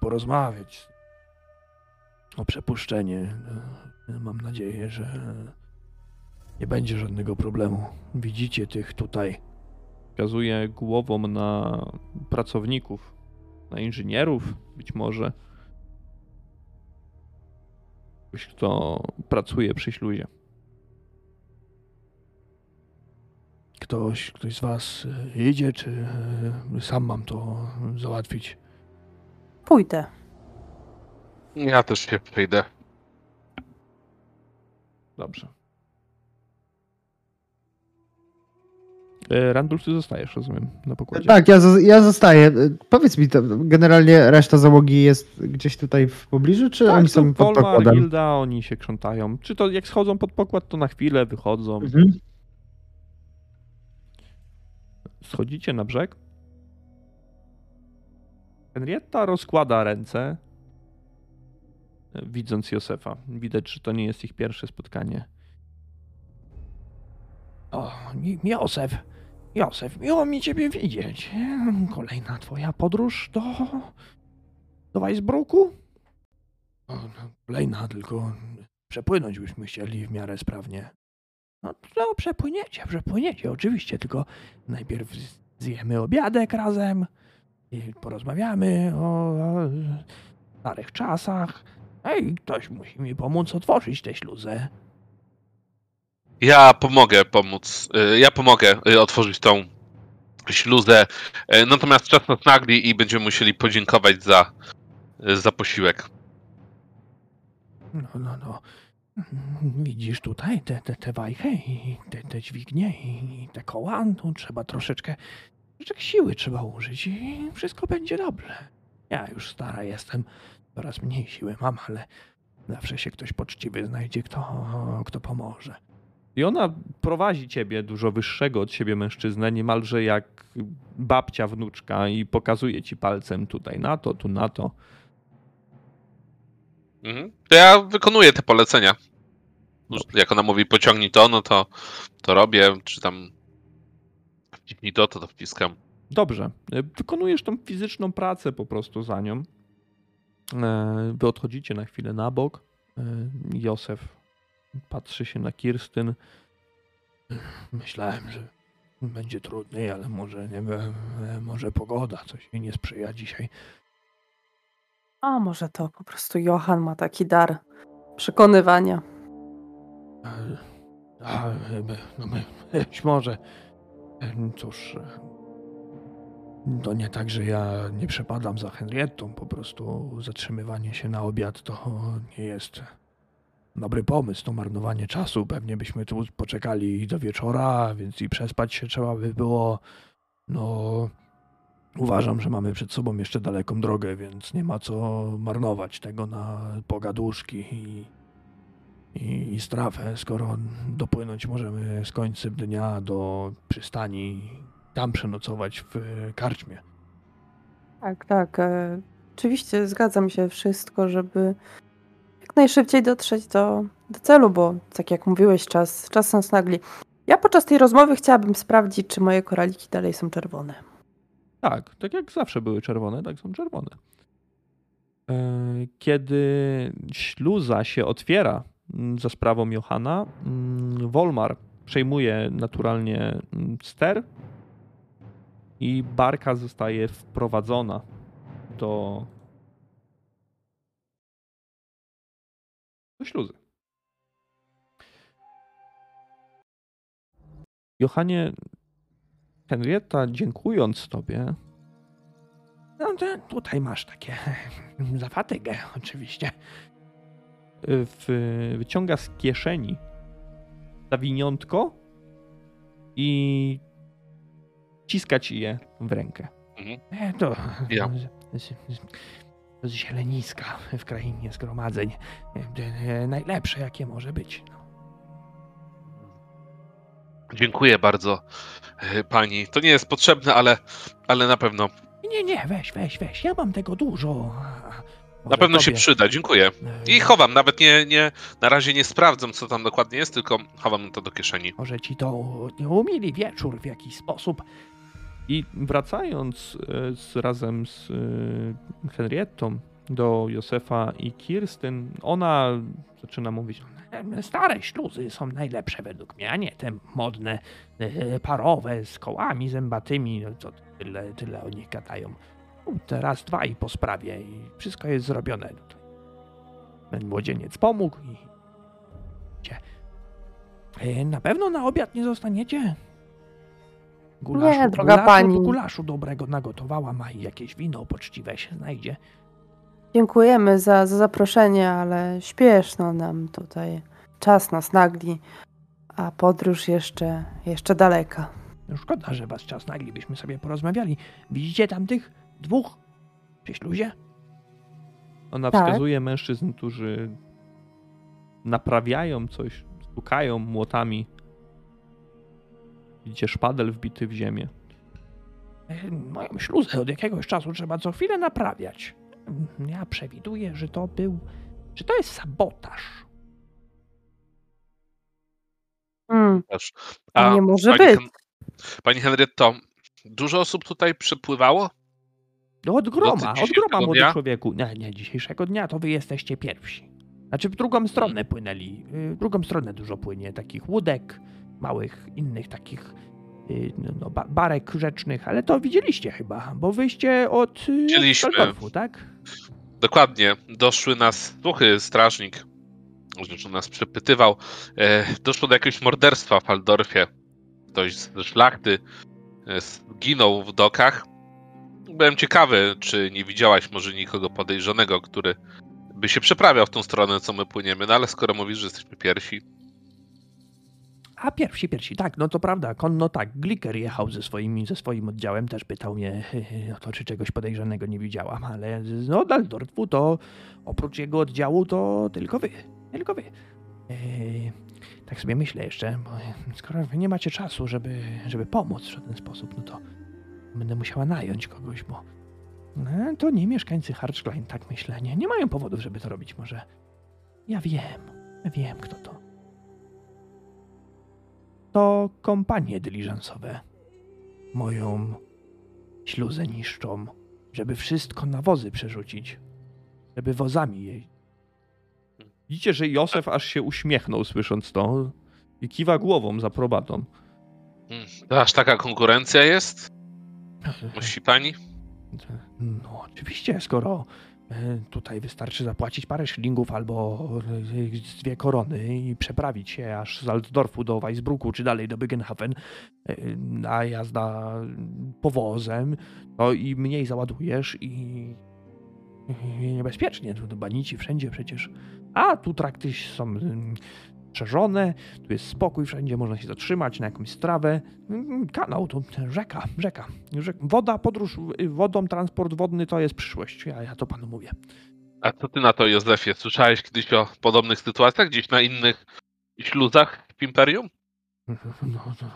S1: porozmawiać o przepuszczenie. E, Mam nadzieję, że nie będzie żadnego problemu. Widzicie tych tutaj
S8: Wskazuje głową na pracowników, na inżynierów być może. Ktoś, kto pracuje przy śluzie.
S1: Ktoś, ktoś z was e, idzie, czy e, sam mam to załatwić?
S4: Pójdę.
S3: Ja też się przyjdę.
S8: Dobrze. E, Randulf, ty zostajesz, rozumiem, na pokładzie.
S2: Tak, ja, ja zostaję. E, Powiedz mi, to generalnie reszta załogi jest gdzieś tutaj w pobliżu, czy
S8: Tak,
S2: oni są pod
S8: Polmar,
S2: pokładem?
S8: Gilda, oni się krzątają. Czy to jak schodzą pod pokład, to na chwilę wychodzą.
S2: Mhm.
S8: Schodzicie na brzeg. Henrietta rozkłada ręce, widząc Józefa. Widać, że to nie jest ich pierwsze spotkanie.
S1: O, Mi- Józef, Józef, miło mi ciebie widzieć. Kolejna twoja podróż do... do Weisbruku? O, no, kolejna, tylko przepłynąć byśmy chcieli w miarę sprawnie. No, no przepłyniecie, przepłyniecie, oczywiście, tylko najpierw zjemy obiadek razem i porozmawiamy o, o starych czasach. Ej, ktoś musi mi pomóc otworzyć tę śluzę.
S3: Ja pomogę pomóc. y, Ja pomogę y, otworzyć tą śluzę. y, Natomiast czas nas nagli i będziemy musieli podziękować za, za posiłek.
S1: No, no, no. Widzisz tutaj te, te, te wajchę i te, te dźwignie i te koła? Tu trzeba troszeczkę, troszeczkę siły trzeba użyć i wszystko będzie dobrze. Ja już stara jestem, coraz mniej siły mam, ale zawsze się ktoś poczciwy znajdzie, kto, kto pomoże.
S8: I ona prowadzi ciebie, dużo wyższego od siebie mężczyznę, niemalże jak babcia wnuczka i pokazuje ci palcem tutaj na to, tu na to.
S3: Mhm. To ja wykonuję te polecenia. Już Jak ona mówi, pociągnij to, no to, to robię, czy tam wciśnij to, to to wciskam.
S8: Dobrze. Wykonujesz tą fizyczną pracę po prostu za nią. E, Wy odchodzicie na chwilę na bok. E, Józef patrzy się na Kirstyn.
S1: Myślałem, że będzie trudniej, ale może, nie wiem, może pogoda coś mi nie sprzyja dzisiaj.
S4: A może to po prostu Johan ma taki dar przekonywania.
S1: E, A, e, no my, być może. E, Cóż, e, to nie tak, że ja nie przepadam za Henrietą, po prostu zatrzymywanie się na obiad to nie jest dobry pomysł, to marnowanie czasu. Pewnie byśmy tu poczekali do wieczora, więc i przespać się trzeba by było. No, uważam, że mamy przed sobą jeszcze daleką drogę, więc nie ma co marnować tego na pogaduszki i, i, i strafę, skoro dopłynąć możemy z końcem dnia do przystani, tam przenocować w karczmie.
S4: Tak, tak. E, oczywiście zgadzam się wszystko, żeby jak najszybciej dotrzeć do, do celu, bo tak jak mówiłeś, czas, czas nas nagli. Ja podczas tej rozmowy chciałabym sprawdzić, czy moje koraliki dalej są czerwone.
S9: Tak, tak jak zawsze były czerwone, tak są czerwone. E, Kiedy śluza się otwiera mm, za sprawą Johana, mm, Wolmar przejmuje naturalnie mm, ster i barka zostaje wprowadzona do, do śluzy. Johanie, Henrietta, dziękując tobie,
S1: No to tutaj masz takie za oczywiście.
S9: w, wyciąga z kieszeni zawiniątko i ciska ci je w rękę.
S1: E, To
S3: Ja.
S1: z, zieleniska w krainie zgromadzeń. E, e, Najlepsze, jakie może być.
S3: Dziękuję bardzo pani. To nie jest potrzebne, ale, ale na pewno
S1: Nie, nie, weź, weź, weź. Ja mam tego dużo. a
S3: na
S1: może
S3: pewno się
S1: tobie,
S3: przyda. Dziękuję. I chowam, nawet nie, nie na razie nie sprawdzam, co tam dokładnie jest, tylko chowam to do kieszeni.
S1: Może ci to umili wieczór w jakiś sposób.
S9: I wracając e, z, razem z e, Henriettą do Józefa i Kirstyn, ona zaczyna mówić,
S1: E, Stare śluzy są najlepsze według mnie, a nie te modne, parowe, z kołami zębatymi. No co tyle, tyle o nich gadają. Teraz dwa i po sprawie i wszystko jest zrobione. No to Ten młodzieniec pomógł i... Na pewno na obiad nie zostaniecie? Gulaszu,
S4: Nie, droga
S1: gulaszu,
S4: pani.
S1: Gulaszu dobrego nagotowała ma i jakieś wino poczciwe się znajdzie.
S4: Dziękujemy za, za zaproszenie, ale śpieszno nam tutaj. Czas nas nagli, a podróż jeszcze, jeszcze daleka.
S1: No Szkoda, że was czas naglibyśmy sobie porozmawiali. Widzicie tam tych dwóch przy śluzie?
S9: ona
S4: Tak.
S9: wskazuje mężczyzn, którzy naprawiają coś, stukają młotami. Widzicie szpadel wbity w ziemię.
S1: E, Moją śluzę od jakiegoś czasu trzeba co chwilę naprawiać. Ja przewiduję, że to był. że to jest sabotaż.
S4: Hmm, to nie może
S3: pani,
S4: być.
S3: Hen- pani Henrietto, dużo osób tutaj przypływało?
S1: No od groma, od groma, młody
S3: dnia?
S1: człowieku. Nie, nie, dzisiejszego dnia to wy jesteście pierwsi. Znaczy w drugą stronę płynęli. y, W drugą stronę dużo płynie takich łódek, małych, innych takich y, no, no, ba- barek rzecznych, ale to widzieliście chyba, bo wyjście od y,
S3: Widzieliśmy.
S1: Waldorfu, tak?
S3: Dokładnie. Doszły nas słuchy, strażnik, rzeczy nas przepytywał. E, doszło do jakiegoś morderstwa w Waldorfie. Ktoś ze szlachty e, zginął w dokach. Byłem ciekawy, czy nie widziałaś może nikogo podejrzanego, który by się przeprawiał w tą stronę, co my płyniemy, no ale skoro mówisz, że jesteśmy pierwsi,
S1: A pierwsi, pierwsi, tak, no to prawda, konno tak. Glicker jechał ze, swoimi, ze swoim oddziałem, też pytał mnie o to, czy czegoś podejrzanego nie widziałam, ale no Daldorfu to oprócz jego oddziału to tylko wy, tylko wy. Eee, tak sobie myślę jeszcze, bo skoro wy nie macie czasu, żeby, żeby pomóc w żaden sposób, no to będę musiała nająć kogoś, bo no, to nie mieszkańcy Harczklein, tak myślę, nie, nie mają powodów, żeby to robić, może. Ja wiem, wiem kto to to kompanie dyliżansowe moją śluzę niszczą, żeby wszystko na wozy przerzucić, żeby wozami jeździć.
S9: Widzicie, że Józef aż się uśmiechnął słysząc to i kiwa głową za probatą.
S3: to aż taka konkurencja jest? Musi pani?
S1: No oczywiście, skoro tutaj wystarczy zapłacić parę szylingów albo e, dwie korony i przeprawić się aż z Altdorfu do Weisbrucku czy dalej do Bygenhafen, e, a jazda powozem, to i mniej załadujesz i niebezpiecznie. Tu, banici wszędzie przecież. A tu trakty są strzeżone, tu jest spokój wszędzie, można się zatrzymać na jakąś strawę. Mm, Kanał to rzeka, rzeka. Rzek- Woda, podróż y, wodą, transport wodny to jest przyszłość. Ja, ja to panu mówię.
S3: A co ty na to, Józefie? Słyszałeś kiedyś o podobnych sytuacjach gdzieś na innych śluzach w Imperium?
S1: No, no,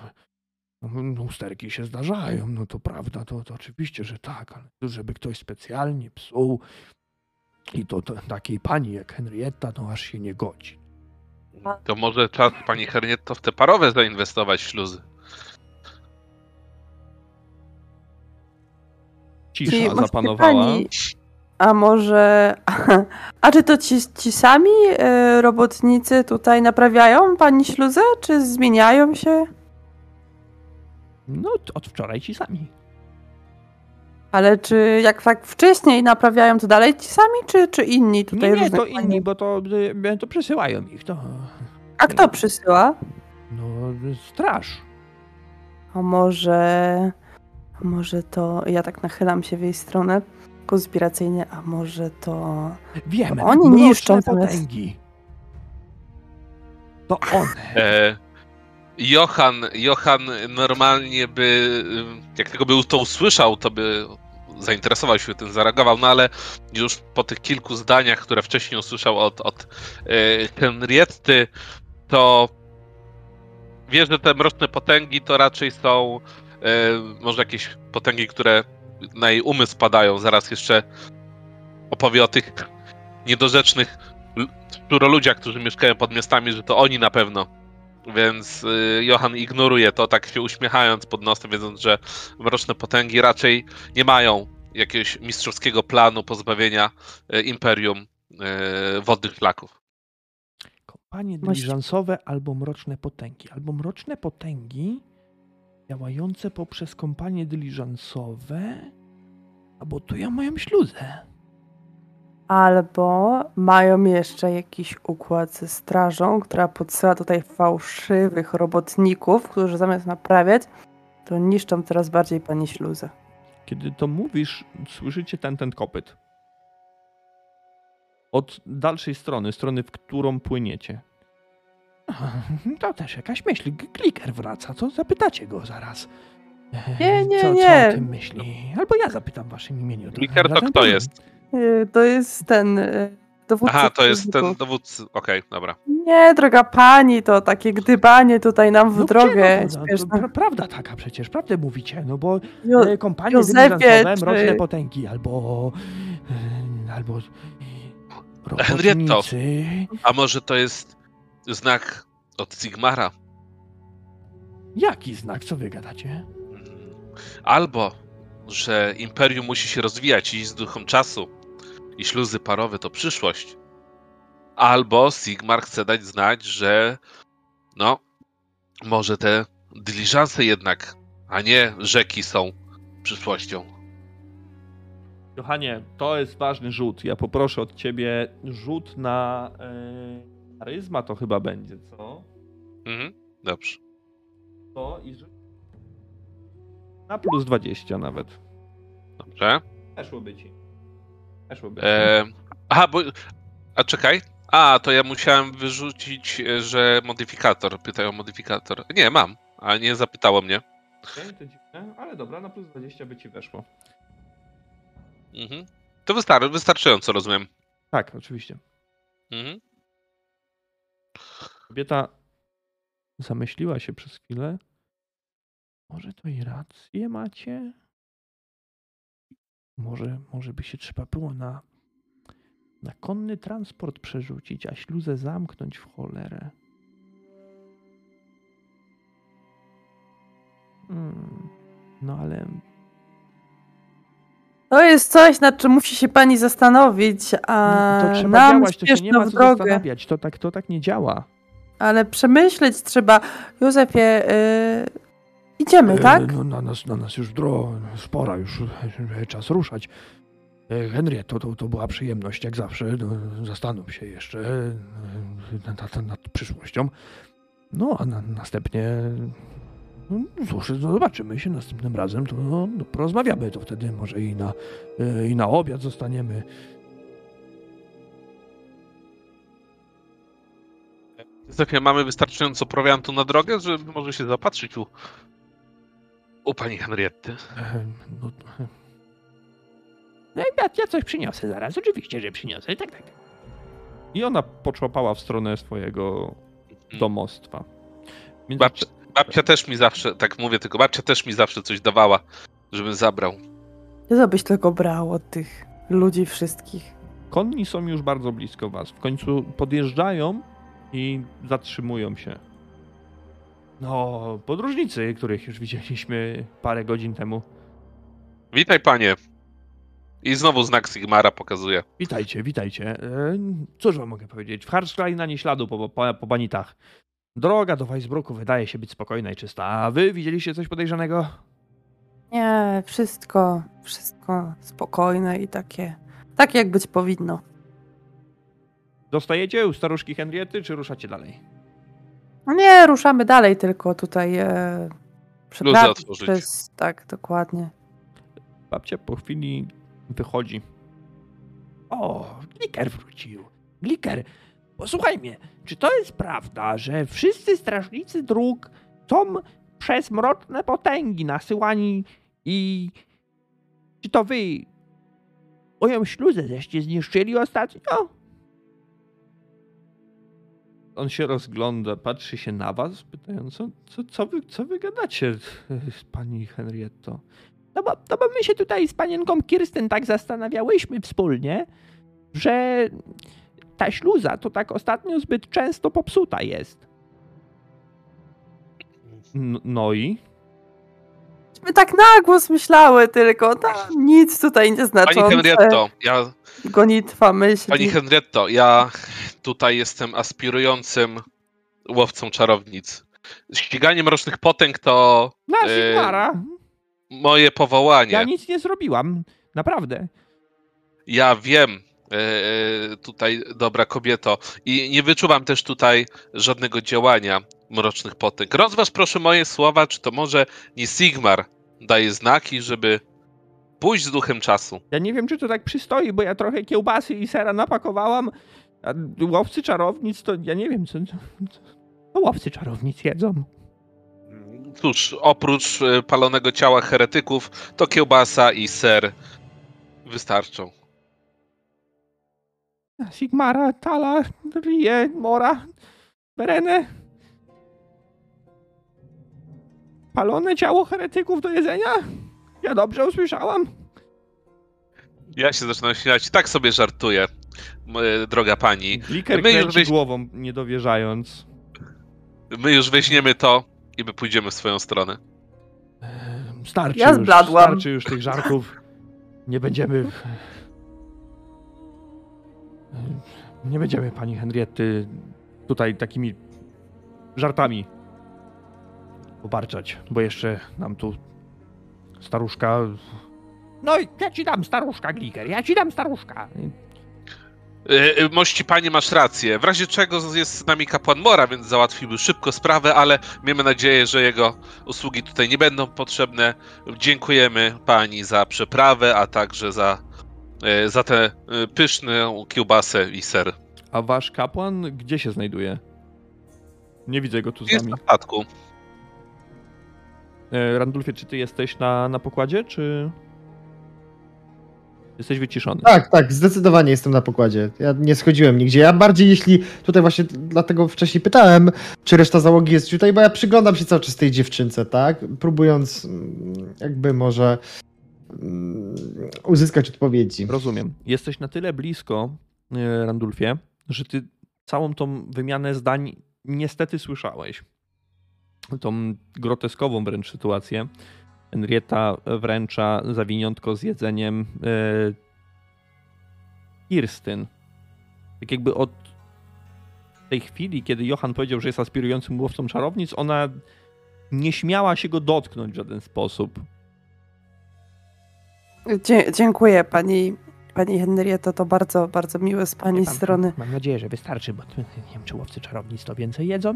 S1: no, no, usterki się zdarzają, no to prawda, to, to oczywiście, że tak, ale żeby ktoś specjalnie psuł i to, to takiej pani jak Henrietta, to aż się nie godzi.
S3: To może czas, pani Hernietto, w te parowe zainwestować w śluzy.
S4: Ci-
S10: Cisza
S4: właśnie
S10: zapanowała.
S4: pani- A może. A czy to ci, ci sami e, robotnicy tutaj naprawiają pani śluzę? Czy zmieniają się?
S1: No, od wczoraj ci sami.
S4: Ale czy jak tak wcześniej naprawiają, to dalej ci sami, czy, czy inni tutaj
S1: Nie, nie, to
S4: pani?
S1: inni, bo to, y, to przesyłają ich, to...
S4: A kto przysyła?
S1: No, straż.
S4: A może. A może to. Ja tak nachylam się w jej stronę konspiracyjnie, a może to.
S1: Wiemy,
S4: To oni niszczą
S1: potęgi. To one.
S3: E, Johan, Johan normalnie by, jak tylko by to usłyszał, to by zainteresował się tym, zareagował, no ale już po tych kilku zdaniach, które wcześniej usłyszał od, od e, Henrietty, to wie, że te mroczne potęgi to raczej są e, może jakieś potęgi, które na jej umysł padają. Zaraz jeszcze opowie o tych niedorzecznych l- szczuroludziach, którzy mieszkają pod miastami, że to oni na pewno. Więc y, Johan ignoruje to, tak się uśmiechając pod nosem, wiedząc, że mroczne potęgi raczej nie mają jakiegoś mistrzowskiego planu pozbawienia y, imperium y, wodnych szlaków.
S1: Kompanie dyliżansowe albo mroczne potęgi. Albo mroczne potęgi działające poprzez kompanie dyliżansowe, albo tu ja mają śluzę.
S4: Albo mają jeszcze jakiś układ ze strażą, która podsyła tutaj fałszywych robotników, którzy zamiast naprawiać, to niszczą coraz bardziej pani śluzę.
S10: Kiedy to mówisz, słyszycie ten, ten kopyt. Od dalszej strony, strony, w którą płyniecie.
S1: To też jakaś myśl. Kliker wraca, to zapytacie go zaraz. E,
S4: Nie, nie,
S1: co, Co
S4: nie.
S1: o tym myśli? Albo ja zapytam w waszym imieniu.
S3: Kliker to kto jest?
S4: Yy, To jest ten yy, dowódca.
S3: Aha, to jest ten dowódcy. Okej, dobra.
S4: Nie, droga pani, to takie gdybanie tutaj nam w
S1: No
S4: drogę
S1: gdzie, no, no, prawda taka przecież, prawdę mówicie, no bo
S4: Jo-
S1: e, kompanie
S4: Józefie, czy-
S1: mroczne potęgi, albo e, albo
S3: Henrietto. A może to jest znak od Sigmara?
S1: Jaki znak, co wy gadacie?
S3: Mm. Albo, że imperium musi się rozwijać i z duchem czasu i śluzy parowe to przyszłość. Albo Sigmar chce dać znać, że no, może te dyliżanse jednak, a nie rzeki są przyszłością.
S10: Johanie, to jest ważny rzut. Ja poproszę od ciebie rzut na yy, charyzma to chyba będzie, co?
S3: Mhm, dobrze.
S10: To i rzut na plus 20 nawet.
S3: Dobrze.
S10: Weszłoby ci. Weszłoby.
S3: E, aha, bo. A czekaj. A, to ja musiałem wyrzucić, e, że modyfikator. Pytają o modyfikator. Nie, mam, ale nie zapytało mnie.
S10: Okej, to dziwne, ale dobra, na plus 20 by ci weszło.
S3: Mhm. To wystar- wystarczająco, rozumiem.
S10: Tak, oczywiście.
S3: Mhm.
S10: Kobieta zamyśliła się przez chwilę. Może to i rację macie? Może, może by się trzeba było na, na konny transport przerzucić, a śluzę zamknąć w cholerę. Hmm, no ale
S4: To jest coś, nad czym musi się pani zastanowić, a
S10: to trzeba
S4: nam
S10: działać, to się nie ma co
S4: drogę.
S10: zastanawiać. To tak, to tak nie działa.
S4: Ale przemyśleć trzeba. Józefie, y, Idziemy,
S1: e,
S4: tak?
S1: E, na, nas, na nas już dro, spora, już e, czas ruszać. E, Henry, to, to, to była przyjemność, jak zawsze. No, zastanów się jeszcze e, nad, nad, nad przyszłością. No, a na, następnie no, cóż, no zobaczymy się następnym razem, to no, no porozmawiamy, to wtedy może i na, i na obiad zostaniemy.
S3: Zofia, mamy wystarczająco prowiantu na drogę, żeby może się zapatrzyć u u pani Henrietty.
S5: Ehm, No, no ja, ja coś przyniosę zaraz, oczywiście, że przyniosę, tak, tak.
S1: I ona poczłapała w stronę swojego domostwa. Więc
S3: Babcia, babcia też mi zawsze, tak mówię tylko, babcia też mi zawsze coś dawała, żebym zabrał.
S4: Co byś tylko brał od tych ludzi wszystkich?
S1: Konni są już bardzo blisko was. W końcu podjeżdżają i zatrzymują się. No, podróżnicy, których już widzieliśmy parę godzin temu.
S3: Witaj, panie. I znowu znak Sigmara pokazuje.
S1: Witajcie, witajcie. E, Cóż wam mogę powiedzieć? W Harszklaj ani śladu po, po, po banitach. Droga do Weisbruku wydaje się być spokojna i czysta. A wy widzieliście coś podejrzanego?
S4: Nie, wszystko, wszystko spokojne i takie, tak jak być powinno.
S1: Dostajecie u staruszki Henriety, czy ruszacie dalej?
S4: Nie, ruszamy dalej, tylko tutaj e, przeprawić przez... Tak, dokładnie.
S1: Babcia po chwili wychodzi.
S5: O, Gliker wrócił. Gliker, posłuchaj mnie, czy to jest prawda, że wszyscy strażnicy dróg są przez mroczne potęgi nasyłani i... Czy to wy moją śluzę żeście zniszczyli ostatnio?
S1: On się rozgląda, patrzy się na was, pytając, co, co, co, wy, co wy gadacie, pani Henrietto?
S5: No bo, no bo my się tutaj z panienką Kirsten tak zastanawiałyśmy wspólnie, że ta śluza to tak ostatnio zbyt często popsuta jest.
S1: N- no i?
S4: My tak na głos myślały tylko, ta, nic tutaj nie
S3: Pani
S4: znaczące.
S3: Henrietto, ja,
S4: Gonitwa myśli.
S3: pani Henrietto, ja tutaj jestem aspirującym łowcą czarownic. Ściganie mrocznych potęg to
S5: Na
S3: E,
S5: Sigmara,
S3: moje powołanie.
S5: ja nic nie zrobiłam, naprawdę.
S3: Ja wiem, tutaj dobra kobieto, i nie wyczuwam też tutaj żadnego działania mrocznych potęg. Rozważ proszę moje słowa, czy to może nie Sigmar daje znaki, żeby pójść z duchem czasu.
S5: Ja nie wiem, czy to tak przystoi, bo ja trochę kiełbasy i sera napakowałam, a łowcy czarownic to ja nie wiem, co... co to łowcy czarownic jedzą.
S3: Cóż, oprócz e, palonego ciała heretyków, to kiełbasa i ser wystarczą.
S5: Sigmara, Tala, Rie, Mora, Berene. Palone ciało heretyków do jedzenia? Ja dobrze usłyszałam?
S3: Ja się zaczynam śmiać, tak sobie żartuję, e, droga pani.
S1: Gliker
S3: My już wyś-
S1: głową, nie dowierzając.
S3: My już weźmiemy to i my pójdziemy w swoją stronę.
S1: Starczy
S4: Ja
S1: już, starczy już tych żartów. Nie będziemy... Nie będziemy pani Henrietty tutaj takimi żartami obarczać, bo jeszcze nam tu staruszka...
S5: No i ja ci dam staruszka, Gliker, ja ci dam staruszka.
S3: E, e, Mości panie, masz rację. W razie czego jest z nami kapłan Mora, więc załatwiłby szybko sprawę, ale miejmy nadzieję, że jego usługi tutaj nie będą potrzebne. Dziękujemy pani za przeprawę, a także za, za tę e, pyszną kiełbasę i ser.
S1: A wasz kapłan gdzie się znajduje? Nie widzę go tu z
S3: Jest
S1: nami.
S3: na statku.
S1: E, Randulfie, czy ty jesteś na, na pokładzie, czy... Jesteś wyciszony?
S2: Tak, tak, zdecydowanie jestem na pokładzie. Ja nie schodziłem nigdzie. Ja bardziej, jeśli tutaj właśnie dlatego wcześniej pytałem, czy reszta załogi jest tutaj, bo ja przyglądam się cały czas tej dziewczynce, tak? Próbując mm, jakby może uzyskać odpowiedzi.
S1: Rozumiem. Jesteś na tyle blisko, e, Randulfie, że ty całą tą wymianę zdań niestety słyszałeś. Tą groteskową wręcz sytuację. Henrietta wręcza zawiniątko z jedzeniem e, Kirstyn. Tak jakby od tej chwili, kiedy Johan powiedział, że jest aspirującym łowcą czarownic, ona nie śmiała się go dotknąć w żaden sposób.
S4: Dzie- dziękuję pani, pani Henrietto, to bardzo, bardzo miłe z pani strony.
S5: Mam nadzieję, że wystarczy, bo nie wiem, czy łowcy czarownic to więcej jedzą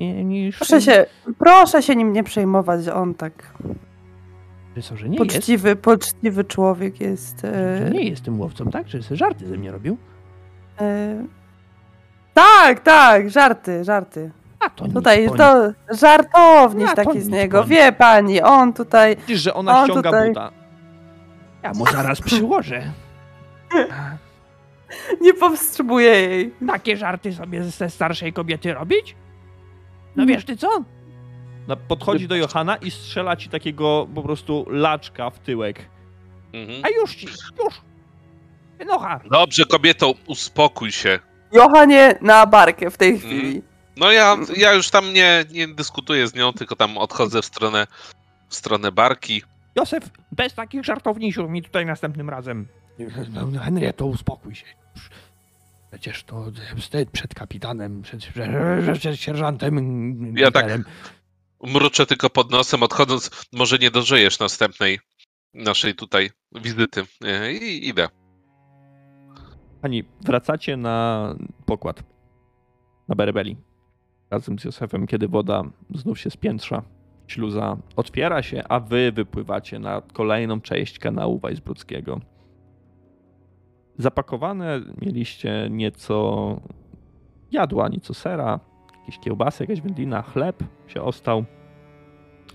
S5: ni- niż...
S4: Proszę się, proszę się nim nie przejmować, że on tak
S5: Że co, że nie jest?
S4: poczciwy, poczciwy człowiek jest.
S5: Że
S4: E,
S5: nie jest tym łowcą, tak? Że sobie żarty ze mnie robił?
S4: e, Tak, tak, żarty, żarty.
S5: A to
S4: Tutaj
S5: to
S4: to żartownik taki z niego. Wie pani, on tutaj.
S1: Widzisz, że ona
S4: O,
S1: ściąga
S4: tutaj.
S1: buta.
S5: Ja mu zaraz przyłożę.
S4: Nie powstrzymuje jej.
S5: Takie żarty sobie ze starszej kobiety robić? No wiesz ty co?
S1: No, podchodzi do Johana i strzela ci takiego po prostu laczka w tyłek.
S3: Mhm.
S5: A już ci, już. Wynocha.
S3: Dobrze, kobieto, uspokój się.
S4: Johanie na barkę w tej chwili.
S3: No ja, ja już tam nie, nie dyskutuję z nią, tylko tam odchodzę w stronę, w stronę barki.
S5: Józef, bez takich żartownisiów mi tutaj następnym razem. No, Henrieto, uspokój się. Przecież to wstyd przed kapitanem, przed, przed, przed sierżantem.
S3: Ja tak-. Mruczę tylko pod nosem, odchodząc, może nie dożyjesz następnej naszej tutaj wizyty. E, I idę.
S1: Pani, wracacie na pokład. Na Berebeli. Razem z Józefem, kiedy woda znów się spiętrza. Śluza otwiera się, a wy wypływacie na kolejną część kanału Weisbrudzkiego. Zapakowane mieliście nieco jadła, nieco sera, jakieś kiełbasy, jakaś wędlina, chleb się ostał.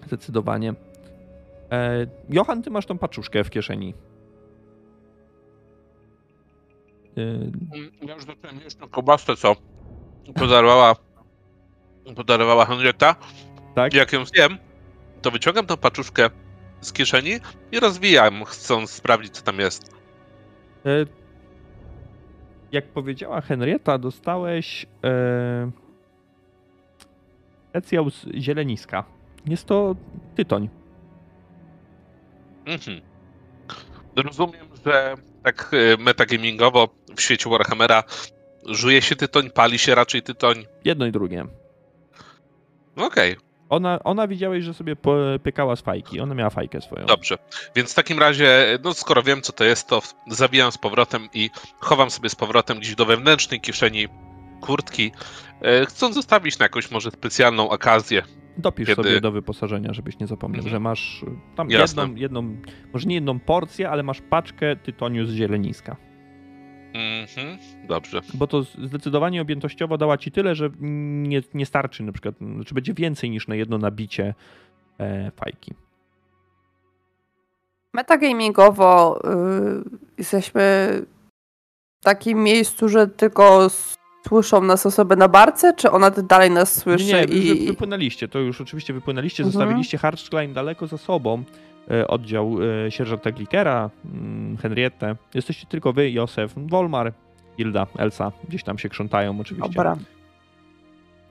S1: Zdecydowanie. E, Johan, ty masz tą paczuszkę w kieszeni. E,
S3: Ja już zacząłem jeść tą kobasę, co podarowała, podarowała Henrietta.
S1: Tak?
S3: Jak ją zjem, to wyciągam tą paczuszkę z kieszeni i rozwijam, chcąc sprawdzić, co tam jest.
S1: E, Jak powiedziała Henrietta, dostałeś e, specjał z zieleniska. Jest to tytoń.
S3: Mhm. Rozumiem, że tak e, metagamingowo w świecie Warhammera żuje się tytoń, pali się raczej tytoń.
S1: Jedno i drugie.
S3: Okej,
S1: Ona, ona widziałeś, że sobie pykała z fajki. Ona miała fajkę swoją.
S3: dobrze. Więc w takim razie, no skoro wiem, co to jest, to zawijam z powrotem i chowam sobie z powrotem gdzieś do wewnętrznej kieszeni kurtki, e, chcąc zostawić na jakąś może specjalną okazję.
S1: Dopisz
S3: Kiedy-
S1: sobie do wyposażenia, żebyś nie zapomniał,
S3: Mhm.
S1: że masz tam
S3: Jasne.
S1: jedną, jedną, może nie jedną porcję, ale masz paczkę tytoniu z zieleniska.
S3: Mhm, dobrze.
S1: Bo to zdecydowanie objętościowo dała ci tyle, że nie, nie starczy na przykład, znaczy będzie więcej niż na jedno nabicie e, fajki.
S4: Metagamingowo y, jesteśmy w takim miejscu, że tylko słyszą nas osoby na barce, czy ona dalej nas słyszy
S1: Nie, nie, wy, wy,
S4: i...
S1: wypłynęliście, to już oczywiście wypłynęliście,
S4: Mhm.
S1: zostawiliście Harchklein daleko za sobą, oddział e, sierżanta Glikera, mm, Henriette. Jesteście tylko wy, Józef, Wolmar, Hilda, Elsa, gdzieś tam się krzątają oczywiście.
S4: Dobra.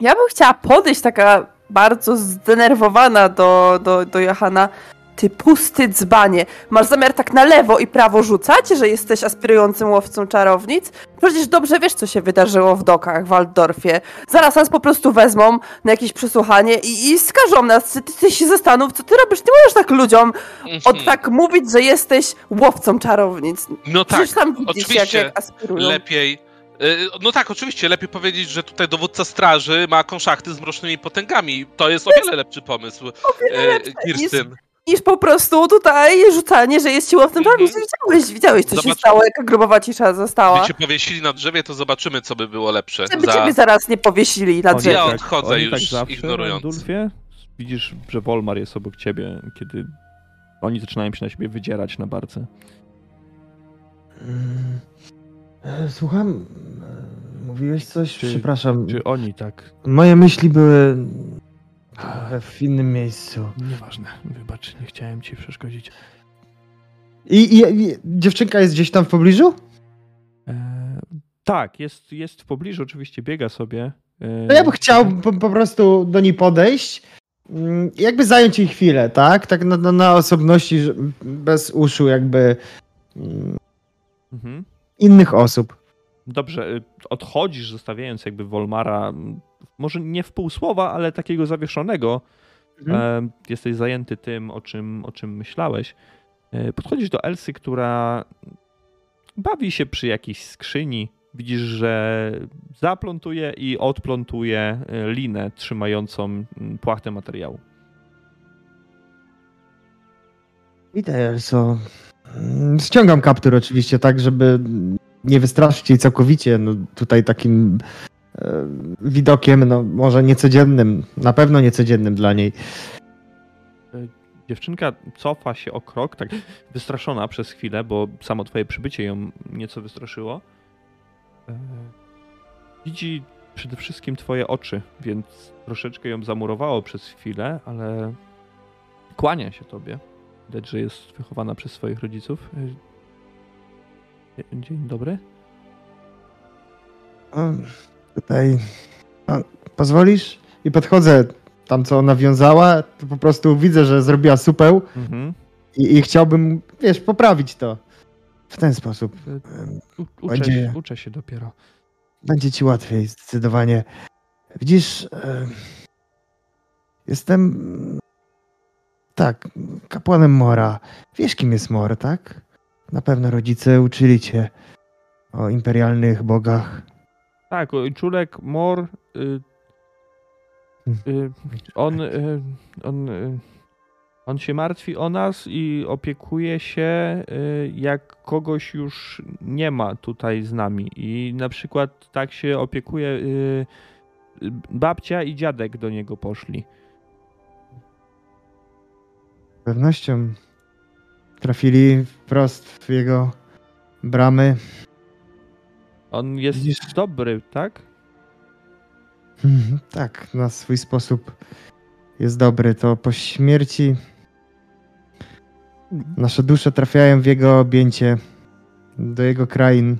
S4: Ja bym chciała podejść taka bardzo zdenerwowana do, do, do Johana. Ty pusty dzbanie. Masz zamiar tak na lewo i prawo rzucać, że jesteś aspirującym łowcą czarownic? Przecież dobrze wiesz, co się wydarzyło w dokach w Waldorfie. Zaraz nas po prostu wezmą na jakieś przesłuchanie i, i skażą nas. Ty, ty się zastanów, co ty robisz. Ty możesz tak ludziom od
S3: Mhm.
S4: tak mówić, że jesteś łowcą czarownic.
S3: No tak,
S4: Przecież tam widzisz, jak,
S3: oczywiście.
S4: jak aspirują.
S3: lepiej. y, No tak, oczywiście, lepiej powiedzieć, że tutaj dowódca straży ma konszachty z mrocznymi potęgami. To jest o wiele lepszy pomysł,
S4: O wiele
S3: y,
S4: lepsze
S3: Kirstyn.
S4: Niż po prostu tutaj rzucanie, że jest siłowcem
S3: Mhm.
S4: czarownic. Widziałeś, widziałeś, co się stało, jaka grubowa cisza została.
S3: Gdy cię powiesili na drzewie, to zobaczymy, co by było lepsze.
S4: Żeby
S3: Za...
S4: ciebie zaraz nie powiesili na drzewie.
S3: Ja
S1: tak-
S3: odchodzę
S1: oni
S3: już,
S1: tak zawsze,
S3: ignorując.
S1: Randulfie, widzisz, że Wolmar jest obok ciebie, kiedy oni zaczynają się na siebie wydzierać na barce.
S2: Mm. Słucham, e, mówiłeś coś?
S1: Czy-
S2: Przepraszam.
S1: Czy oni tak?
S2: Moje myśli były trochę w innym miejscu.
S5: Nieważne, wybacz, nie chciałem ci przeszkodzić.
S2: I, i, i dziewczynka jest gdzieś tam w pobliżu?
S1: E, tak, jest, jest w pobliżu, oczywiście biega sobie. E,
S2: No ja bym chciał po, po prostu do niej podejść mm, jakby zająć jej chwilę, tak? Tak na, na, osobności, bez uszu jakby mm,
S1: Mhm.
S2: innych osób.
S1: Dobrze, y, odchodzisz, zostawiając jakby Wolmara, m, może nie w pół słowa, ale takiego zawieszonego.
S2: Mhm.
S1: E, jesteś zajęty tym, o czym, o czym myślałeś. E, podchodzisz do Elsy, która bawi się przy jakiejś skrzyni. Widzisz, że zaplątuje i odplątuje e, linę trzymającą płachtę materiału.
S2: Witaj, Elso. Mm, Ściągam kaptur oczywiście, tak, żeby nie wystraszyć jej całkowicie. No, tutaj takim widokiem, no może niecodziennym, na pewno niecodziennym dla niej.
S1: Dziewczynka cofa się o krok, tak wystraszona przez chwilę, bo samo twoje przybycie ją nieco wystraszyło. E, Widzi przede wszystkim twoje oczy, więc troszeczkę ją zamurowało przez chwilę, ale kłania się tobie. Widać, że jest wychowana przez swoich rodziców. E, Dzień dobry.
S2: Tutaj. O, pozwolisz? I podchodzę tam, co ona wiązała, to po prostu widzę, że zrobiła supeł
S1: Mhm.
S2: i, i chciałbym, wiesz, poprawić to. W ten sposób.
S1: E, U, uczę,
S2: Będzie-
S1: się, uczę się dopiero.
S2: Będzie ci łatwiej, zdecydowanie. Widzisz, em, jestem. Tak, kapłanem Mora. Wiesz, kim jest Mor, tak? Na pewno rodzice uczyli cię o imperialnych bogach.
S1: Tak, Czulek Mor. Y, y, on, y, on, y, on się martwi o nas i opiekuje się, y, jak kogoś już nie ma tutaj z nami. I na przykład tak się opiekuje. Y, babcia i dziadek do niego poszli.
S2: Z pewnością trafili wprost w jego bramy.
S1: On jest
S2: Widzisz-
S1: dobry, tak?
S2: Mhm, Tak, na swój sposób jest dobry. To po śmierci nasze dusze trafiają w jego objęcie, do jego krain.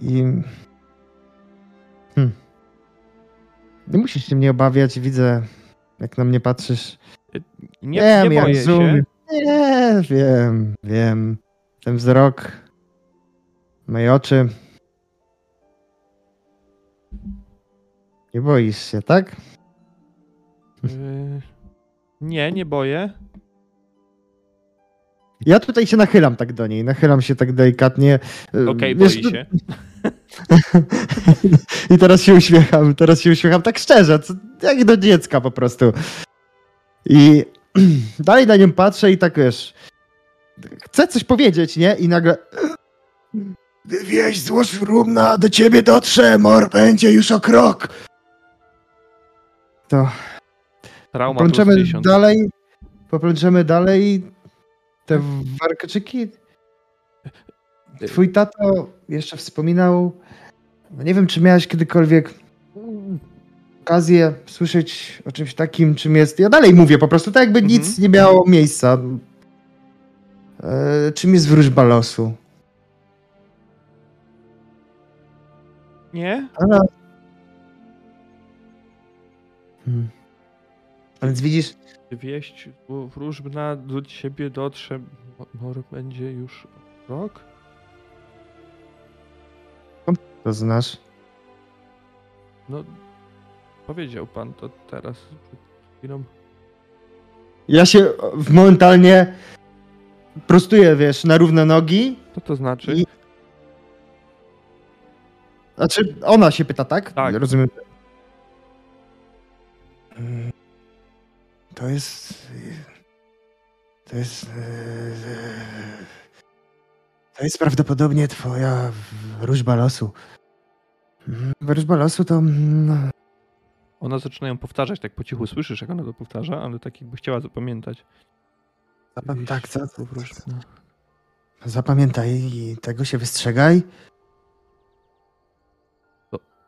S2: I. Hmm. Nie musisz się mnie obawiać, widzę, jak na mnie patrzysz.
S1: Nie,
S2: Wiem,
S1: nie
S2: ja
S1: boję się.
S2: Nie, wiem, wiem. Ten wzrok, moje oczy. Nie boisz się, tak?
S1: Y, nie, nie boję.
S2: Ja tutaj się nachylam tak do niej, nachylam się tak delikatnie. E,
S1: Okej,
S2: wiesz,
S1: boi się.
S2: I teraz się uśmiecham, teraz się uśmiecham tak szczerze, co, jak do dziecka po prostu. I dalej na nią patrzę i tak wiesz, chcę coś powiedzieć, nie? I nagle... Gdy wieść złoż rumna do ciebie dotrze, mor będzie już o krok. To
S1: Trauma
S2: poplączemy
S1: 1000.
S2: dalej, poplączemy dalej te warkoczyki. Twój tato jeszcze wspominał, no nie wiem, czy miałeś kiedykolwiek okazję słyszeć o czymś takim, czym jest. Ja dalej mówię po prostu, tak jakby
S1: Mhm.
S2: nic nie miało miejsca. E, czym jest wróżba losu?
S1: Nie?
S2: Ale... Hmm. A więc widzisz,
S1: Wieść wróżbna do ciebie dotrze. Mo- Mor będzie już rok?
S2: to znasz.
S1: No, powiedział pan to teraz przed chwilą.
S2: Ja się momentalnie prostuję, wiesz, na równe nogi.
S1: Co to znaczy?
S2: I- Znaczy, ona się pyta, tak?
S1: Tak.
S2: Rozumiem. To jest. To jest. To jest prawdopodobnie twoja wróżba losu. Wróżba losu to.
S1: Ona zaczyna ją powtarzać, tak po cichu słyszysz, jak ona to powtarza, ale tak jakby chciała zapamiętać.
S2: Zapa-
S1: Wieść
S2: tak. Zapamiętaj i tego się wystrzegaj.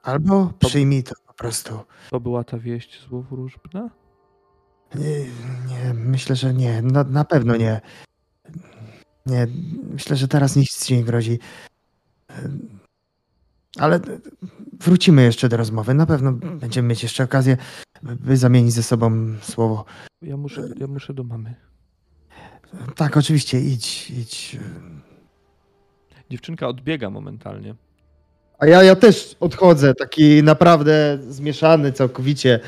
S2: Albo przyjmij to po prostu.
S1: To była ta wieść złowróżbna?
S2: Nie, nie myślę, że nie. Na, na pewno nie. Nie, myślę, że teraz nic ci nie grozi. Ale wrócimy jeszcze do rozmowy. Na pewno będziemy mieć jeszcze okazję, by zamienić ze sobą słowo.
S1: Ja muszę, ja muszę do mamy.
S2: Tak, oczywiście, idź, idź.
S1: Dziewczynka odbiega momentalnie.
S2: A ja, ja też odchodzę, taki naprawdę zmieszany całkowicie.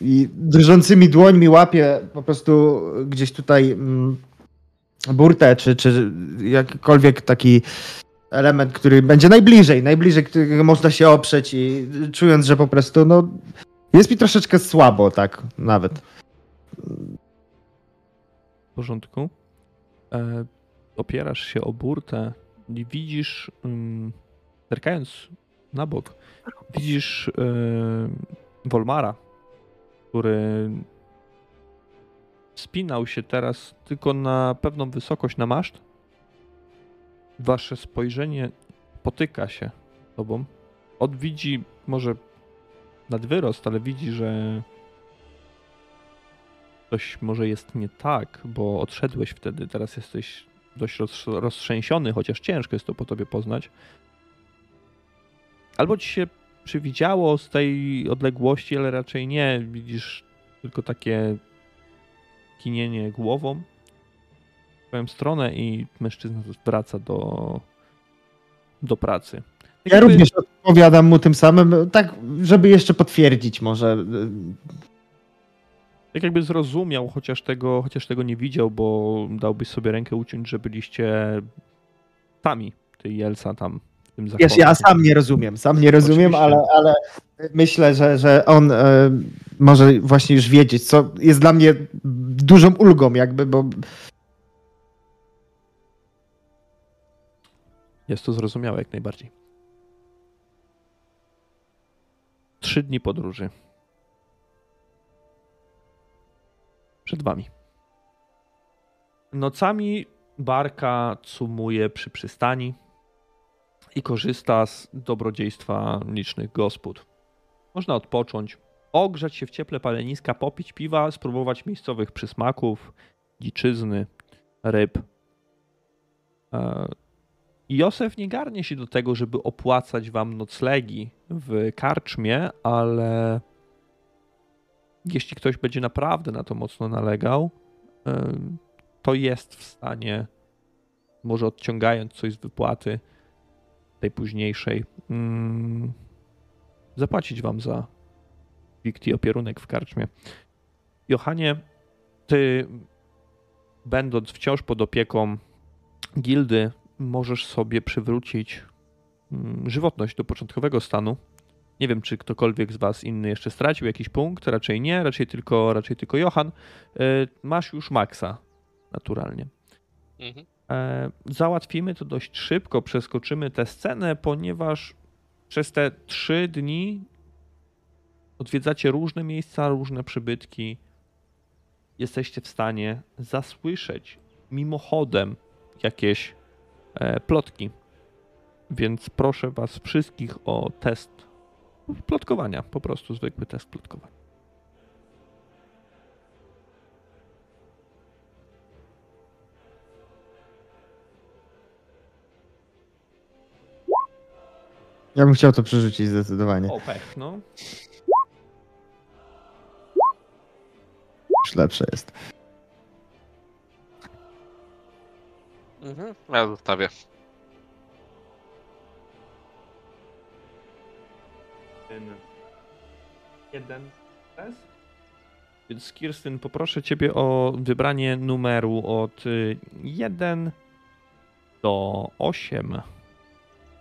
S2: I drżącymi dłońmi łapię po prostu gdzieś tutaj mm, burtę, czy, czy jakikolwiek taki element, który będzie najbliżej, najbliżej, którego można się oprzeć i czując, że po prostu, no, jest mi troszeczkę słabo, tak, nawet.
S1: W porządku. E, opierasz się o burtę widzisz mm, zerkając na bok, widzisz Wolmara, który spinał się teraz tylko na pewną wysokość na maszt. Wasze spojrzenie potyka się tobą. On widzi może nad wyrost, ale widzi, że coś może jest nie tak, bo odszedłeś wtedy. Teraz jesteś dość roz, roztrzęsiony, chociaż ciężko jest to po tobie poznać. Albo ci się przywidziało z tej odległości, ale raczej nie. Widzisz tylko takie kinienie głową w twoją stronę i mężczyzna wraca do, do pracy. Tak
S2: Ja
S1: jakby-
S2: również odpowiadam mu tym samym, tak, żeby jeszcze potwierdzić może.
S1: Tak jakby zrozumiał, chociaż tego, chociaż tego nie widział, bo dałbyś sobie rękę uciąć, że byliście sami, ty i Elsa tam w tym zakonie.
S2: Wiesz, ja sam nie rozumiem, sam nie rozumiem,
S1: Oczywiście.
S2: ale, ale myślę, że, że on e, może właśnie już wiedzieć, co jest dla mnie dużą ulgą jakby, bo
S1: Jest to zrozumiałe jak najbardziej. Trzy dni podróży. Przed wami. Nocami barka cumuje przy przystani i korzysta z dobrodziejstwa licznych gospod. Można odpocząć, ogrzać się w cieple paleniska, popić piwa, spróbować miejscowych przysmaków, dziczyzny, ryb. E, Józef nie garnie się do tego, żeby opłacać wam noclegi w karczmie, ale jeśli ktoś będzie naprawdę na to mocno nalegał, to jest w stanie, może odciągając coś z wypłaty tej późniejszej, mm, zapłacić wam za wikt i opierunek w karczmie. Johanie, ty będąc wciąż pod opieką gildy, możesz sobie przywrócić mm, żywotność do początkowego stanu. Nie wiem, czy ktokolwiek z was inny jeszcze stracił jakiś punkt, raczej nie, raczej tylko, raczej tylko Johan. E, Masz już maksa, naturalnie.
S3: Mhm.
S1: E, Załatwimy to dość szybko, przeskoczymy tę scenę, ponieważ przez te trzy dni odwiedzacie różne miejsca, różne przybytki. Jesteście w stanie zasłyszeć mimochodem jakieś e, plotki. Więc proszę was wszystkich o test plotkowania, po prostu zwykły test plotkowania.
S2: ja bym chciał to przerzucić zdecydowanie.
S1: O, pech, no.
S2: Już lepsze jest.
S3: Mhm. Ja zostawię.
S1: Jeden test. Więc Kirstyn, poproszę ciebie o wybranie numeru od 1 do 8.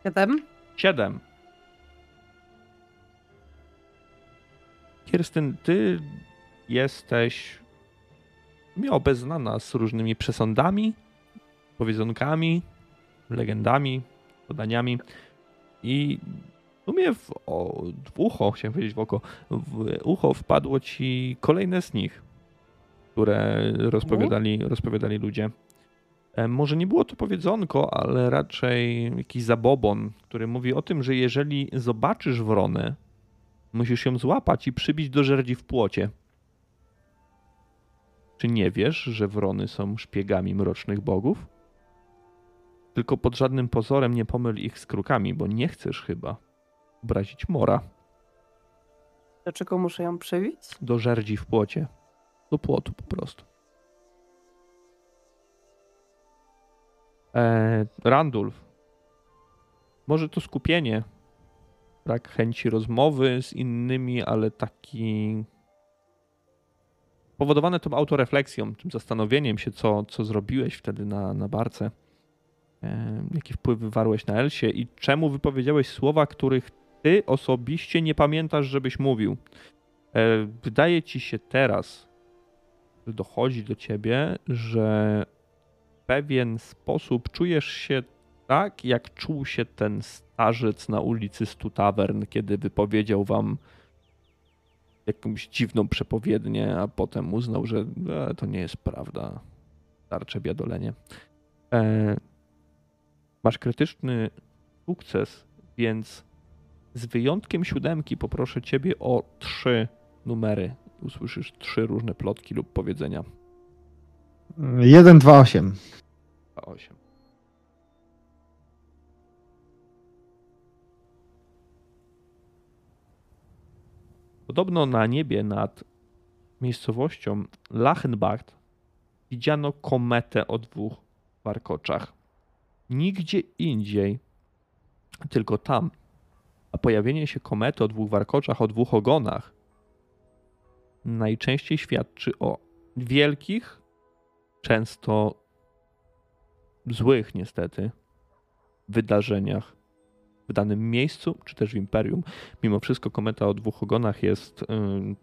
S4: Siedem.
S1: 7. Kirstyn, ty jesteś obeznana z różnymi przesądami, powiedzonkami, legendami, podaniami i w sumie w, o, w ucho, chciałem powiedzieć w oko, w ucho wpadło ci kolejne z nich, które rozpowiadali, rozpowiadali ludzie. E, Może nie było to powiedzonko, ale raczej jakiś zabobon, który mówi o tym, że jeżeli zobaczysz wronę, musisz ją złapać i przybić do żerdzi w płocie. Czy nie wiesz, że wrony są szpiegami mrocznych bogów? Tylko pod żadnym pozorem nie pomyl ich z krukami, bo nie chcesz chyba obrazić mora
S4: Dlaczego muszę ją przybić?
S1: do żerdzi w płocie. Do płotu po prostu. E, Randulf. Może to skupienie, brak chęci rozmowy z innymi, ale taki powodowane tą autorefleksją, tym zastanowieniem się, co, co zrobiłeś wtedy na, na barce, e, jaki wpływ wywarłeś na Elsie i czemu wypowiedziałeś słowa, których ty osobiście nie pamiętasz, żebyś mówił. E, Wydaje ci się teraz, dochodzi do ciebie, że w pewien sposób czujesz się tak, jak czuł się ten starzec na ulicy Stu Tavern, kiedy wypowiedział wam jakąś dziwną przepowiednię, a potem uznał, że e, to nie jest prawda. Tarcze biadolenie. E, masz krytyczny sukces, więc z wyjątkiem siódemki poproszę ciebie o trzy numery. Usłyszysz trzy różne plotki lub powiedzenia.
S2: 1, 2, 8.
S1: A osiem. Podobno na niebie nad miejscowością Lachenbach widziano kometę o dwóch warkoczach. Nigdzie indziej, tylko tam. A pojawienie się komety o dwóch warkoczach, o dwóch ogonach najczęściej świadczy o wielkich, często złych niestety wydarzeniach w danym miejscu, czy też w imperium. Mimo wszystko kometa o dwóch ogonach jest ym,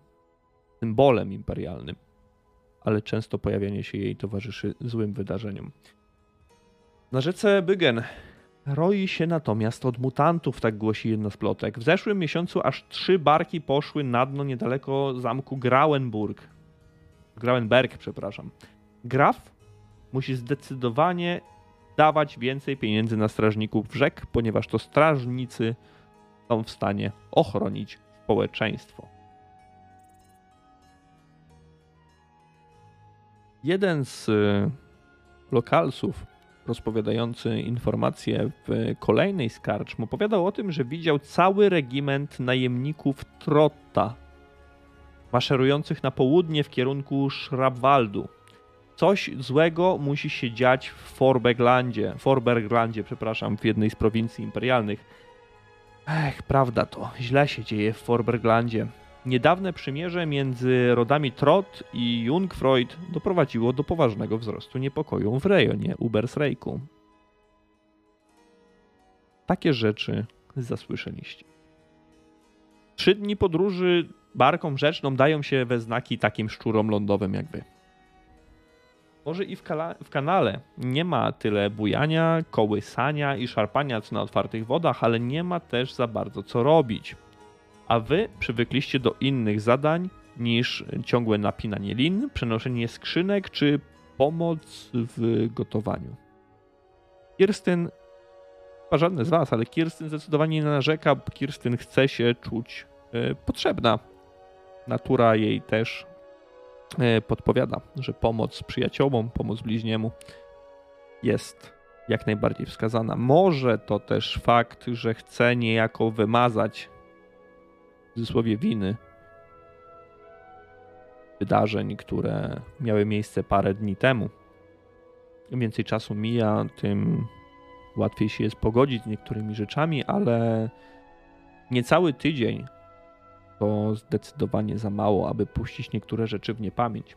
S1: symbolem imperialnym, ale często pojawianie się jej towarzyszy złym wydarzeniom. Na rzece Bygen roi się natomiast od mutantów, tak głosi jedna z plotek. W zeszłym miesiącu aż trzy barki poszły na dno niedaleko zamku Grauenburg. Grauenberg, przepraszam. Graf musi zdecydowanie dawać więcej pieniędzy na strażników rzek, ponieważ to strażnicy są w stanie ochronić społeczeństwo. Jeden z y, lokalsów rozpowiadający informacje w kolejnej skarczm opowiadał o tym, że widział cały regiment najemników Trotta maszerujących na południe w kierunku Schraubwaldu. Coś złego musi się dziać w Forberglandzie, Forberglandzie, przepraszam, w jednej z prowincji imperialnych. Ech, prawda to, źle się dzieje w Forberglandzie. Niedawne przymierze między rodami Trott i Jungfreud doprowadziło do poważnego wzrostu niepokoju w rejonie Ubersreiku. Takie rzeczy zasłyszeliście. Trzy dni podróży barką rzeczną dają się we znaki takim szczurom lądowym jak wy. Może i w, w kanale nie ma tyle bujania, kołysania i szarpania co na otwartych wodach, ale nie ma też za bardzo co robić. A wy przywykliście do innych zadań niż ciągłe napinanie lin, przenoszenie skrzynek czy pomoc w gotowaniu. Kirstyn, chyba żadne z was, ale Kirstyn zdecydowanie nie narzeka, Kirstyn chce się czuć e, potrzebna. Natura jej też e, podpowiada, że pomoc przyjaciołom, pomoc bliźniemu jest jak najbardziej wskazana. Może to też fakt, że chce niejako wymazać cudzysłowie winy wydarzeń, które miały miejsce parę dni temu. Im więcej czasu mija, tym łatwiej się jest pogodzić z niektórymi rzeczami, ale niecały tydzień to zdecydowanie za mało, aby puścić niektóre rzeczy w niepamięć.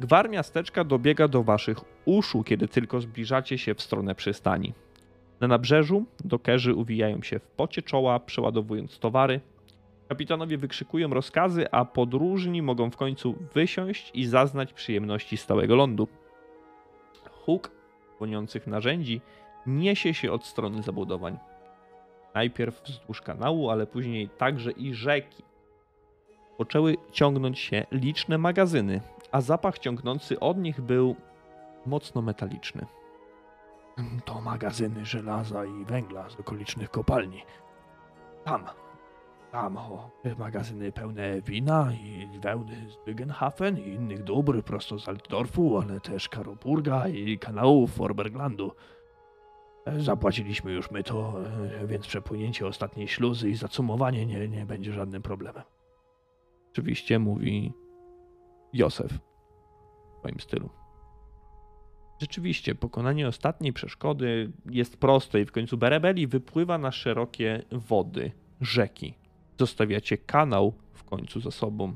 S1: Gwar miasteczka dobiega do waszych uszu, kiedy tylko zbliżacie się w stronę przystani. Na nabrzeżu dokerzy uwijają się w pocie czoła, przeładowując towary. Kapitanowie wykrzykują rozkazy, a podróżni mogą w końcu wysiąść i zaznać przyjemności stałego lądu. Huk dzwoniących narzędzi niesie się od strony zabudowań. Najpierw wzdłuż kanału, ale później także i rzeki. Poczęły ciągnąć się liczne magazyny, a zapach ciągnący od nich był mocno metaliczny.
S5: To magazyny żelaza i węgla z okolicznych kopalni. Tam. Tam, o, te magazyny pełne wina i wełny z Wygenhafen i innych dóbr prosto z Altdorfu, ale też Karoburga i kanałów Forberglandu. E, Zapłaciliśmy już my to, e, więc przepłynięcie ostatniej śluzy i zacumowanie nie, nie będzie żadnym problemem.
S1: Oczywiście mówi Józef w swoim stylu. Rzeczywiście, pokonanie ostatniej przeszkody jest proste i w końcu Berebeli wypływa na szerokie wody rzeki. Zostawiacie kanał w końcu za sobą.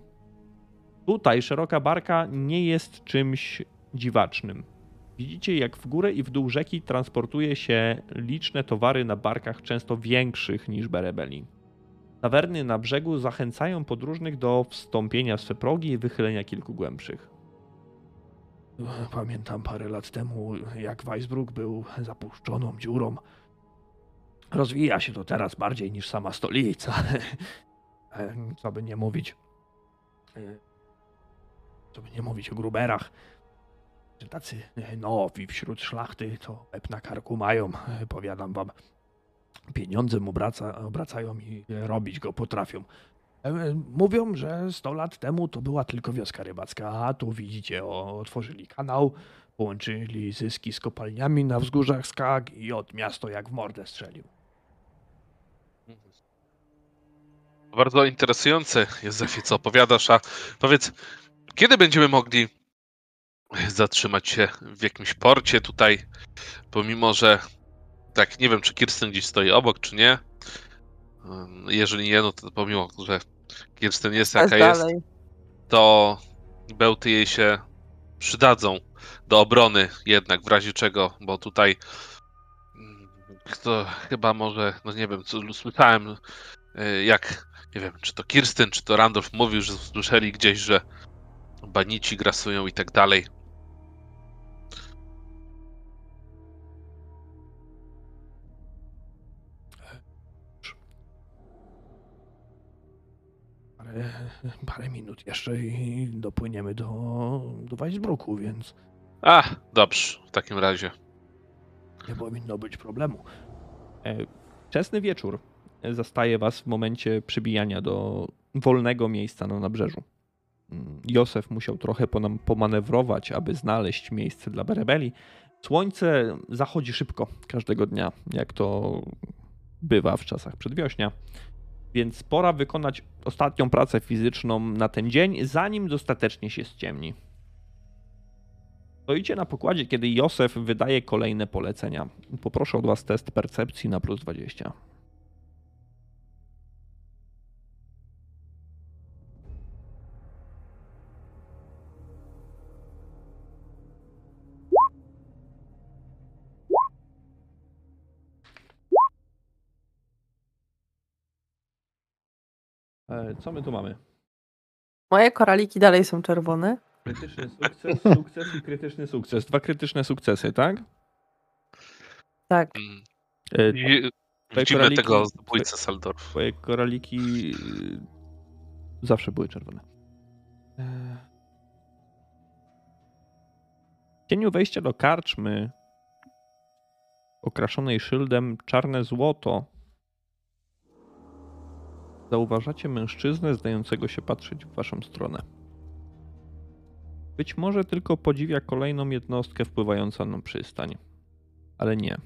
S1: Tutaj szeroka barka nie jest czymś dziwacznym. Widzicie, jak w górę i w dół rzeki transportuje się liczne towary na barkach, często większych niż Berebeli. Tawerny na brzegu zachęcają podróżnych do wstąpienia w swe progi i wychylenia kilku głębszych.
S5: Pamiętam parę lat temu, jak Weisbruck był zapuszczoną dziurą. Rozwija się to teraz bardziej niż sama stolica. E, Co by nie mówić. e, Co by nie mówić o gruberach. Tacy e, nowi wśród szlachty to łeb na karku mają, powiadam wam. Pieniądzem obraca, obracają i robić go potrafią. Mówią, że 100 lat temu to była tylko wioska rybacka, a tu widzicie, otworzyli kanał, połączyli zyski z kopalniami na wzgórzach Skag i od miasto jak w mordę strzelił.
S3: Bardzo interesujące, Józefie, co opowiadasz, a powiedz, kiedy będziemy mogli zatrzymać się w jakimś porcie tutaj, pomimo, że tak, nie wiem, czy Kirsten gdzieś stoi obok, czy nie. Ym, Jeżeli nie, no to pomimo, że Kirsten jest jaka jest,
S4: dalej.
S3: to bełty jej się przydadzą do obrony jednak, w razie czego, bo tutaj mm, to chyba może, no nie wiem, co słyszałem, y, jak, nie wiem, czy to Kirsten, czy to Randolph mówił, że słyszeli gdzieś, że banici grasują i tak dalej.
S5: Parę, parę minut jeszcze i dopłyniemy do, do Weisbruku, więc
S3: A, dobrze, w takim razie.
S5: nie powinno być problemu.
S1: E, Wczesny wieczór zastaje was w momencie przybijania do wolnego miejsca na nabrzeżu. Mm, Józef musiał trochę pomanewrować, aby znaleźć miejsce dla Berebeli. Słońce zachodzi szybko każdego dnia, jak to bywa w czasach przedwiośnia. Więc pora wykonać ostatnią pracę fizyczną na ten dzień, zanim dostatecznie się ściemni. Stoicie na pokładzie, kiedy Józef wydaje kolejne polecenia. Poproszę od was test percepcji na plus 20. Co my tu mamy?
S4: Moje koraliki dalej są czerwone.
S1: Krytyczny sukces, sukces i krytyczny sukces. Dwa krytyczne sukcesy, tak?
S4: Tak.
S3: Mm.
S1: E,
S3: I widzimy
S1: koraliki-
S3: tego zabójcę Saldorf.
S1: Twoje koraliki y, zawsze były czerwone. E, W cieniu wejścia do karczmy okraszonej szyldem czarne złoto zauważacie mężczyznę zdającego się patrzeć w waszą stronę. Być może tylko podziwia kolejną jednostkę wpływającą na przystań, ale nie.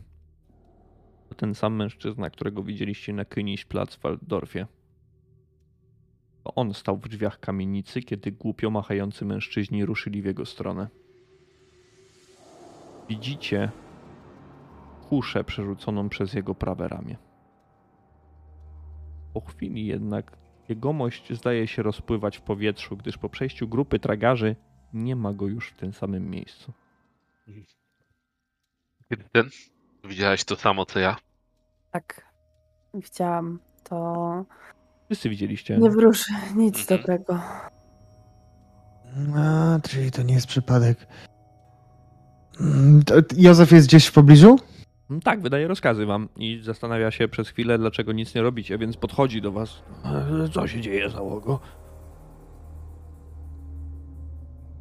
S1: To ten sam mężczyzna, którego widzieliście na Königsplatz w Waldorfie. To on stał w drzwiach kamienicy, kiedy głupio machający mężczyźni ruszyli w jego stronę. Widzicie kuszę przerzuconą przez jego prawe ramię. Po chwili jednak jegomość zdaje się rozpływać w powietrzu, gdyż po przejściu grupy tragarzy nie ma go już w tym samym miejscu.
S3: Kirsten, widziałeś to samo, co ja?
S4: Tak. Widziałam. To
S1: Wszyscy widzieliście.
S4: nie wróży nic
S3: Mhm.
S4: dobrego.
S2: A, czyli to nie jest przypadek. Mm, to- Józef jest gdzieś w pobliżu?
S1: Mm, Tak, wydaje rozkazy wam i zastanawia się przez chwilę, dlaczego nic nie robicie, więc podchodzi do was.
S5: E, Co się dzieje, załogo?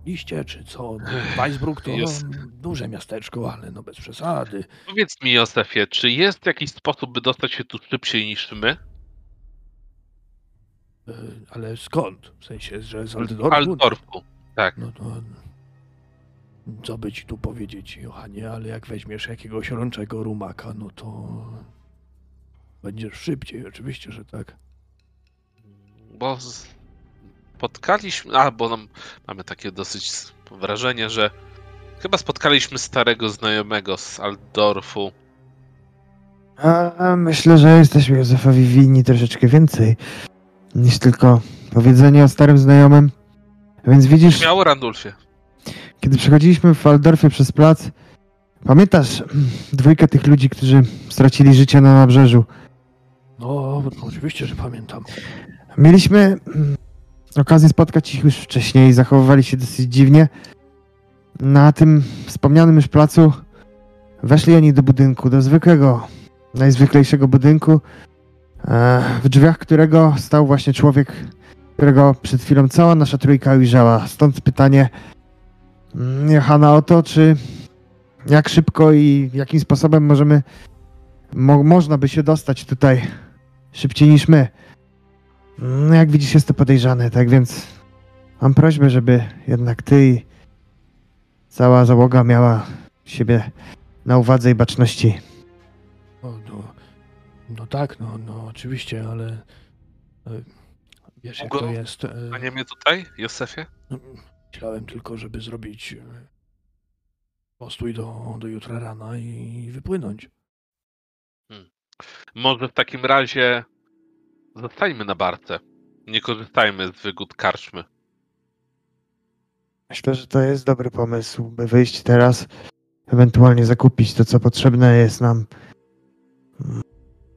S5: Iście czy co? Weisbruck to
S3: Jest.
S5: duże miasteczko, ale no bez przesady.
S3: Powiedz mi, Józefie, czy jest jakiś sposób, by dostać się tu szybciej niż my?
S5: E, Ale skąd? W sensie, że z Altdorfu?
S3: Altdorfu. Tak.
S5: No to... Co by ci tu powiedzieć, Johanie, ale jak weźmiesz jakiegoś rączego rumaka, no to... Będziesz szybciej, oczywiście, że tak.
S3: Bo spotkaliśmy, a bo nam, mamy takie dosyć wrażenie, że chyba spotkaliśmy starego znajomego z Altdorfu.
S2: A, a myślę, że jesteśmy Józefowi winni troszeczkę więcej niż tylko powiedzenie o starym znajomym. Więc widzisz,
S3: Śmiało, Randulfie.
S2: Kiedy przechodziliśmy w Waldorfie przez plac, pamiętasz dwójkę tych ludzi, którzy stracili życie na nabrzeżu?
S5: No, oczywiście, że pamiętam.
S2: Mieliśmy mm, okazję spotkać ich już wcześniej, zachowywali się dosyć dziwnie. Na tym wspomnianym już placu weszli oni do budynku, do zwykłego, najzwyklejszego budynku, e, w drzwiach którego stał właśnie człowiek, którego przed chwilą cała nasza trójka ujrzała. Stąd pytanie mm, Johana o to, czy jak szybko i jakim sposobem możemy, mo, można by się dostać tutaj szybciej niż my. No, jak widzisz, jest to podejrzane, tak więc mam prośbę, żeby jednak ty i cała załoga miała siebie na uwadze i baczności.
S5: No, no, no tak, no, no oczywiście, ale e, wiesz jak to jest. e,
S3: A nie mnie tutaj, Józefie?
S5: no, Myślałem tylko, żeby zrobić e, postój do, do jutra rana i wypłynąć.
S3: Może w takim razie zostańmy na barce. Nie korzystajmy z wygód karczmy.
S2: Myślę, że to jest dobry pomysł, by wyjść teraz, ewentualnie zakupić to, co potrzebne jest nam mm,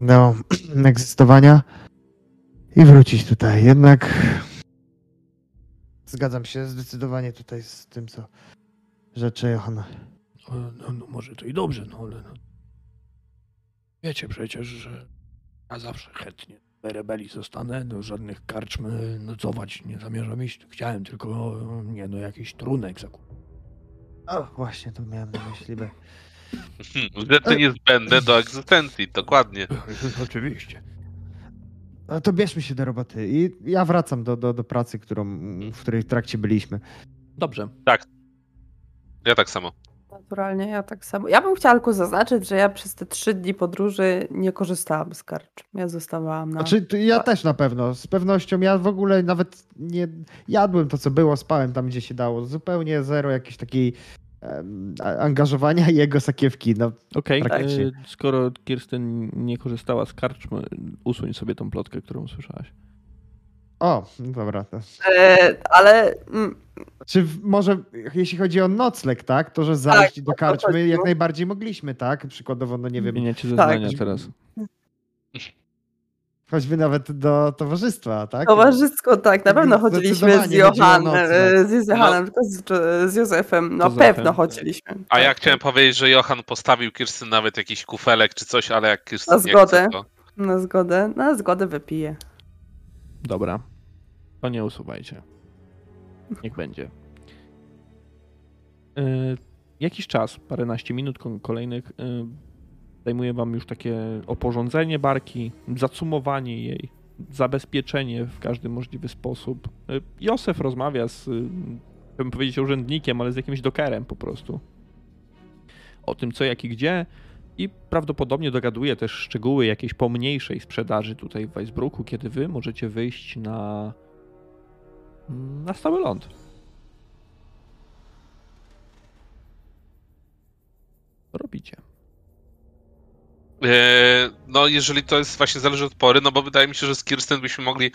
S2: do egzystowania i wrócić tutaj. Jednak zgadzam się zdecydowanie tutaj z tym, co rzeczy Johanna.
S5: No, no, no może to i dobrze, no ale no. Wiecie przecież, że ja zawsze chętnie w rebelii zostanę, do żadnych karczm e, nocować nie zamierzam iść. Chciałem tylko, nie no, jakiś trunek zakupić.
S2: O, właśnie to miałem na myśli, by...
S3: Rzeczy niezbędne do egzystencji, dokładnie.
S5: Oczywiście.
S2: No to bierzmy się do roboty i ja wracam do, do, do pracy, którą, w której w trakcie byliśmy.
S1: Dobrze.
S3: Ja tak samo.
S4: Naturalnie, ja tak samo. Ja bym chciała tylko zaznaczyć, że ja przez te trzy dni podróży nie korzystałam z karcz. Ja zostawałam na...
S2: Znaczy, ja też na pewno, z pewnością. Ja w ogóle nawet nie jadłem to, co było, spałem tam, gdzie się dało. Zupełnie zero jakiejś takiej angażowania i jego sakiewki. No,
S1: Okej,
S2: Praktycznie.
S1: e, skoro Kirsten nie korzystała z karczm, usuń sobie tą plotkę, którą słyszałaś.
S2: o, no dobra. To.
S4: E, ale mm,
S2: Czy może, jeśli chodzi o nocleg, tak, to że zajść
S4: Tak,
S2: do karczmy jak najbardziej mogliśmy, tak? Przykładowo, no nie wiem,
S1: Zmieniacie
S4: Tak.
S1: zeznania teraz.
S2: choćby nawet do towarzystwa, tak?
S4: towarzysko, tak, na pewno chodziliśmy z
S2: Zdecydowanie chodziło o
S4: Johan,
S2: nocleg.
S4: e, z Johanem, tylko z, z Józefem. No
S1: Józefem.
S4: pewno chodziliśmy.
S3: A ja
S4: Tak,
S3: chciałem powiedzieć, że Johan postawił Kirsten nawet jakiś kufelek czy coś, ale jak Kirsten
S4: Na
S3: nie
S4: zgodę.
S3: chce, to...
S4: Na zgodę, na zgodę wypiję.
S1: Dobra. To nie usuwajcie. Niech będzie. E, jakiś czas, paręnaście minut ko- kolejnych, e, zajmuje wam już takie oporządzenie barki, zacumowanie jej, zabezpieczenie w każdy możliwy sposób. E, Józef rozmawia z, e, chciałbym powiedzieć urzędnikiem, ale z jakimś dokerem po prostu. O tym co, jak i gdzie. I prawdopodobnie dogaduje też szczegóły jakiejś pomniejszej sprzedaży tutaj w Weisbruku, kiedy wy możecie wyjść na, na stały ląd. Robicie?
S3: E, No, jeżeli to jest właśnie zależy od pory, no bo wydaje mi się, że z Kirsten byśmy mogli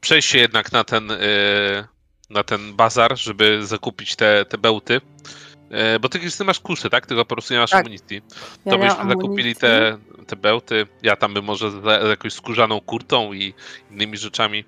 S3: przejść się jednak na ten, e, na ten bazar, żeby zakupić te, te bełty. E, Bo ty Kirsten masz kuszy, tak? Tylko po prostu nie masz
S4: Tak.
S3: amunicji.
S4: Ja
S3: To byśmy zakupili te, te bełty. Ja tam bym może z jakąś skórzaną kurtą i innymi rzeczami.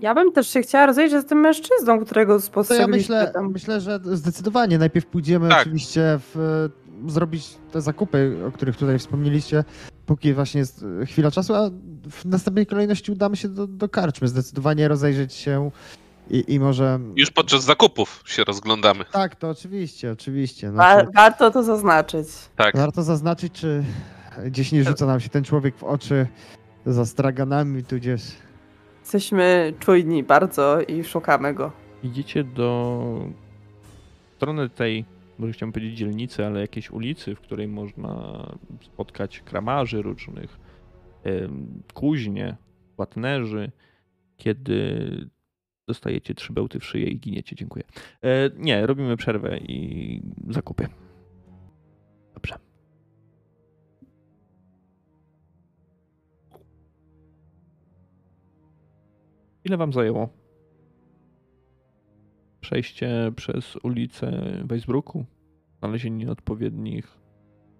S4: Ja bym też się chciała rozejrzeć z tym mężczyzną, którego
S2: To ja
S4: spostrzegliśmy
S2: myślę,
S4: tam.
S2: myślę, że zdecydowanie najpierw pójdziemy
S3: Tak.
S2: oczywiście w, zrobić te zakupy, o których tutaj wspomnieliście, póki właśnie jest e, chwila czasu, a w następnej kolejności udamy się do, do karczmy, zdecydowanie rozejrzeć się i, i może...
S3: Już podczas zakupów się rozglądamy.
S2: Tak, to oczywiście, oczywiście. Znaczy,
S4: warto to zaznaczyć.
S3: Tak.
S2: warto zaznaczyć, czy gdzieś nie rzuca nam się ten człowiek w oczy za straganami, tudzież...
S4: Jesteśmy czujni bardzo i szukamy go.
S1: Idziecie do strony tej, może chciałem powiedzieć dzielnicy, ale jakiejś ulicy, w której można spotkać kramarzy różnych, kuźnie, płatnerzy, kiedy dostajecie trzy bełty w szyję i giniecie. Dziękuję. E, nie, robimy przerwę i zakupy. Dobrze. Ile wam zajęło? Przejście przez ulicę Weisbruku, znalezienie odpowiednich,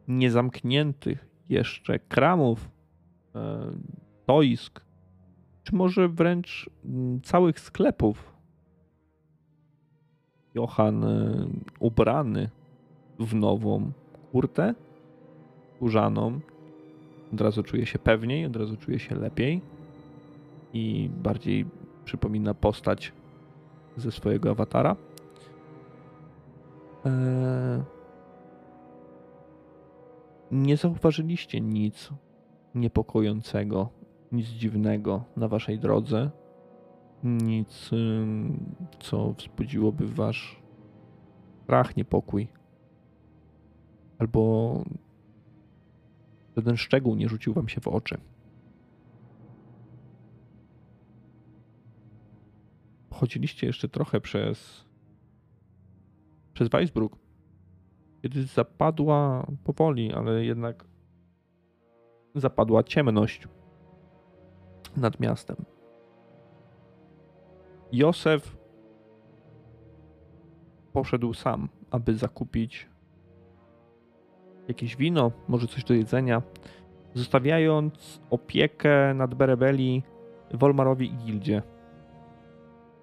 S1: niezamkniętych jeszcze kramów, e, stoisk, czy może wręcz mm, całych sklepów. Johan e, ubrany w nową kurtę, skórzaną. Od razu czuje się pewniej, od razu czuje się lepiej i bardziej przypomina postać ze swojego awatara. Eee, nie zauważyliście nic niepokojącego, nic dziwnego na waszej drodze. Nic, co wzbudziłoby wasz strach, niepokój. Albo żaden szczegół nie rzucił wam się w oczy. Chodziliście jeszcze trochę przez przez Weisbruk, kiedy zapadła powoli, ale jednak zapadła ciemność nad miastem. Józef poszedł sam, aby zakupić jakieś wino, może coś do jedzenia, zostawiając opiekę nad Berebeli Wolmarowi i Gildzie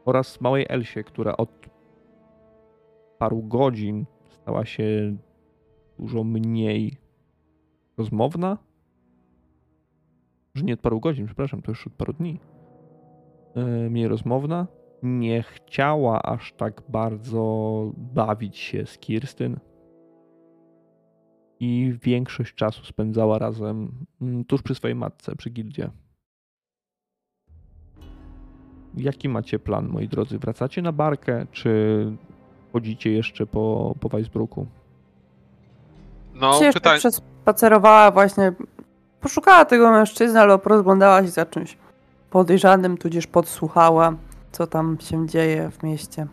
S1: oraz małej Elsie, która od paru godzin stała się dużo mniej rozmowna. Że nie od paru godzin, przepraszam, to już od paru dni. Yy, mniej rozmowna. Nie chciała aż tak bardzo bawić się z Kirstyn. I większość czasu spędzała razem mm, tuż przy swojej matce, przy gildzie. Jaki macie plan, moi drodzy? Wracacie na barkę, czy chodzicie jeszcze po, po Weisbruku?
S3: No,
S4: się jeszcze
S3: pytanie.
S4: przespacerowała właśnie, poszukała tego mężczyzny, ale rozglądała się za czymś podejrzanym, tudzież podsłuchała, co tam się dzieje w mieście.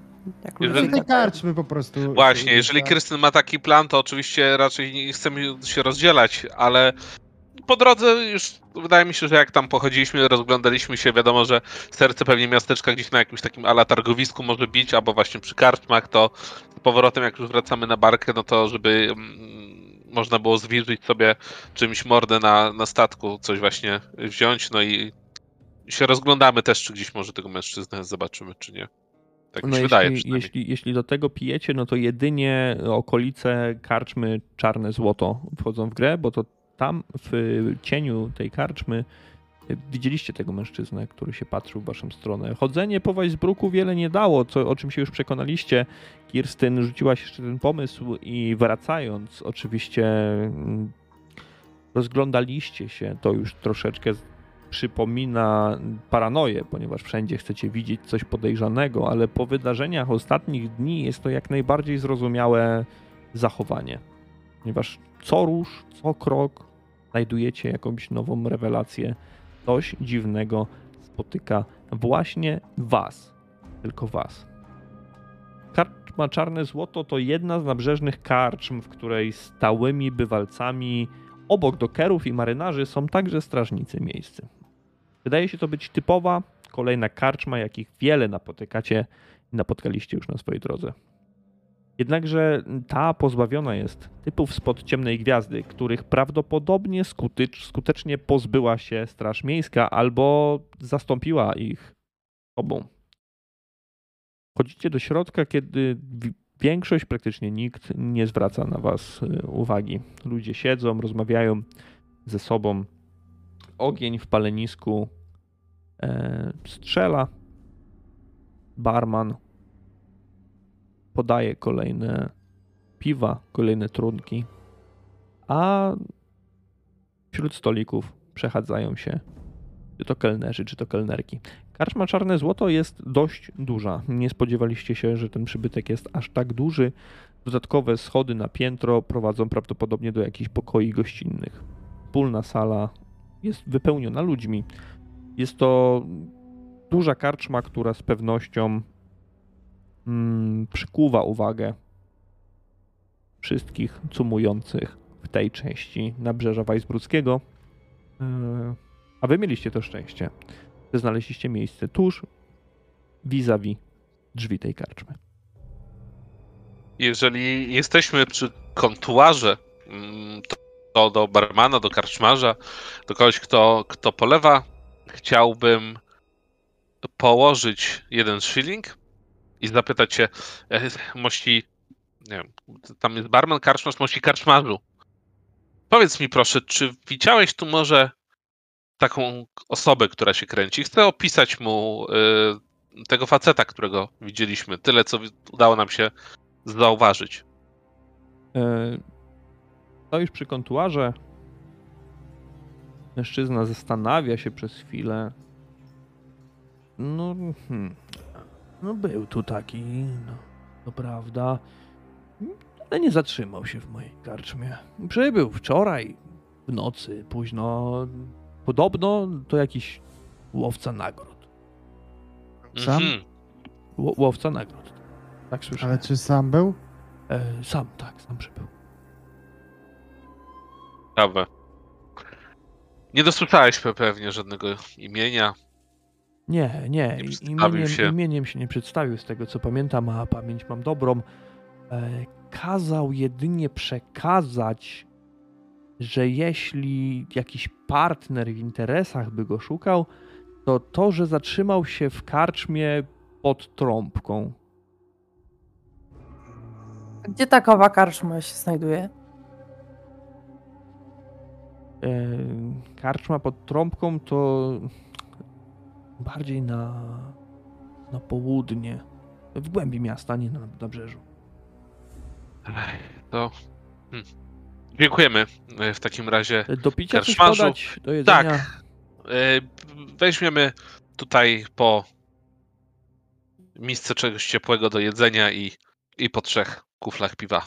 S4: Jak
S3: Jeżeli-
S4: ludzie
S2: Tej karczmy po prostu.
S3: Właśnie, jeżeli. Krystyn ma taki plan, to oczywiście raczej nie chcemy się rozdzielać, ale po drodze już wydaje mi się, że jak tam pochodziliśmy, rozglądaliśmy się, wiadomo, że serce pewnie miasteczka gdzieś na jakimś takim ala targowisku może bić, albo właśnie przy karczmach, to z powrotem jak już wracamy na barkę, no to żeby mm, można było zwilżyć sobie czymś mordę na, na statku, coś właśnie wziąć, no i się rozglądamy też, czy gdzieś może tego mężczyznę zobaczymy, czy nie. Tak mi się
S1: No
S3: wydaje
S1: jeśli,
S3: przynajmniej.
S1: jeśli, jeśli do tego pijecie, no to jedynie okolice karczmy Czarne Złoto wchodzą w grę, bo to tam w cieniu tej karczmy widzieliście tego mężczyznę, który się patrzył w waszą stronę. Chodzenie po Weisbruku wiele nie dało, co, o czym się już przekonaliście. Kirstyn rzuciłaś jeszcze ten pomysł i wracając oczywiście mm, rozglądaliście się, to już troszeczkę przypomina paranoję, ponieważ wszędzie chcecie widzieć coś podejrzanego, ale po wydarzeniach ostatnich dni jest to jak najbardziej zrozumiałe zachowanie. Ponieważ co rusz, co krok znajdujecie jakąś nową rewelację, coś dziwnego spotyka właśnie was, tylko was. Karczma Czarne Złoto to jedna z nabrzeżnych karczm, w której stałymi bywalcami obok dokerów i marynarzy są także strażnicy miejscy. Wydaje się to być typowa, kolejna karczma, jakich wiele napotykacie i napotkaliście już na swojej drodze. Jednakże ta pozbawiona jest typów spod ciemnej gwiazdy, których prawdopodobnie skutecz, skutecznie pozbyła się Straż Miejska albo zastąpiła ich sobą. Chodzicie do środka, kiedy wi- większość, praktycznie nikt nie zwraca na was y, uwagi. Ludzie siedzą, rozmawiają ze sobą. Ogień w palenisku e, strzela. Barman podaje kolejne piwa, kolejne trunki, a wśród stolików przechadzają się czy to kelnerzy, czy to kelnerki. Karczma Czarne Złoto jest dość duża. Nie spodziewaliście się, że ten przybytek jest aż tak duży. Dodatkowe schody na piętro prowadzą prawdopodobnie do jakichś pokoi gościnnych. Wspólna sala jest wypełniona ludźmi. Jest to duża karczma, która z pewnością mm, przykuwa uwagę wszystkich cumujących w tej części nabrzeża Weisbruckiego. Yy, A wy mieliście to szczęście, że znaleźliście miejsce tuż vis-a-vis drzwi tej karczmy.
S3: Jeżeli jesteśmy przy kontuarze, mm, to do barmana, do karczmarza, do kogoś, kto, kto polewa, chciałbym położyć jeden shilling i zapytać się, e, mości, nie wiem, tam jest barman, karczmarz, mości karczmarzu. Powiedz mi proszę, czy widziałeś tu może taką osobę, która się kręci? Chcę opisać mu y, tego faceta, którego widzieliśmy. Tyle, co udało nam się zauważyć.
S1: E, Stoisz przy kontuarze. Mężczyzna zastanawia się przez chwilę. No, hmm.
S5: No był tu taki, no, to prawda. Ale nie zatrzymał się w mojej karczmie. Przybył wczoraj w nocy, późno. Podobno to jakiś łowca nagród.
S2: Sam?
S3: Mhm.
S5: Ło- łowca nagród. Tak słyszałem.
S2: Ale czy sam był?
S5: E, sam, tak, sam przybył.
S3: Ciekawe. Nie dosłyszałeś pe- pewnie żadnego imienia.
S5: Nie, nie.
S3: Nie
S5: Imieniem
S3: się.
S5: się. imieniem się nie przedstawił, z tego co pamiętam, a pamięć mam dobrą. E, kazał jedynie przekazać, że jeśli jakiś partner w interesach by go szukał, to to, że zatrzymał się w karczmie pod trąbką.
S4: Gdzie takowa karczma się znajduje?
S5: E, karczma pod trąbką to bardziej na, na południe, w głębi miasta, nie na nabrzeżu.
S3: Ech, To. Hmm. Dziękujemy e, w takim razie.
S5: Do picia coś
S3: Karczmarzu?
S5: podać, do jedzenia.
S3: Tak. E, Weźmiemy tutaj po misce czegoś ciepłego do jedzenia i, i po trzech kuflach piwa.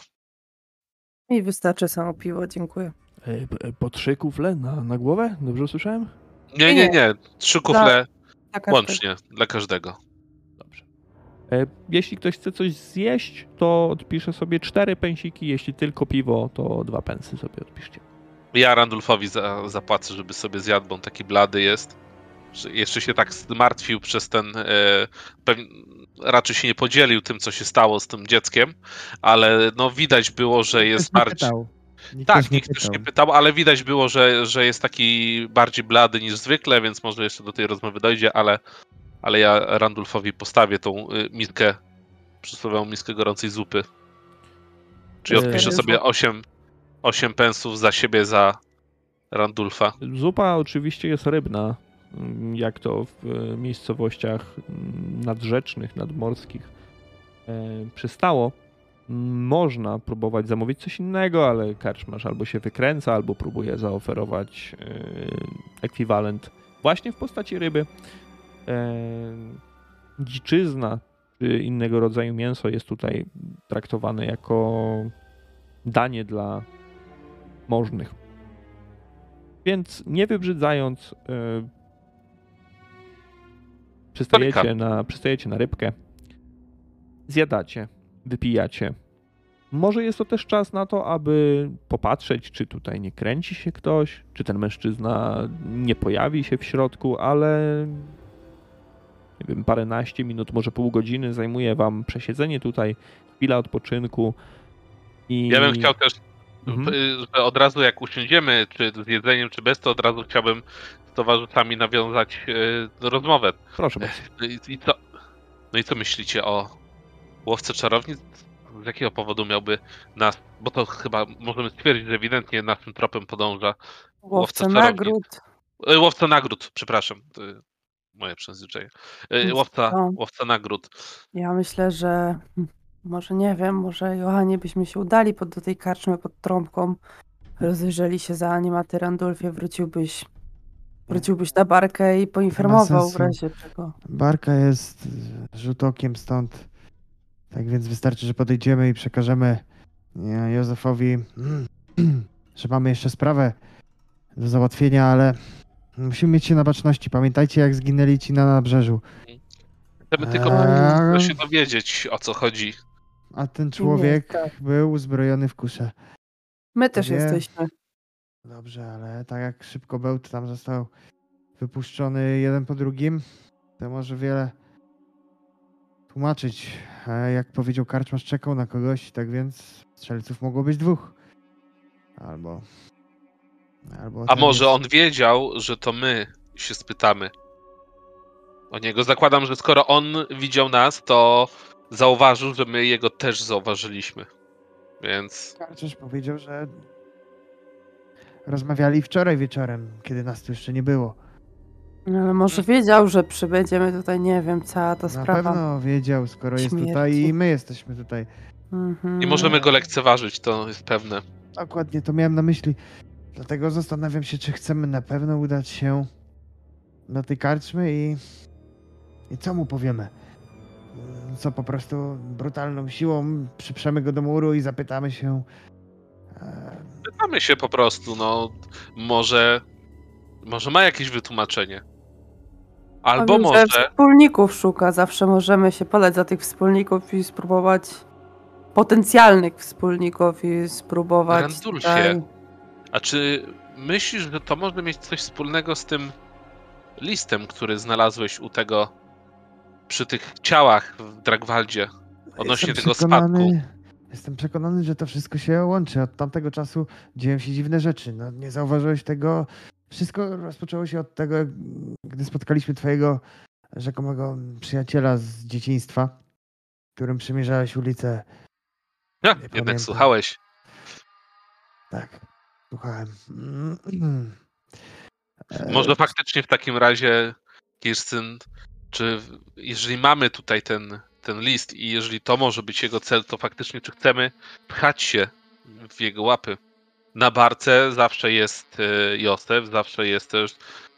S4: Mi wystarczy samo piwo, dziękuję.
S5: E, e, Po trzy kufle na, na głowę? Dobrze usłyszałem?
S3: Nie, nie, nie. Trzy kufle. Łącznie dla każdego.
S5: Dobrze.
S1: E, Jeśli ktoś chce coś zjeść, to odpiszę sobie cztery pensiki. Jeśli tylko piwo, to dwa pensy sobie odpiszcie.
S3: Ja Randulfowi za, zapłacę, żeby sobie zjadł, bo on taki blady jest. Jeszcze się tak zmartwił przez ten. E, raczej się nie podzielił tym, co się stało z tym dzieckiem, ale no widać było, że jest bardziej.
S2: Pytał. Nikt
S3: Tak,
S2: też nie
S3: nikt już nie
S2: pytał.
S3: pytał, ale widać było, że, że jest taki bardziej blady niż zwykle, więc może jeszcze do tej rozmowy dojdzie, ale, ale ja Randulfowi postawię tą y, miskę, przysłowiową miskę gorącej zupy. Czyli
S1: Eee,
S3: odpiszę sobie 8, 8 pensów za siebie, za Randulfa.
S1: Zupa oczywiście jest rybna, mm, jak to w e, miejscowościach mm, nadrzecznych, nadmorskich przystało. Można próbować zamówić coś innego, ale karczmarz albo się wykręca, albo próbuje zaoferować e, ekwiwalent właśnie w postaci ryby. E, Dziczyzna czy innego rodzaju mięso jest tutaj traktowane jako danie dla możnych. Więc nie wybrzydzając, yy, przystajecie, na, przystajecie na rybkę, zjadacie, wypijacie. Może jest to też czas na to, aby popatrzeć, czy tutaj nie kręci się ktoś, czy ten mężczyzna nie pojawi się w środku, ale nie wiem, paręnaście minut, może pół godziny zajmuje wam przesiedzenie tutaj, chwila odpoczynku. I...
S3: Ja bym chciał też,
S1: Mhm.
S3: y, że od razu jak usiądziemy, czy z jedzeniem, czy bez, to od razu chciałbym z towarzyszami nawiązać y, rozmowę.
S1: Proszę bardzo.
S3: I, i co, no i co myślicie o łowce czarownic? Z jakiego powodu miałby nas, bo to chyba możemy stwierdzić, że ewidentnie naszym tropem podąża
S4: Łowca
S3: czarownic.
S4: nagród.
S3: e, łowca nagród, przepraszam. to Moje przezwyczajenie. E, Łowca, łowca nagród.
S4: Ja myślę, że może nie wiem, może Johanie byśmy się udali pod, do tej karczmy pod trąbką. Rozejrzeli się za nim, a ty Randolfie wróciłbyś, wróciłbyś na barkę i poinformował w razie czego.
S2: Barka jest e, rzut okiem stąd. Tak więc wystarczy, że podejdziemy i przekażemy Józefowi, że mamy jeszcze sprawę do załatwienia, ale musimy mieć się na baczności. Pamiętajcie, jak zginęli ci na nabrzeżu.
S3: Chcemy tylko
S2: Eee.
S3: się dowiedzieć, o co chodzi.
S2: A ten człowiek
S4: tak.
S2: był uzbrojony w kuszę.
S4: My też
S2: Nie.
S4: jesteśmy.
S2: Dobrze, ale tak jak szybko bełt tam został wypuszczony jeden po drugim, to może wiele tłumaczyć. Jak powiedział karczmarz, czekał na kogoś, tak więc strzelców mogło być dwóch. Albo... albo
S3: A może
S2: jest-
S3: on wiedział, że to my się spytamy o niego. Zakładam, że skoro on widział nas, to zauważył, że my jego też zauważyliśmy. Więc
S2: Karczmarz powiedział, że rozmawiali wczoraj wieczorem, kiedy nas tu jeszcze nie było.
S4: No, Ale może wiedział, że przybędziemy tutaj, nie wiem, cała ta
S2: Na
S4: sprawa.
S2: pewno wiedział, skoro jest
S4: śmierci.
S2: tutaj i my jesteśmy tutaj.
S4: Mhm.
S3: Nie możemy go lekceważyć, to jest pewne.
S2: Dokładnie to miałem na myśli. Dlatego zastanawiam się, czy chcemy na pewno udać się do tej karczmy i. I co mu powiemy? Co po prostu brutalną siłą przyprzemy go do muru i zapytamy się. e,
S3: Pytamy się po prostu, no może, może ma jakieś wytłumaczenie. Albo
S4: Powiem, że
S3: może,
S4: Wspólników szuka, zawsze możemy się podać za tych wspólników i spróbować potencjalnych wspólników i spróbować.
S3: Randulfie.
S4: tutaj-
S3: a czy myślisz, że to może mieć coś wspólnego z tym listem, który znalazłeś u tego, przy tych ciałach w Dragwaldzie, odnośnie
S2: jestem
S3: tego
S2: przekonany-
S3: spadku?
S2: Jestem przekonany, że to wszystko się łączy. Od tamtego czasu dzieją się dziwne rzeczy. No, nie zauważyłeś tego. Wszystko rozpoczęło się od tego, gdy spotkaliśmy twojego rzekomego przyjaciela z dzieciństwa, którym przemierzałeś ulicę.
S3: Ja,
S2: nie
S3: jednak
S2: pamiętam.
S3: słuchałeś.
S2: Tak, słuchałem. Mm. E,
S3: Może faktycznie w takim razie, Kirstyn, czy jeżeli mamy tutaj ten, ten list i jeżeli to może być jego cel, to faktycznie czy chcemy pchać się w jego łapy? Na barce zawsze jest e, Józef, zawsze jest też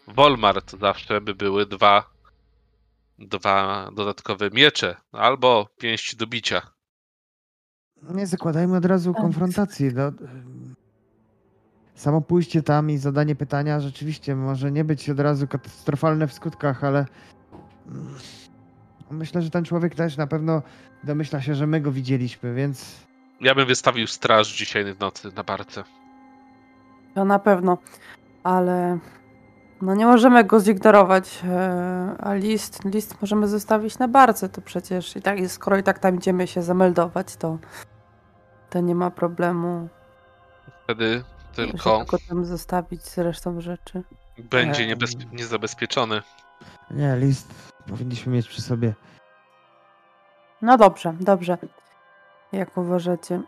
S3: Wolmart, zawsze by były dwa, dwa dodatkowe miecze albo pięść do bicia.
S2: Nie zakładajmy od razu
S4: Tak.
S2: konfrontacji. No, ym, samo pójście tam i zadanie pytania rzeczywiście może nie być od razu katastrofalne w skutkach, ale mm, myślę, że ten człowiek też na pewno domyśla się, że my go widzieliśmy, więc
S3: Ja bym wystawił straż dzisiaj w nocy na barce.
S4: To na pewno, ale no nie możemy go zignorować, e, a list, list możemy zostawić na barce, to przecież i tak, skoro i tak tam idziemy się zameldować, to, to nie ma problemu,
S3: Wtedy tylko
S4: go tam zostawić z resztą rzeczy.
S3: będzie
S2: Em.
S3: niebezpie- niezabezpieczony.
S2: nie, list powinniśmy mieć przy sobie.
S4: No dobrze, dobrze, jak uważacie.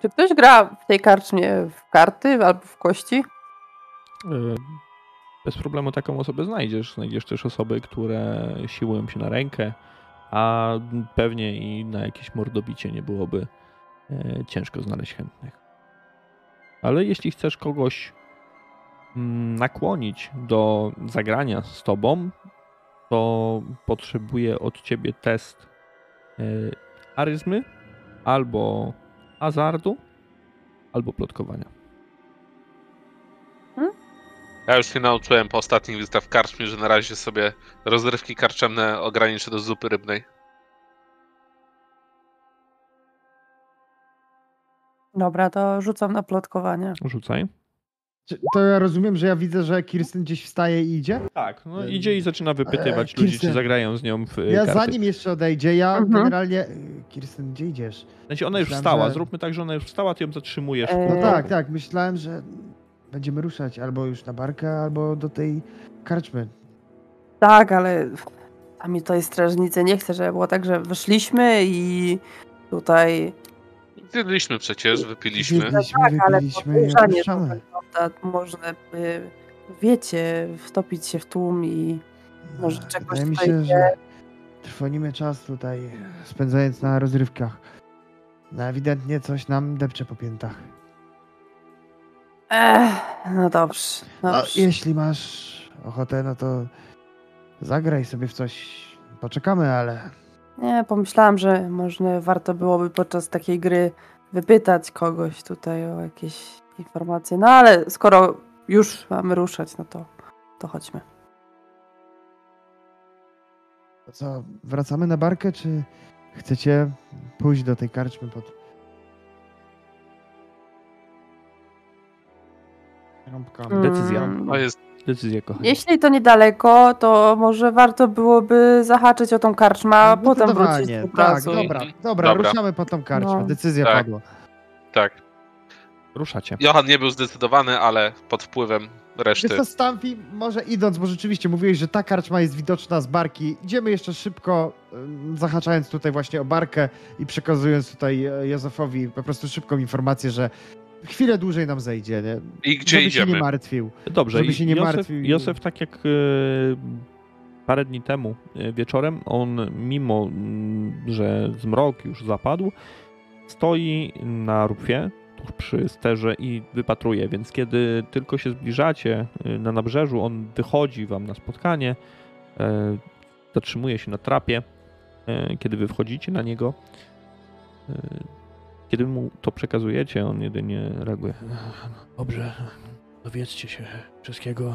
S4: Czy ktoś gra w tej karczmie w karty albo w kości?
S1: E, Bez problemu taką osobę znajdziesz. Znajdziesz też osoby, które siłują się na rękę, a pewnie i na jakieś mordobicie nie byłoby e, ciężko znaleźć chętnych. Ale jeśli chcesz kogoś mm, nakłonić do zagrania z tobą, to potrzebuję od ciebie test e, charyzmy albo hazardu, albo plotkowania.
S3: Ja już się nauczyłem po ostatnich wizytach w karczmie, że na razie sobie rozrywki karczemne ograniczę do zupy rybnej.
S4: Dobra, to rzucam na plotkowanie.
S1: Rzucaj.
S2: To ja rozumiem, że ja widzę, że Kirsten gdzieś wstaje i idzie?
S1: Tak, no idzie i zaczyna wypytywać
S2: E,
S1: ludzi, czy zagrają z nią w e,
S2: Ja
S1: karty.
S2: zanim jeszcze odejdzie, ja
S4: Mhm.
S2: generalnie... Kirsten, gdzie idziesz?
S1: Znaczy ona już
S2: Myślałem,
S1: wstała,
S2: że-
S1: zróbmy tak, że ona już wstała, ty ją zatrzymujesz.
S4: E,
S2: No tak, tak, myślałem, że będziemy ruszać albo już na barkę, albo do tej karczmy.
S4: Tak, ale sami tutaj strażnicy nie chcę, żeby było tak, że wyszliśmy i tutaj
S3: Zjedliśmy przecież, wypiliśmy.
S2: Zjedliśmy,
S4: tak, ale podejrzanie to
S2: opuszczamy.
S4: wygląda. Można wiecie, wtopić się w tłum i może
S2: No,
S4: czegoś
S2: Wydaje mi się,
S4: nie-
S2: że trwonimy czas tutaj, spędzając na rozrywkach. No ewidentnie coś nam depcze po piętach.
S4: Ech, no dobrze,
S2: No,
S4: dobrze.
S2: jeśli masz ochotę, no to zagraj sobie w coś. Poczekamy, ale
S4: Nie, pomyślałam, że może warto byłoby podczas takiej gry wypytać kogoś tutaj o jakieś informacje. No ale skoro już mamy ruszać, no to, to chodźmy.
S2: to co, wracamy na barkę, czy chcecie pójść do tej karczmy pod rąbkami?
S1: Decyzja.
S4: Mm,
S3: To jest
S1: Decyzja, kochani.
S4: Jeśli to niedaleko, to może warto byłoby zahaczyć o tą karczmę, a
S2: No,
S4: potem wrócić
S2: zdecydowanie.
S4: od
S2: Tak,
S4: razu.
S2: dobra, dobra,
S3: Dobra.
S2: ruszamy po tą karczmę.
S4: No.
S2: Decyzja
S3: Tak.
S2: padła.
S3: tak.
S1: Ruszacie.
S3: Johan nie był zdecydowany, ale pod wpływem reszty.
S2: Wiesz co, Stampi, może idąc, bo rzeczywiście mówiłeś, że ta karczma jest widoczna z barki. Idziemy jeszcze szybko, zahaczając tutaj właśnie o barkę i przekazując tutaj e, Józefowi po prostu szybką informację, że
S11: chwilę dłużej nam zejdzie, nie?
S3: I gdzie
S11: Żeby się
S3: idziemy?
S11: nie martwił.
S1: Dobrze,
S11: Żeby się nie
S1: Józef,
S11: martwił.
S1: Józef, tak jak e, parę dni temu e, wieczorem, on mimo, że zmrok już zapadł, stoi na rufie, tuż przy sterze i wypatruje, więc kiedy tylko się zbliżacie e, na nabrzeżu, on wychodzi wam na spotkanie, e, zatrzymuje się na trapie, e, kiedy wy wchodzicie na niego. Kiedy mu to przekazujecie, on jedynie reaguje.
S5: Dobrze, dowiedzcie się wszystkiego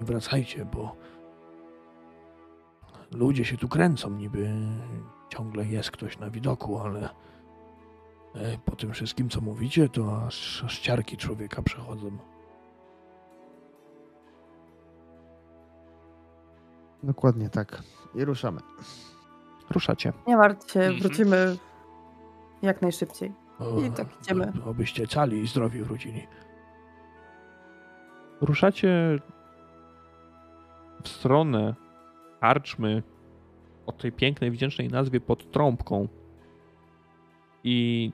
S5: i wracajcie, bo ludzie się tu kręcą, niby ciągle jest ktoś na widoku, ale e, po tym wszystkim, co mówicie, to aż, aż ciarki człowieka przechodzą.
S11: Dokładnie tak. I ruszamy.
S1: Ruszacie.
S4: Nie martw się,
S3: Mhm.
S4: wrócimy jak najszybciej.
S5: O,
S4: I tak idziemy.
S5: o- Obyście cali i zdrowi wrócili.
S1: Ruszacie w stronę karczmy o tej pięknej, wdzięcznej nazwie pod trąbką i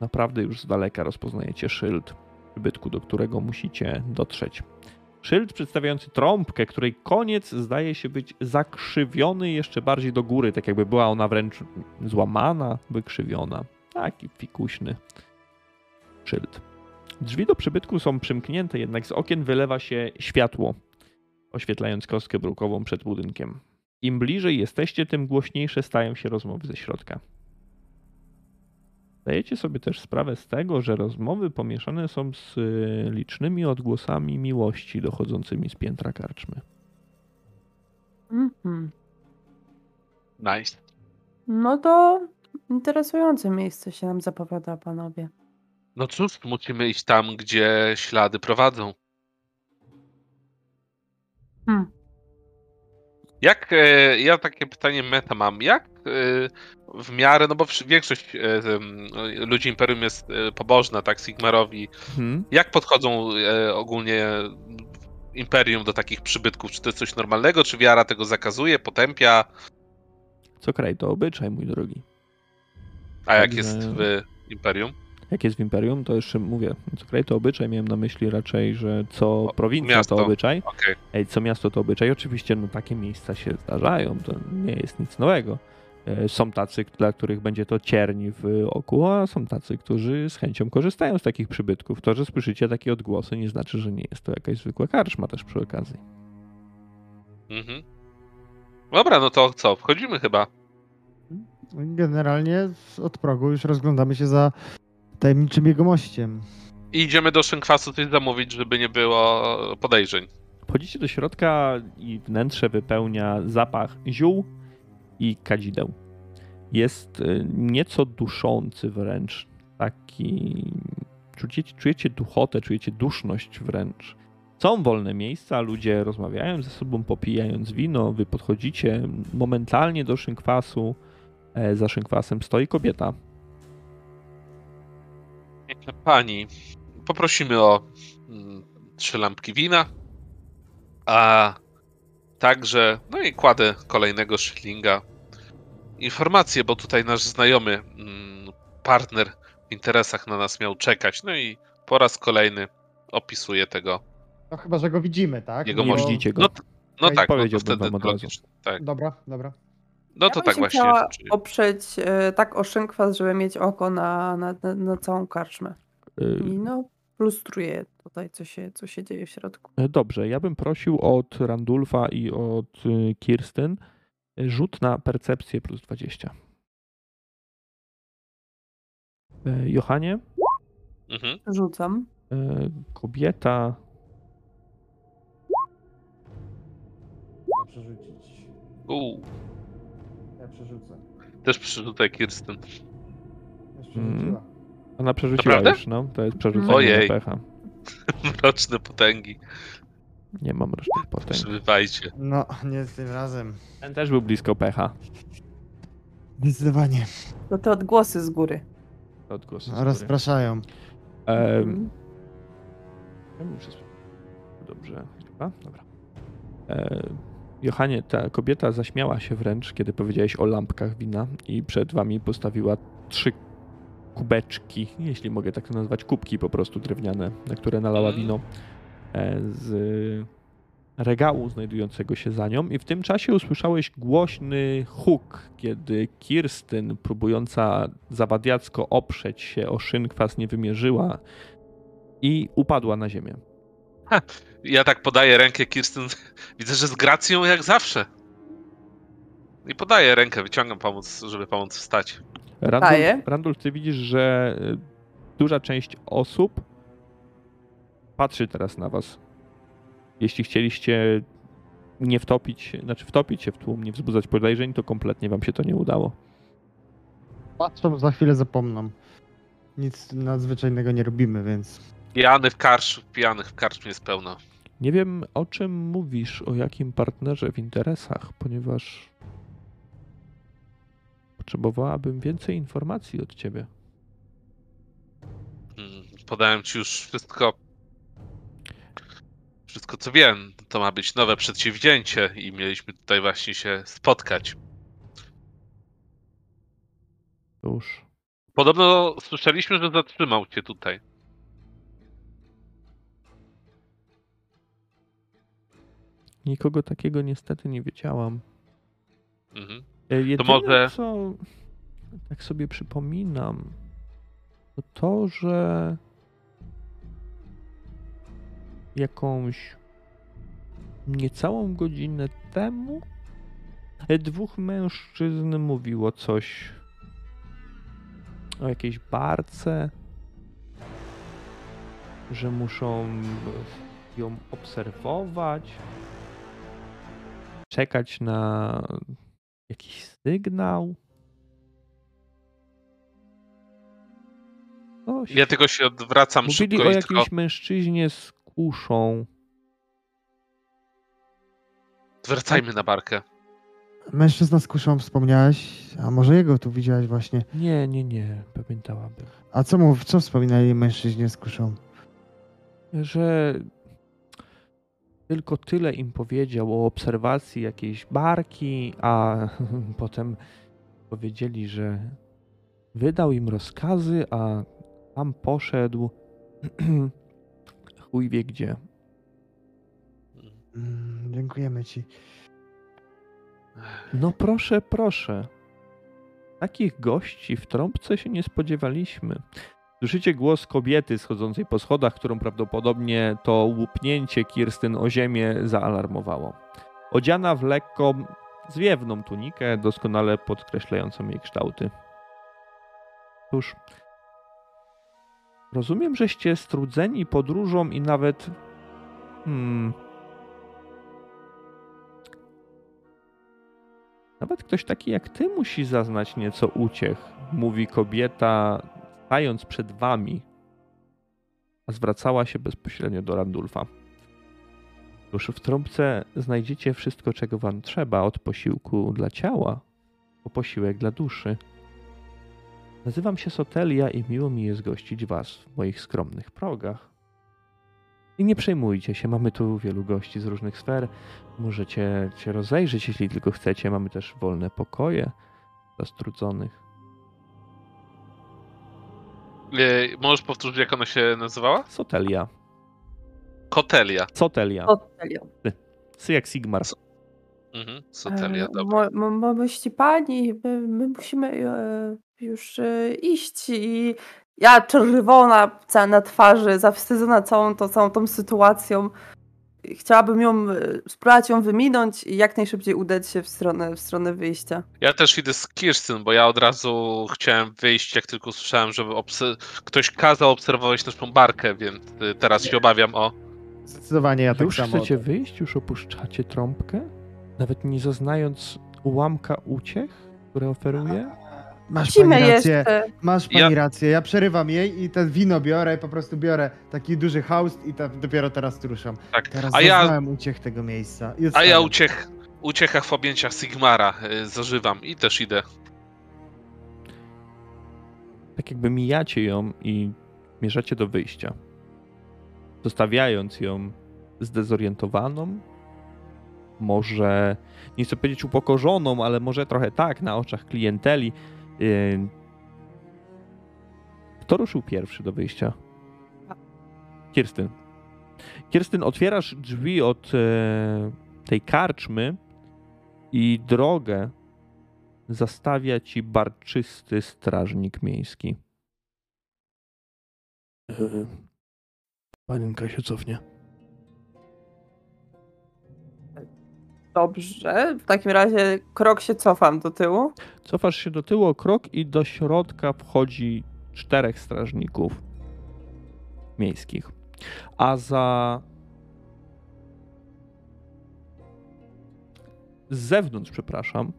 S1: naprawdę już z daleka rozpoznajecie szyld przybytku, do którego musicie dotrzeć. Szyld przedstawiający trąbkę, której koniec zdaje się być zakrzywiony jeszcze bardziej do góry, tak jakby była ona wręcz złamana, wykrzywiona. Taki fikuśny szyld. Drzwi do przybytku są przymknięte, jednak z okien wylewa się światło, oświetlając kostkę brukową przed budynkiem. Im bliżej jesteście, tym głośniejsze stają się rozmowy ze środka. Zdajecie sobie też sprawę z tego, że rozmowy pomieszane są z y, licznymi odgłosami miłości dochodzącymi z piętra karczmy.
S4: Mhm.
S3: Nice.
S4: No to interesujące miejsce się nam zapowiada, panowie.
S3: No cóż, musimy iść tam, gdzie ślady prowadzą.
S4: Hmm.
S3: Jak, e, ja takie pytanie meta mam, jak e, w miarę, no bo większość e, ludzi Imperium jest pobożna, tak, Sigmarowi,
S1: Hmm?
S3: jak podchodzą ogólnie Imperium do takich przybytków? Czy to jest coś normalnego, czy wiara tego zakazuje, potępia,
S1: Co kraj to obyczaj, mój drogi.
S3: a jak
S1: Także-
S3: jest w Imperium?
S1: Jak jest w Imperium, to jeszcze mówię, co kraj to obyczaj, miałem na myśli raczej, że co
S3: O,
S1: prowincja
S3: miasto.
S1: to obyczaj. Ej, co miasto to obyczaj. Oczywiście no, takie miejsca się zdarzają, to nie jest nic nowego. E, Są tacy, dla których będzie to cierni w oku, a są tacy, którzy z chęcią korzystają z takich przybytków. To, że słyszycie takie odgłosy, nie znaczy, że nie jest to jakaś zwykła karczma też przy okazji.
S3: Mhm. Dobra, no to co, wchodzimy chyba.
S11: Generalnie od progu już rozglądamy się za tajemniczym jegomościem.
S3: I idziemy do szynkwasu coś zamówić, żeby nie było podejrzeń.
S1: Wchodzicie do środka i wnętrze wypełnia zapach ziół i kadzideł. Jest e, nieco duszący wręcz. Taki. Czujecie, czujecie duchotę, czujecie duszność wręcz. Są wolne miejsca, ludzie rozmawiają ze sobą, popijając wino. Wy podchodzicie momentalnie do szynkwasu. E, Za szynkwasem stoi kobieta.
S3: Pani, poprosimy o mm, trzy lampki wina, a także, no i kładę kolejnego szyllinga. Informacje, bo tutaj nasz znajomy mm, partner w interesach na nas miał czekać, no i po raz kolejny opisuje tego
S11: No chyba, że go widzimy, tak?
S3: jego
S1: widzicie go.
S3: No, no tak, no to wtedy logicznie. Tak.
S11: Dobra, dobra.
S3: No
S4: ja
S3: to tak właśnie.
S4: chciała oprzeć e, tak o szynkwas, żeby mieć oko na, na, na, na całą karczmę.
S1: E,
S4: I no, lustruję tutaj, co się, co się dzieje w środku.
S1: E, Dobrze, ja bym prosił od Randulfa i od y, Kirsten y, rzut na percepcję plus 20. E, Johanie,
S3: Mhm.
S4: Rzucam.
S1: e, kobieta,
S11: Ja przerzucić.
S3: Uu,
S11: Ja przerzucę.
S3: też przerzucę Kirsten.
S1: Przerzuciła. ona przerzuciła
S3: Naprawdę?
S1: już, no, to jest przerzucenie
S3: Ojej.
S1: na pecha.
S3: Mroczne potęgi.
S1: Nie mam reszty potęg.
S3: Przybywajcie.
S11: No, nie tym razem.
S1: Ten też był blisko pecha.
S11: Zdecydowanie.
S4: No te odgłosy z góry.
S1: Odgłosy z
S11: No,
S1: góry.
S11: rozpraszają.
S1: Em,
S4: Mhm.
S1: Ja muszę sprawdzić. Dobrze, chyba? Dobra. E, Johanie, ta kobieta zaśmiała się wręcz, kiedy powiedziałeś o lampkach wina i przed wami postawiła trzy kubeczki, jeśli mogę tak to nazwać, kubki po prostu drewniane, na które nalała
S3: Mm.
S1: wino e, z regału znajdującego się za nią i w tym czasie usłyszałeś głośny huk, kiedy Kirstyn, próbująca zawadiacko oprzeć się o szynkwas, nie wymierzyła i upadła na ziemię.
S3: Ja tak podaję rękę Kirsten. Widzę, że z gracją jak zawsze. I podaję rękę, wyciągam pomóc, żeby pomóc wstać.
S1: Randul,
S4: Daję.
S1: Randul, ty widzisz, że y, duża część osób patrzy teraz na was. Jeśli chcieliście nie wtopić, znaczy wtopić się w tłum, nie wzbudzać podejrzeń, to kompletnie wam się to nie udało.
S2: Patrzą, za chwilę zapomną. Nic nadzwyczajnego nie robimy, więc...
S3: Pijany w karcz, pijanych w karczmie jest pełno.
S1: Nie wiem, o czym mówisz, o jakim partnerze w interesach, ponieważ potrzebowałabym więcej informacji od ciebie.
S3: Mm, Podałem ci już wszystko. Wszystko co wiem. To ma być nowe przedsięwzięcie i mieliśmy tutaj właśnie się spotkać.
S1: Cóż,
S3: Podobno słyszeliśmy, że zatrzymał cię tutaj.
S1: Nikogo takiego niestety nie wiedziałam.
S3: Mhm.
S1: E, Jedyne,
S3: może-
S1: co tak sobie przypominam, to to, że jakąś niecałą godzinę temu e, dwóch mężczyzn mówiło coś o jakiejś barce, że muszą ją obserwować, czekać na jakiś sygnał. Coś.
S3: Ja tylko się odwracam
S1: Mówili
S3: szybko
S1: o
S3: i tylko
S1: jakimś mężczyźnie z kuszą.
S3: wracajmy na barkę.
S11: Mężczyzna z kuszą wspomniałeś, a może jego tu widziałeś właśnie.
S1: Nie, nie, nie, pamiętałabym.
S11: A co mów, co wspominali mężczyźnie z kuszą?
S1: Że tylko tyle im powiedział o obserwacji jakiejś barki, a potem powiedzieli, że wydał im rozkazy, a tam poszedł chuj wie gdzie.
S11: Mm, dziękujemy ci.
S1: No proszę, proszę. Takich gości w trąbce się nie spodziewaliśmy. Słyszycie głos kobiety schodzącej po schodach, którą prawdopodobnie to łupnięcie Kirstyn o ziemię zaalarmowało. Odziana w lekko zwiewną tunikę, doskonale podkreślającą jej kształty. Cóż, rozumiem, żeście strudzeni podróżą i nawet... Hmm, Nawet ktoś taki jak ty musi zaznać nieco uciech, mówi kobieta, stając przed wami, a zwracała się bezpośrednio do Randulfa. Już w trąbce znajdziecie wszystko, czego wam trzeba, od posiłku dla ciała, po posiłek dla duszy. Nazywam się Sotelia i miło mi jest gościć was w moich skromnych progach. I nie przejmujcie się, mamy tu wielu gości z różnych sfer, Możecie się rozejrzeć, jeśli tylko chcecie. Mamy też wolne pokoje dla strudzonych.
S3: E, możesz powtórzyć, jak ona się nazywała?
S1: Sotelia.
S3: Kotelia.
S1: Sotelia.
S4: Hotelią.
S1: Sy jak Sigmar.
S3: Mhm. Sotelia,
S4: E,
S3: dobra.
S4: mo- Mości pani, my, my musimy e, już e, iść i ja czerwona cała na twarzy, zawstydzona całą, to, całą tą sytuacją. Chciałabym ją, e, spróbować ją wyminąć i jak najszybciej udać się w stronę, w stronę wyjścia.
S3: Ja też idę z Kirsten, bo ja od razu chciałem wyjść, jak tylko słyszałem, żeby ktoś kazał obserwować naszą barkę, więc y, teraz się obawiam o.
S2: Zdecydowanie ja tak
S1: Już
S2: samo.
S1: chcecie wyjść? Już opuszczacie trąbkę? Nawet nie zaznając ułamka uciech, które oferuje?
S11: Masz pani rację,
S4: jeszcze.
S11: masz pani
S3: Ja-
S11: rację. Ja przerywam jej i te wino biorę, po prostu biorę taki duży haust i ta, dopiero teraz ruszam.
S3: Tak.
S11: Teraz
S3: A ja,
S11: uciech tego miejsca. I
S3: a ja uciech, uciechach w objęciach Sigmara y, zażywam i też idę.
S1: Tak jakby mijacie ją i mierzacie do wyjścia. Zostawiając ją zdezorientowaną, może nie chcę powiedzieć upokorzoną, ale może trochę tak na oczach klienteli.
S12: Kto ruszył pierwszy do wyjścia? Kirstyn. Kirstyn, otwierasz drzwi od e, tej karczmy i drogę zastawia ci barczysty strażnik miejski.
S1: E, Panienka się cofnie.
S4: Dobrze, w takim razie krok się cofam do tyłu.
S12: Cofasz się do tyłu o krok i do środka wchodzi czterech strażników miejskich. A za. Z zewnątrz, przepraszam,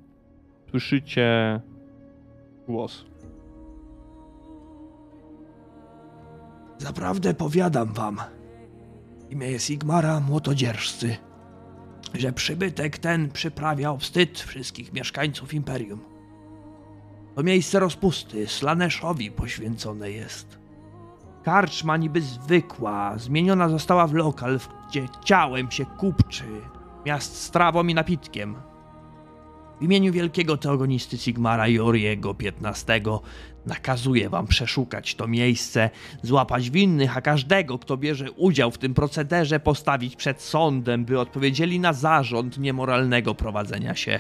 S12: słyszycie głos.
S1: Zaprawdę powiadam wam, imię Sigmara Młotodzierżcy, że przybytek ten przyprawiał wstyd wszystkich mieszkańców Imperium. To miejsce rozpusty Slaneszowi poświęcone jest. Karczma niby zwykła, zmieniona została w lokal, gdzie ciałem się kupczy, miast strawą i napitkiem. W imieniu wielkiego teogonisty Sigmara Joriego XV nakazuję wam przeszukać to miejsce, złapać winnych, a każdego, kto bierze udział w tym procederze, postawić przed sądem, by odpowiedzieli na zarząd niemoralnego prowadzenia się.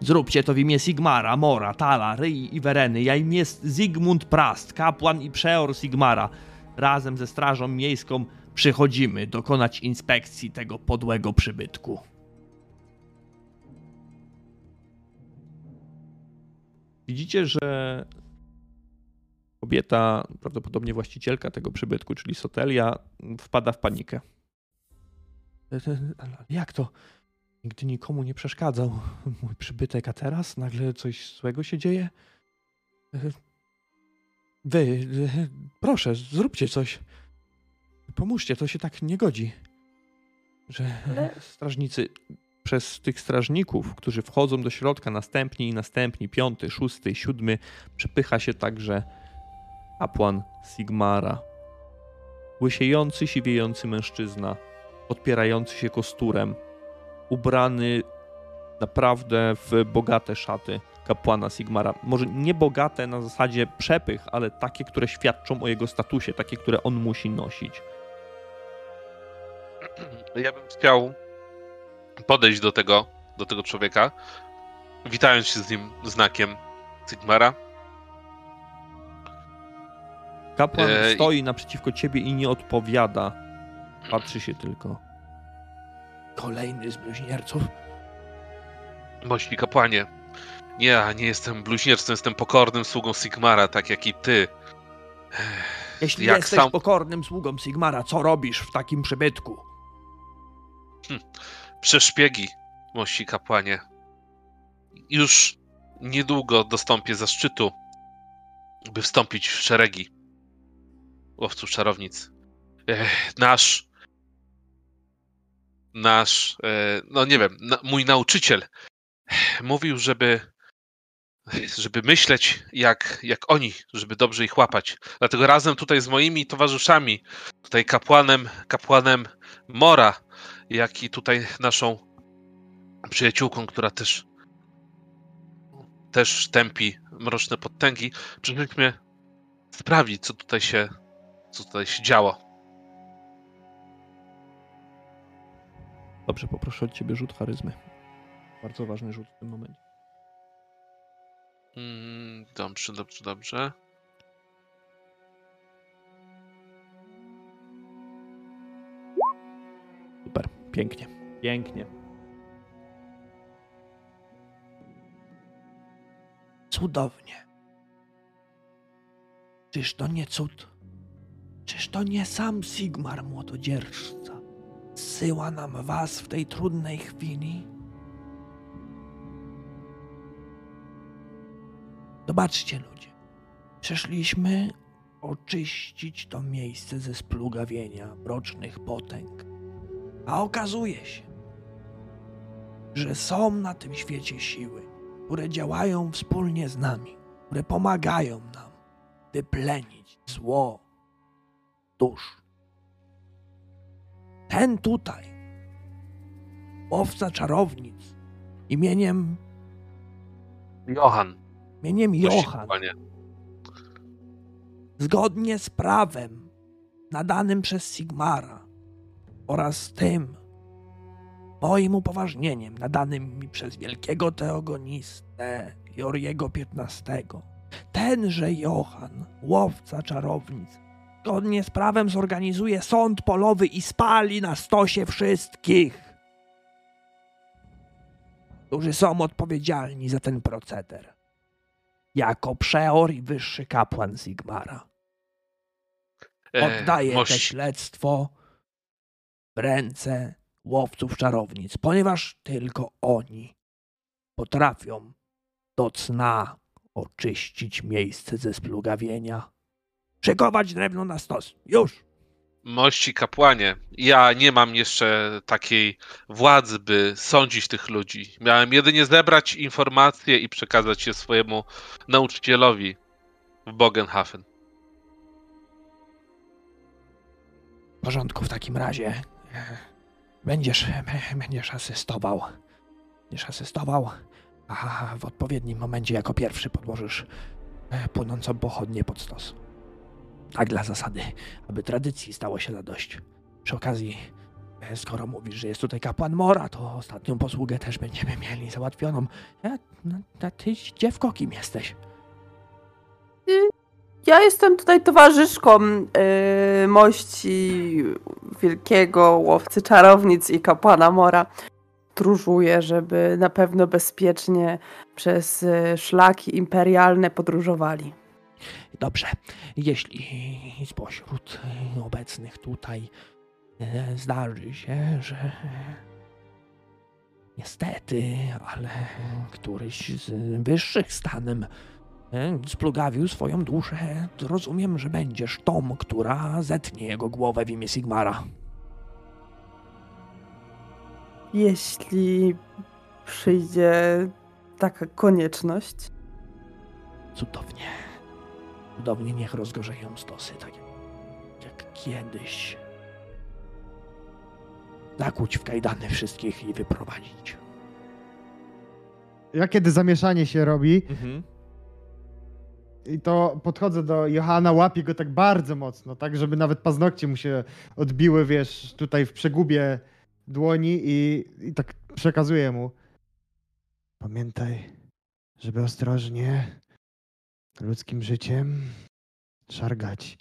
S1: Zróbcie to w imię Sigmara, Mora, Tala, Ryi i Wereny. Jaim jest Zygmunt Prast, kapłan i przeor Sigmara. Razem ze strażą miejską przychodzimy dokonać inspekcji tego podłego przybytku.
S12: Widzicie, że kobieta, prawdopodobnie właścicielka tego przybytku, czyli Sotelia, wpada w panikę.
S1: E, Ale Jak to? Nigdy nikomu nie przeszkadzał mój przybytek, a teraz nagle coś złego się dzieje? E, Wy, e, proszę, zróbcie coś. Pomóżcie, to się tak nie godzi. Że
S12: Strażnicy przez tych strażników, którzy wchodzą do środka, następni i następni, piąty, szósty, siódmy, przepycha się także kapłan Sigmara. Łysiejący, siwiejący mężczyzna, odpierający się kosturem, ubrany naprawdę w bogate szaty kapłana Sigmara. Może nie bogate na zasadzie przepych, ale takie, które świadczą o jego statusie, takie, które on musi nosić.
S3: Ja bym chciał podejść do tego, do tego człowieka, witając się z nim znakiem Sigmara.
S12: Kapłan
S3: Ej.
S12: stoi naprzeciwko ciebie i nie odpowiada. Patrzy się tylko.
S1: kolejny z bluźnierców.
S3: Mości kapłanie, nie, ja nie jestem bluźniercem, jestem pokornym sługą Sigmara, tak jak i ty.
S1: Jeśli
S3: Jak
S1: jesteś
S3: sam-
S1: pokornym sługą Sigmara, co robisz w takim przybytku?
S3: Przeszpiegi, mości kapłanie. Już niedługo dostąpię zaszczytu, by wstąpić w szeregi łowców czarownic. Ech, nasz, nasz, e, no nie wiem, mój nauczyciel mówił, żeby, żeby myśleć jak, jak oni, żeby dobrze ich łapać. Dlatego razem tutaj z moimi towarzyszami, tutaj kapłanem, kapłanem Mora, jak i tutaj naszą przyjaciółką, która też też tępi mroczne podtęgi, przyszliśmy sprawdzić, co tutaj się, co tutaj się działo.
S12: Dobrze, poproszę od ciebie rzut charyzmy. Bardzo ważny rzut w tym momencie.
S3: Mm, dobrze, dobrze, dobrze.
S12: Super, pięknie. Pięknie.
S1: Cudownie. Czyż to nie cud? Czyż to nie sam Sigmar młotodzierżca zsyła nam was w tej trudnej chwili? Zobaczcie, ludzie. Przyszliśmy oczyścić to miejsce ze splugawienia mrocznych potęg. A okazuje się, że są na tym świecie siły, które działają wspólnie z nami, które pomagają nam wyplenić zło dusz. Ten tutaj, łowca czarownic, imieniem,
S3: Johan,
S1: imieniem Johan, zgodnie z prawem nadanym przez Sigmara oraz tym moim upoważnieniem nadanym mi przez wielkiego teogonistę Joriego XV, tenże Johan, łowca czarownic, zgodnie z prawem zorganizuje sąd polowy i spali na stosie wszystkich, którzy są odpowiedzialni za ten proceder, jako przeor i wyższy kapłan Sigmara.
S3: E,
S1: Oddaję te
S3: mości-
S1: śledztwo ręce łowców czarownic, ponieważ tylko oni potrafią do cna oczyścić miejsce ze splugawienia. Szykować drewno na stos. Już!
S3: Mości kapłanie, ja nie mam jeszcze takiej władzy, by sądzić tych ludzi. Miałem jedynie zebrać informacje i przekazać je swojemu nauczycielowi w Bogenhafen.
S1: W porządku w takim razie. E, Będziesz, będziesz asystował. Będziesz asystował, a w odpowiednim momencie jako pierwszy podłożysz e, płynącą pochodnię pod stos. Tak dla zasady, aby tradycji stało się zadość. Przy okazji, e, skoro mówisz, że jest tutaj kapłan Mora, to ostatnią posługę też będziemy mieli załatwioną. Ja, no, a ty, dziewko, kim jesteś?
S4: Ja jestem tutaj towarzyszką yy, mości wielkiego łowcy czarownic i kapłana Mora. Stróżuję, żeby na pewno bezpiecznie przez y, szlaki imperialne podróżowali.
S1: Dobrze, jeśli spośród e, obecnych tutaj e, zdarzy się, że niestety, ale któryś z wyższych stanem splugawił swoją duszę, to rozumiem, że będziesz tą, która zetnie jego głowę w imię Sigmara.
S4: Jeśli przyjdzie taka konieczność.
S1: Cudownie. Cudownie niech rozgorzeją stosy, tak jak, kiedyś. Zakłuć w kajdany wszystkich i wyprowadzić.
S2: Ja kiedy zamieszanie się robi,
S13: Mhm.
S2: I to podchodzę do Johana, łapię go tak bardzo mocno, tak żeby nawet paznokcie mu się odbiły, wiesz, tutaj w przegubie dłoni i, i tak przekazuję mu. Pamiętaj, żeby ostrożnie ludzkim życiem szargać.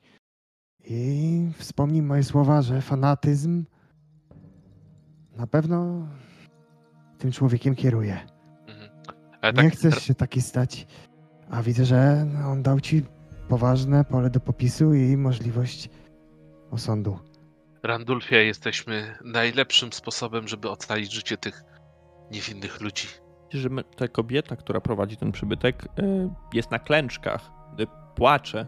S2: I wspomnij moje słowa, że fanatyzm na pewno tym człowiekiem kieruje.
S3: Mhm. Tak,
S2: Nie chcesz się taki stać. A widzę, że on dał ci poważne pole do popisu i możliwość osądu.
S3: Randulfie, jesteśmy najlepszym sposobem, żeby ocalić życie tych niewinnych ludzi.
S13: że my- ta kobieta, która prowadzi ten przybytek, y, jest na klęczkach, y, płacze,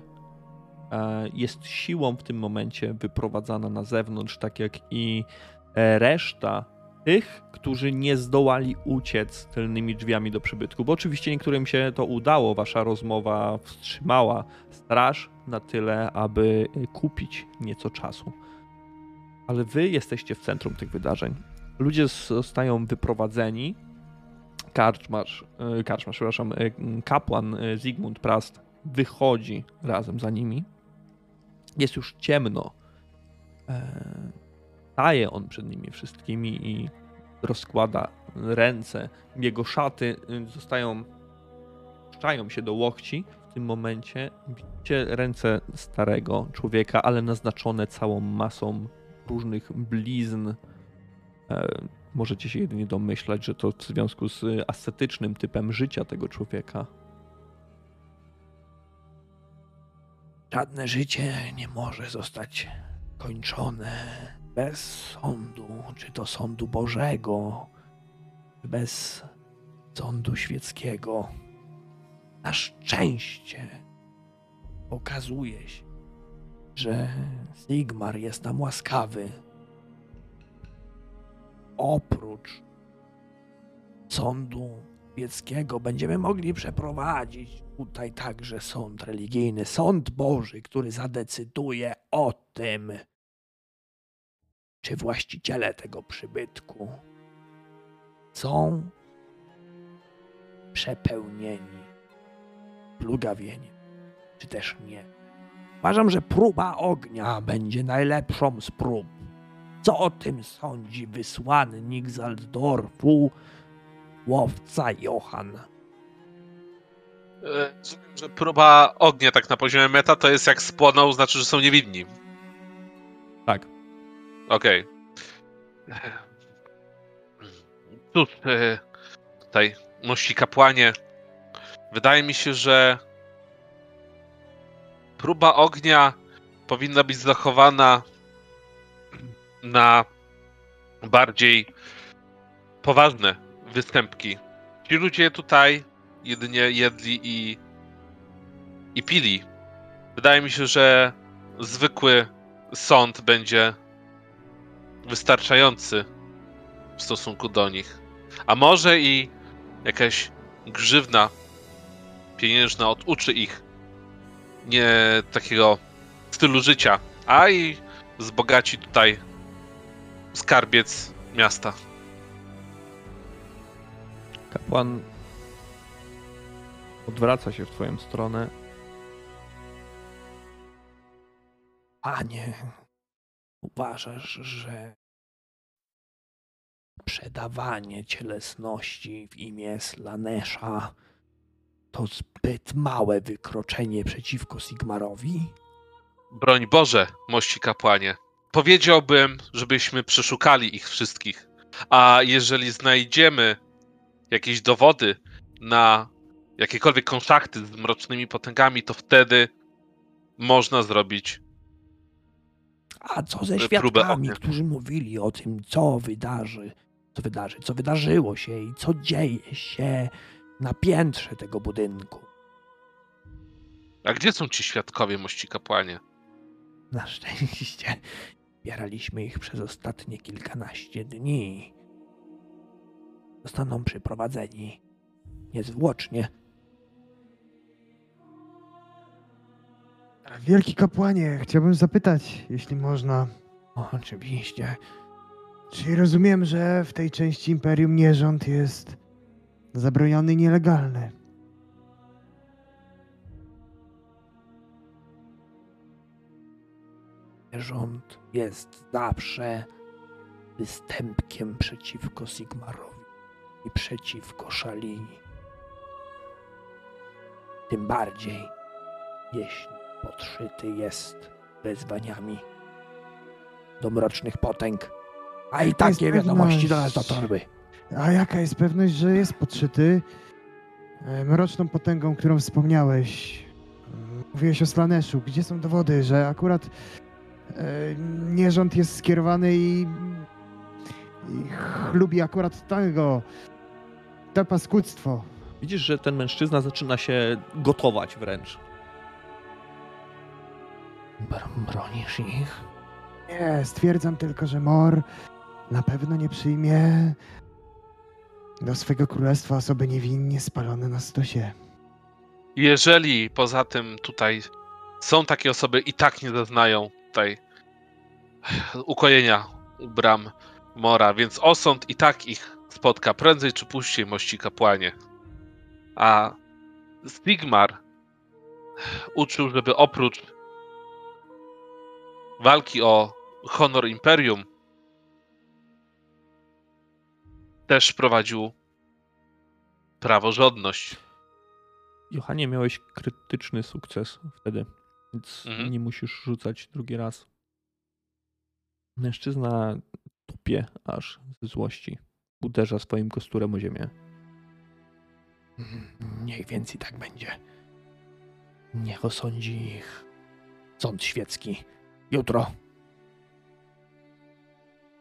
S13: e, jest siłą w tym momencie wyprowadzana na zewnątrz, tak jak i e, reszta tych, którzy nie zdołali uciec tylnymi drzwiami do przybytku. Bo oczywiście niektórym się to udało, wasza rozmowa wstrzymała straż na tyle, aby y, kupić nieco czasu. Ale wy jesteście w centrum tych wydarzeń. Ludzie zostają wyprowadzeni, karczmarz, e, karczmarz, przepraszam, e, kapłan e, Zygmunt Prast wychodzi razem za nimi. Jest już ciemno. Staje on przed nimi wszystkimi i rozkłada ręce. Jego szaty e, zostają, puszczają się do łokci. W tym momencie widzicie ręce starego człowieka, ale naznaczone całą masą różnych blizn, e, możecie się jedynie domyślać, że to w związku z y, ascetycznym typem życia tego człowieka.
S1: Żadne życie nie może zostać kończone bez sądu, czy to sądu Bożego, czy bez sądu świeckiego. Na szczęście okazuje się, że Sigmar jest nam łaskawy. Oprócz sądu świeckiego będziemy mogli przeprowadzić tutaj także sąd religijny, sąd Boży, który zadecyduje o tym, czy właściciele tego przybytku są przepełnieni plugawieniem, czy też nie. Uważam, że próba ognia będzie najlepszą z prób. Co o tym sądzi wysłannik z Altdorfu, łowca Johan?
S3: E, Rozumiem, że próba ognia tak na poziomie meta to jest jak spłonął, znaczy, że są niewinni. Okej. Cóż, e, tutaj, mości kapłanie, wydaje mi się, że próba ognia powinna być zachowana na bardziej poważne występki. Ci ludzie tutaj jedynie jedli i, i pili. Wydaje mi się, że zwykły sąd będzie wystarczający w stosunku do nich. A może i jakaś grzywna pieniężna oduczy ich nie takiego stylu życia, a i wzbogaci tutaj skarbiec miasta.
S14: Kapłan odwraca się w twoją stronę.
S1: Panie, uważasz, że przedawanie cielesności w imię Slanesza to zbyt małe wykroczenie przeciwko Sigmarowi?
S3: Broń Boże, mości kapłanie. Powiedziałbym, żebyśmy przeszukali ich wszystkich. A jeżeli znajdziemy jakieś dowody na jakiekolwiek kontakty z mrocznymi potęgami, to wtedy można zrobić.
S1: A co ze
S3: Próbę
S1: świadkami, którzy mówili o tym, co wydarzy, co wydarzy, co wydarzyło się i co dzieje się na piętrze tego budynku?
S3: A gdzie są ci świadkowie, mości kapłanie?
S1: Na szczęście zbieraliśmy ich przez ostatnie kilkanaście dni. Zostaną przyprowadzeni niezwłocznie.
S2: Wielki kapłanie, chciałbym zapytać, jeśli można.
S1: Oczywiście.
S2: Czy rozumiem, że w tej części Imperium nierząd jest zabroniony i nielegalny?
S1: Rząd jest zawsze występkiem przeciwko Sigmarowi i przeciwko Szalini. Tym bardziej, jeśli podszyty jest wezwaniami do mrocznych potęg. A i takie wiadomości do nas
S2: pewność?
S1: dotarły.
S2: A jaka jest pewność, że jest podszyty e, mroczną potęgą, którą wspomniałeś? Mówiłeś o Slaneszu. Gdzie są dowody, że akurat e, nierząd jest skierowany i, i chlubi akurat tego, to paskudztwo?
S14: Widzisz, że ten mężczyzna zaczyna się gotować wręcz.
S1: Br- bronisz ich?
S2: Nie, stwierdzam tylko, że Mor na pewno nie przyjmie do swego królestwa osoby niewinnie spalone na stosie.
S3: Jeżeli poza tym tutaj są takie osoby i tak nie zaznają tutaj ukojenia u bram Mora, więc osąd i tak ich spotka prędzej czy później, mości kapłanie. A Stigmar uczył, żeby oprócz walki o honor Imperium też prowadził praworządność.
S14: Johanie, miałeś krytyczny sukces wtedy, więc
S3: Mhm.
S14: nie musisz rzucać drugi raz. Mężczyzna tupie aż ze złości. Uderza swoim kosturem o ziemię.
S1: Niech więc i tak będzie. Niech osądzi ich sąd świecki. Jutro.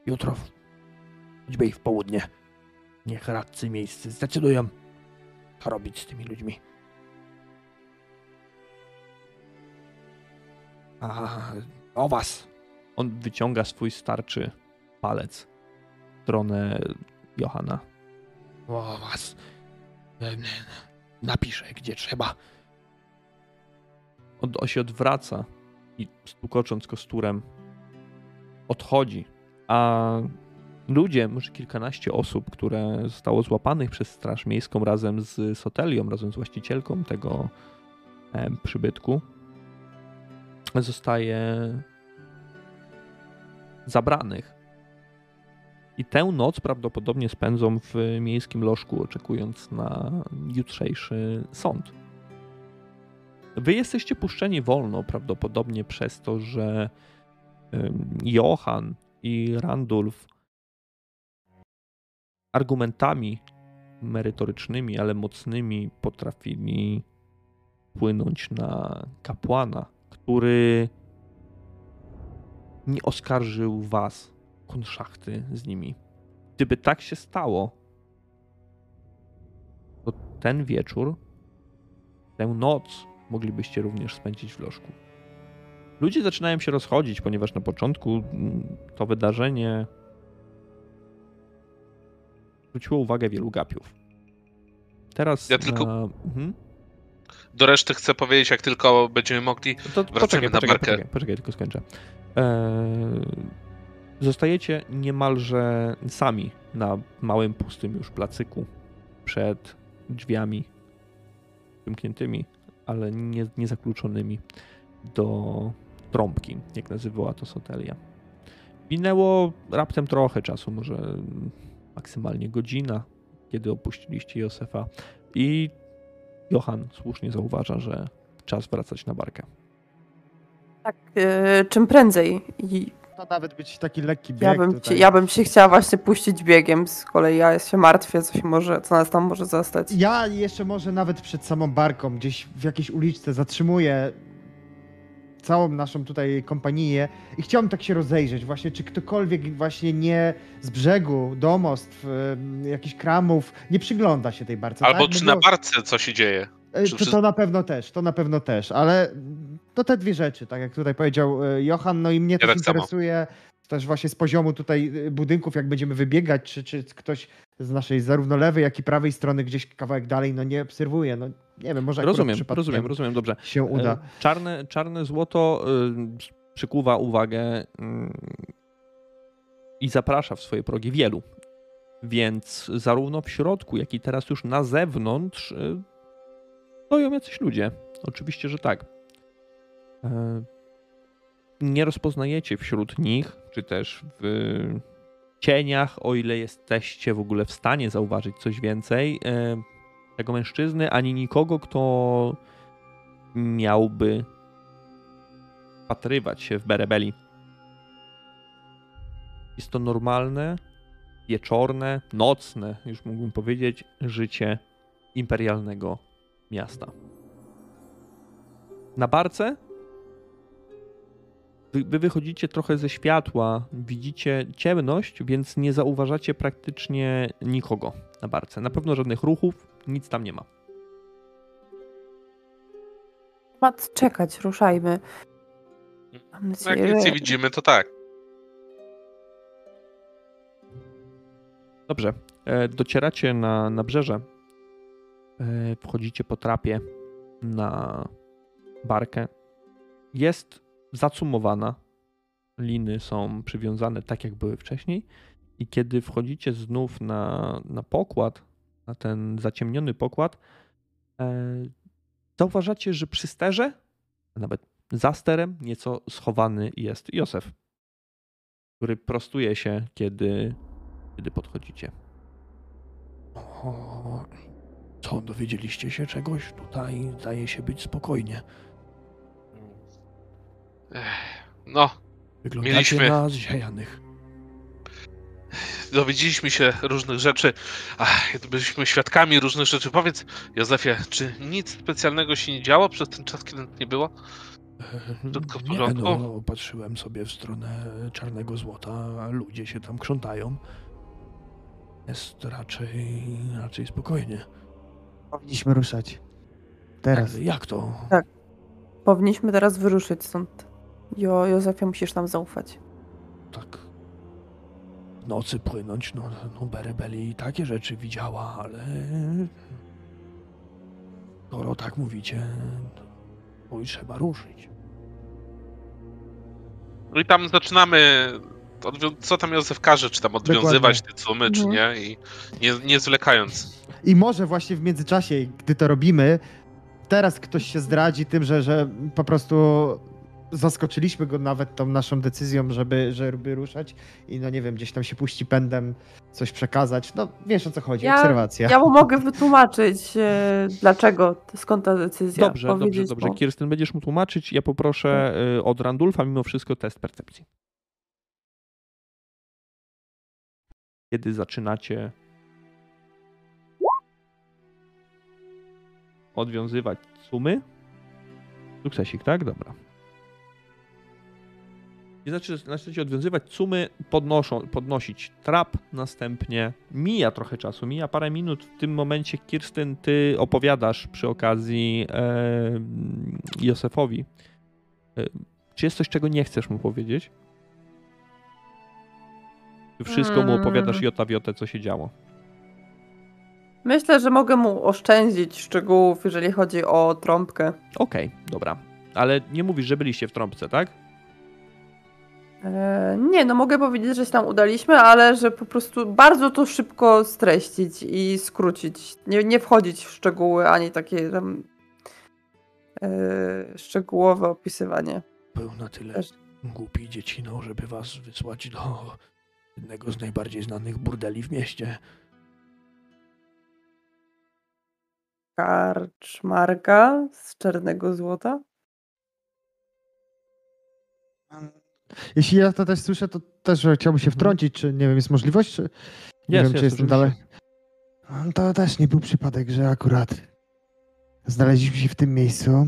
S1: Jutro. Choćby i w południe. Niech radcy miejscy zdecydują, co robić z tymi ludźmi. A o was.
S14: On wyciąga swój starczy palec w stronę Johana.
S1: O was. Em, Napiszę, gdzie trzeba.
S14: On on się odwraca i stukocząc kosturem odchodzi. A ludzie, może kilkanaście osób, które zostało złapanych przez Straż Miejską razem z Sotelią, razem z właścicielką tego em, przybytku,
S1: zostaje zabranych. I tę noc prawdopodobnie spędzą w miejskim lożku, oczekując na jutrzejszy sąd. Wy jesteście puszczeni wolno, prawdopodobnie przez to, że Johan i Randulf argumentami merytorycznymi, ale mocnymi potrafili wpłynąć na kapłana, który nie oskarżył was konszachty z nimi. Gdyby tak się stało, to ten wieczór, tę noc moglibyście również spędzić w lożku. Ludzie zaczynają się rozchodzić, ponieważ na początku mm, to wydarzenie zwróciło uwagę wielu gapiów. Teraz.
S3: Ja tylko-
S1: na- mhm.
S3: Do reszty chcę powiedzieć, jak tylko będziemy mogli.
S1: To
S3: Wracamy
S1: poczekaj,
S3: na
S1: poczekaj, poczekaj, poczekaj, tylko skończę. Eee, zostajecie niemalże sami na małym, pustym już placyku przed drzwiami wymkniętymi, ale nie, nie zakluczonymi do trąbki, jak nazywała to Sotelia. Minęło raptem trochę czasu, może maksymalnie godzina, kiedy opuściliście Józefa i Johan słusznie zauważa, że czas wracać na barkę.
S4: Tak, e, czym prędzej. I
S2: To nawet być taki lekki bieg
S4: ja bym,
S2: tutaj.
S4: ci, ja bym się chciała właśnie puścić biegiem. Z kolei ja się martwię, co, się może, co nas tam może zastać.
S2: Ja jeszcze może nawet przed samą barką, gdzieś w jakiejś uliczce zatrzymuję całą naszą tutaj kompanię i chciałbym tak się rozejrzeć właśnie, czy ktokolwiek właśnie nie z brzegu, domostw, jakichś kramów, nie przygląda się tej barce.
S3: Albo
S2: tak?
S3: czy na barce co się dzieje.
S2: E,
S3: czy
S2: To, to na pewno też, to na pewno też, ale to te dwie rzeczy, tak jak tutaj powiedział e, Johan, no i mnie też
S3: tak samo.
S2: interesuje też właśnie z poziomu tutaj e, budynków, jak będziemy wybiegać, czy, czy ktoś z naszej zarówno lewej, jak i prawej strony gdzieś kawałek dalej, no nie obserwuje, no nie wiem, może
S1: Rozumiem, rozumiem, rozumiem, dobrze.
S2: się uda.
S1: E, Czarne, czarne złoto przykuwa uwagę y, i zaprasza w swoje progi wielu. Więc zarówno w środku, jak i teraz już na zewnątrz stoją jacyś ludzie. Oczywiście, że tak. E, Nie rozpoznajecie wśród nich, czy też w cieniach, o ile jesteście w ogóle w stanie zauważyć coś więcej, e, tego mężczyzny, ani nikogo, kto miałby patrywać się w Berebeli. Jest to normalne, wieczorne, nocne, już mógłbym powiedzieć, życie imperialnego miasta. Na barce wy, wy wychodzicie trochę ze światła, widzicie ciemność, więc nie zauważacie praktycznie nikogo na barce. Na pewno żadnych ruchów, nic tam nie ma.
S4: Mat, czekać, ruszajmy. Mam
S3: No
S4: nadzieję,
S3: jak nic nie widzimy, to tak.
S1: Dobrze. E, Docieracie na nabrzeże. E, Wchodzicie po trapie na barkę. Jest zacumowana. Liny są przywiązane tak, jak były wcześniej. I kiedy wchodzicie znów na, na pokład, na ten zaciemniony pokład, e, zauważacie, że przy sterze, a nawet za sterem, nieco schowany jest Józef, który prostuje się, kiedy kiedy podchodzicie.
S15: O, co, dowiedzieliście się czegoś? Tutaj zdaje się być spokojnie.
S3: No,
S15: Wyglądacie
S3: Mieliśmy-
S15: na zziajanych.
S3: dowiedzieliśmy się różnych rzeczy, Ach, byliśmy świadkami różnych rzeczy. Powiedz, Józefie, czy nic specjalnego się nie działo przez ten czas, kiedy nie było? Wszystko w
S15: Nie,
S3: porządku?
S15: no, patrzyłem sobie w stronę czarnego złota, a ludzie się tam krzątają. Jest raczej, raczej spokojnie.
S2: Powinniśmy ruszać. Teraz.
S15: Ale Jak to?
S4: Powinniśmy teraz wyruszyć stąd. Jo, Józefie, musisz nam zaufać.
S15: Tak w nocy płynąć, no, no Berebeli i takie rzeczy widziała, ale skoro tak mówicie, to i trzeba ruszyć.
S3: No i tam zaczynamy. Co tam Józef każe, czy tam odwiązywać te cumy, czy
S4: Mhm.
S3: nie? I nie, nie zwlekając.
S2: I może właśnie w międzyczasie, gdy to robimy, teraz ktoś się zdradzi tym, że, że po prostu zaskoczyliśmy go nawet tą naszą decyzją, żeby, żeby ruszać i no nie wiem, gdzieś tam się puści pędem, coś przekazać. No wiesz o co chodzi,
S4: Ja-
S2: obserwacja.
S4: Ja mu mogę wytłumaczyć, e, dlaczego, skąd ta decyzja.
S1: Dobrze, dobrze, dobrze.
S4: mu.
S1: Kirsten, będziesz mu tłumaczyć. Ja poproszę y, od Randulfa mimo wszystko test percepcji. Kiedy zaczynacie odwiązywać sumy. Sukcesik, tak? Dobra. I zaczynacie odwiązywać sumy, podnoszą, podnosić trap, następnie mija trochę czasu, mija parę minut. W tym momencie, Kirsten, ty opowiadasz przy okazji e, Józefowi. E, czy jest coś, czego nie chcesz mu powiedzieć? Czy wszystko mu opowiadasz
S4: Mm.
S1: jota w jotę, co się działo?
S4: Myślę, że mogę mu oszczędzić szczegółów, jeżeli chodzi o trąbkę.
S1: Okej, dobra. Ale nie mówisz, że byliście w trąbce, tak?
S4: E, nie, no mogę powiedzieć, że się tam udaliśmy, ale że po prostu bardzo to szybko streścić i skrócić. Nie, nie wchodzić w szczegóły, ani takie tam e, szczegółowe opisywanie.
S16: Był na tyle
S4: Też.
S16: głupi dzieciną, żeby was wysłać do jednego z najbardziej znanych burdeli w mieście.
S4: Karczmarka z czarnego złota.
S2: Jeśli ja to też słyszę, to też chciałbym się wtrącić, czy nie wiem, jest możliwość, czy nie
S1: Jest,
S2: wiem, czy
S1: jest,
S2: jestem dalej. No, To też nie był przypadek, że akurat znaleźliśmy się w tym miejscu.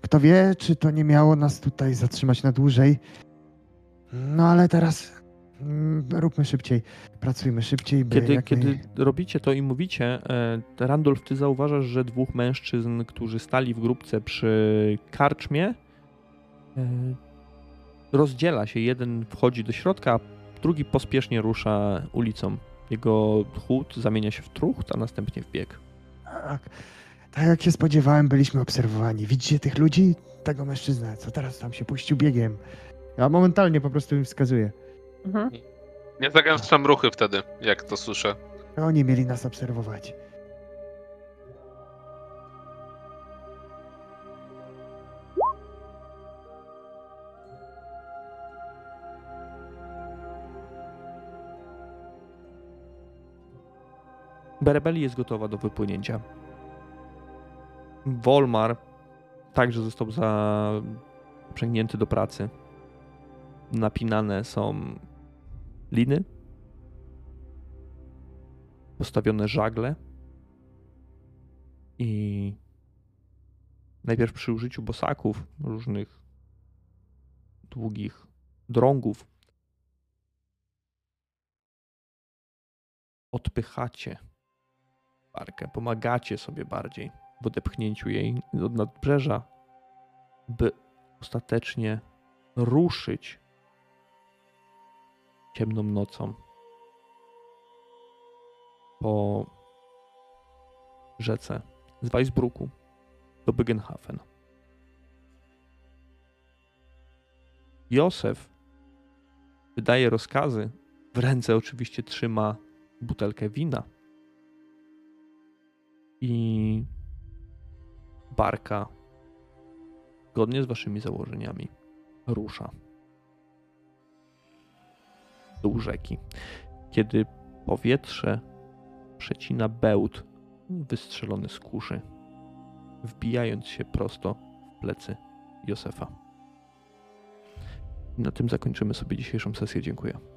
S2: Kto wie, czy to nie miało nas tutaj zatrzymać na dłużej. No ale teraz mm, róbmy szybciej, pracujmy szybciej, by
S1: Kiedy,
S2: jak
S1: kiedy
S2: naj-
S1: robicie to i mówicie, e, Randolph, ty zauważasz, że dwóch mężczyzn, którzy stali w grupce przy karczmie, e, rozdziela się. Jeden wchodzi do środka, a drugi pospiesznie rusza ulicą. Jego chód zamienia się w trucht, a następnie w bieg.
S2: Tak, tak jak się spodziewałem, byliśmy obserwowani. Widzicie tych ludzi? Tego mężczyznę, co teraz tam się puścił biegiem. Ja momentalnie po prostu im wskazuję.
S4: Mhm.
S3: Nie zagęszczam ruchy wtedy, jak to słyszę.
S2: Oni mieli nas obserwować.
S1: Berebeli jest gotowa do wypłynięcia. Wolmar także został zaprzęgnięty do pracy. Napinane są liny, postawione żagle i najpierw przy użyciu bosaków, różnych długich drągów odpychacie barkę, pomagacie sobie bardziej w odepchnięciu jej od nadbrzeża, by ostatecznie ruszyć ciemną nocą po rzece z Weisbruku do Bygenhafen. Józef wydaje rozkazy, w ręce oczywiście trzyma butelkę wina i barka, zgodnie z waszymi założeniami, rusza dół rzeki. Kiedy powietrze przecina bełt wystrzelony z kuszy, wbijając się prosto w plecy Józefa. Na tym zakończymy sobie dzisiejszą sesję. Dziękuję.